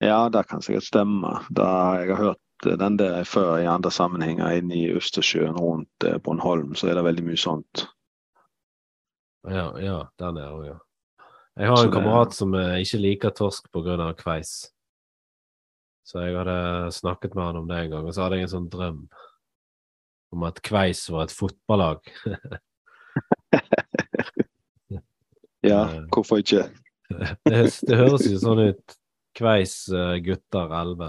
Ja, det kan sikkert stemme. Da jeg har hørt den der før i andre sammenhenger inne i Østersjøen rundt eh, Bornholm, så er det veldig mye sånt. Ja, ja, der nede òg, ja. Jeg har Så en det- kamerat som eh, ikke liker torsk pga. kveis. Så jeg hadde snakket med han om det en gang, og så hadde jeg en sånn drøm om at kveis var et fotballag. Ja, Eh. hvorfor ikke? Det, det høres jo sånn ut. Kveis eh, gutter 11.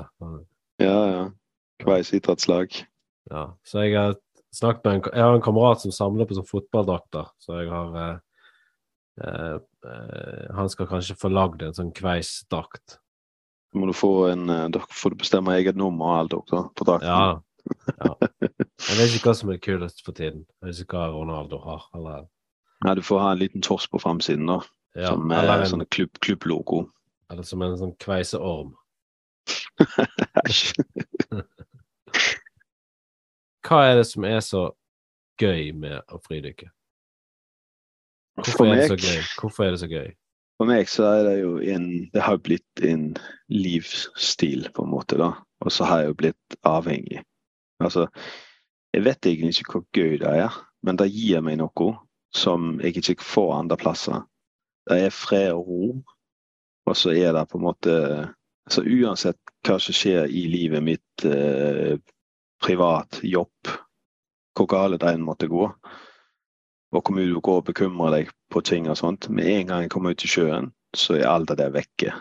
Ja, ja. Kveisidrettslag. Ja, så jeg har snakket med en, jeg har en kamerat som samler på sånn fotballdrakter, så jeg har eh, eh, eh, Han skal kanskje få lagd en sånn kveisdrakt. Må du få en, Dere da får bestemme eget nummer og alt dere på drakten. Ja. ja. Jeg vet ikke hva som er kulest for tiden. Jeg vet ikke hva Ronaldo har. Eller, Ja, du får ha en liten torsk på framsiden, da. ja, som er eller, sånn en, klubb, klubblogo. eller som en sånn kveiseorm. Æsj. Hva er det som er så gøy med å fridykke? For Hvorfor er det så meg, gøy? Hvorfor er det så gøy? for meg så er det jo en Det har blitt en livsstil, på en måte, da. Og så har jeg jo blitt avhengig. Altså, jeg vet egentlig ikke hvor gøy det er, men det gir meg noe som jeg ikke får andre plasser. Det er fred og ro, og så er det på en måte Så Uansett hva som skjer i livet mitt, eh, privat, jobb, hvor gale det enn måtte gå, og hvor mye du går og bekymrer deg på ting og sånt, med en gang jeg kommer ut i sjøen, så er alt det der vekke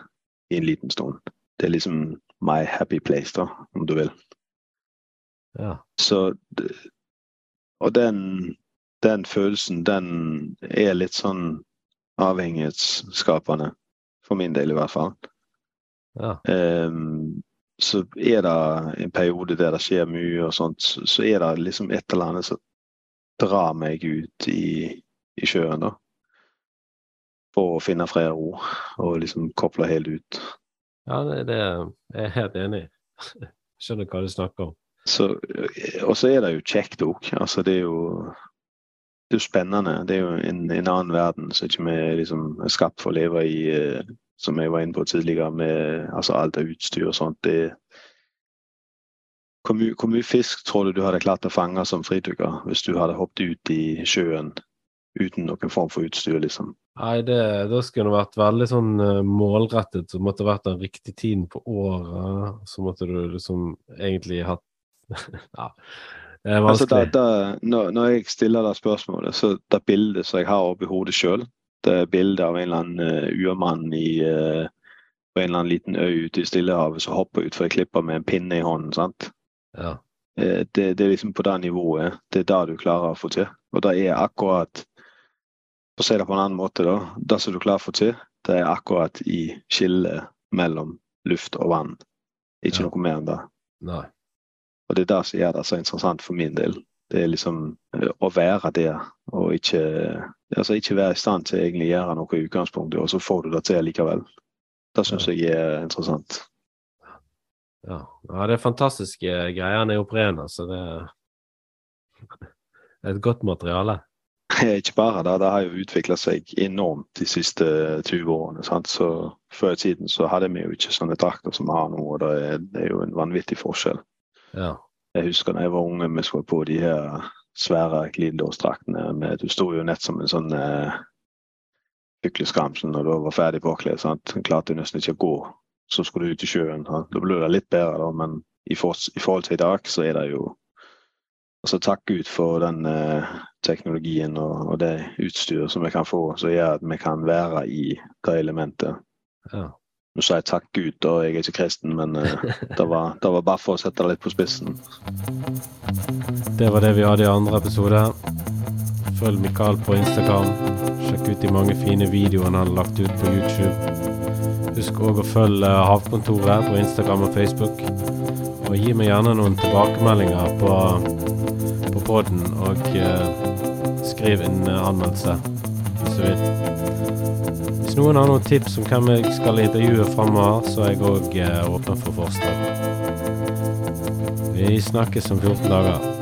i en liten stund. Det er liksom my happy place, da, om du vil. Ja. Så Og den, den følelsen, den er litt sånn avhengighetsskapende. For min del, i hvert fall. Ja. Ehm, så er det en periode der det skjer mye og sånt, så, så er det liksom et eller annet som drar meg ut i, i sjøen, da. For å finne fred og ro, og liksom koble helt ut. Ja, det, det er jeg helt enig i. Skjønner hva du snakker om. Så, og så er det jo kjekt òg. Altså, det er jo det er jo spennende. Det er jo en, en annen verden som ikke vi liksom er skapt for å leve i, eh, som jeg var inne på tidligere, med altså, alt av utstyr og sånt. Det, hvor, mye, hvor mye fisk tror du du hadde klart å fange som fridykker hvis du hadde hoppet ut i sjøen uten noen form for utstyr, liksom? Nei, det, da skulle det vært veldig sånn eh, målrettet. Så måtte det vært den riktige tiden på året. Så måtte du liksom egentlig hatt Ja, det er Altså, da, vanskelig. da, når, når jeg stiller det spørsmålet, så det bildet som jeg har oppi hodet sjøl, det er bildet av en eller annen uh, urmann i, eh, på en eller annen liten øy ute i Stillehavet som hopper utfor ei klippe med en pinne i hånden. sant? Ja. Eh, det, det er liksom på det nivået. Det er det du klarer å få til. Og det er akkurat For å si det på en annen måte, da. Det som du klarer å få til, det er akkurat i skillet mellom luft og vann. Ikke Ja. noe mer enn det. Nei. Og det er det som gjør det så interessant for min del. Det er liksom eh, å være der, og ikke, altså ikke være i stand til egentlig gjøre noe i utgangspunktet, og så får du det til likevel. Det syns jeg er interessant. Ja. ja, det er fantastiske greier. Han er opererer, så det er et godt materiale. ikke bare det, det har jo utvikla seg enormt de siste 20 årene. Sant? Så Før i tiden så hadde vi jo ikke sånne drakter som vi har nå, og det er, det er jo en vanvittig forskjell. Ja. Jeg husker da jeg var unge, vi skulle på de her svære glidelåsdraktene. med- Du sto jo nett som en sånn eh, fykleskamsel når du var ferdig påkledd. sant? Klarte nesten ikke å gå, så skulle du ut i sjøen. sant? Da ble det litt bedre, da, men i, for, i forhold til i dag, så er det jo Altså takk Gud for den eh, teknologien og, og det utstyret som vi kan få, som gjør at vi kan være i det elementet. ja. Nå sa jeg takk Gud, og jeg er ikke kristen, men eh, det, var, det var bare for å sette det litt på spissen. Det var det vi hadde i andre episode. Følg Mikael på Instagram. Sjekk ut de mange fine videoene han har lagt ut på YouTube. Husk òg å følge Havkontoret på Instagram og Facebook. Og gi meg gjerne noen tilbakemeldinger på, på poden, og eh, skriv en eh, anmeldelse hvis du vil. Hvis noen har noen tips om hvem jeg skal intervjue framover, så er jeg òg eh, åpen for forslag. Vi snakkes om 14 dager.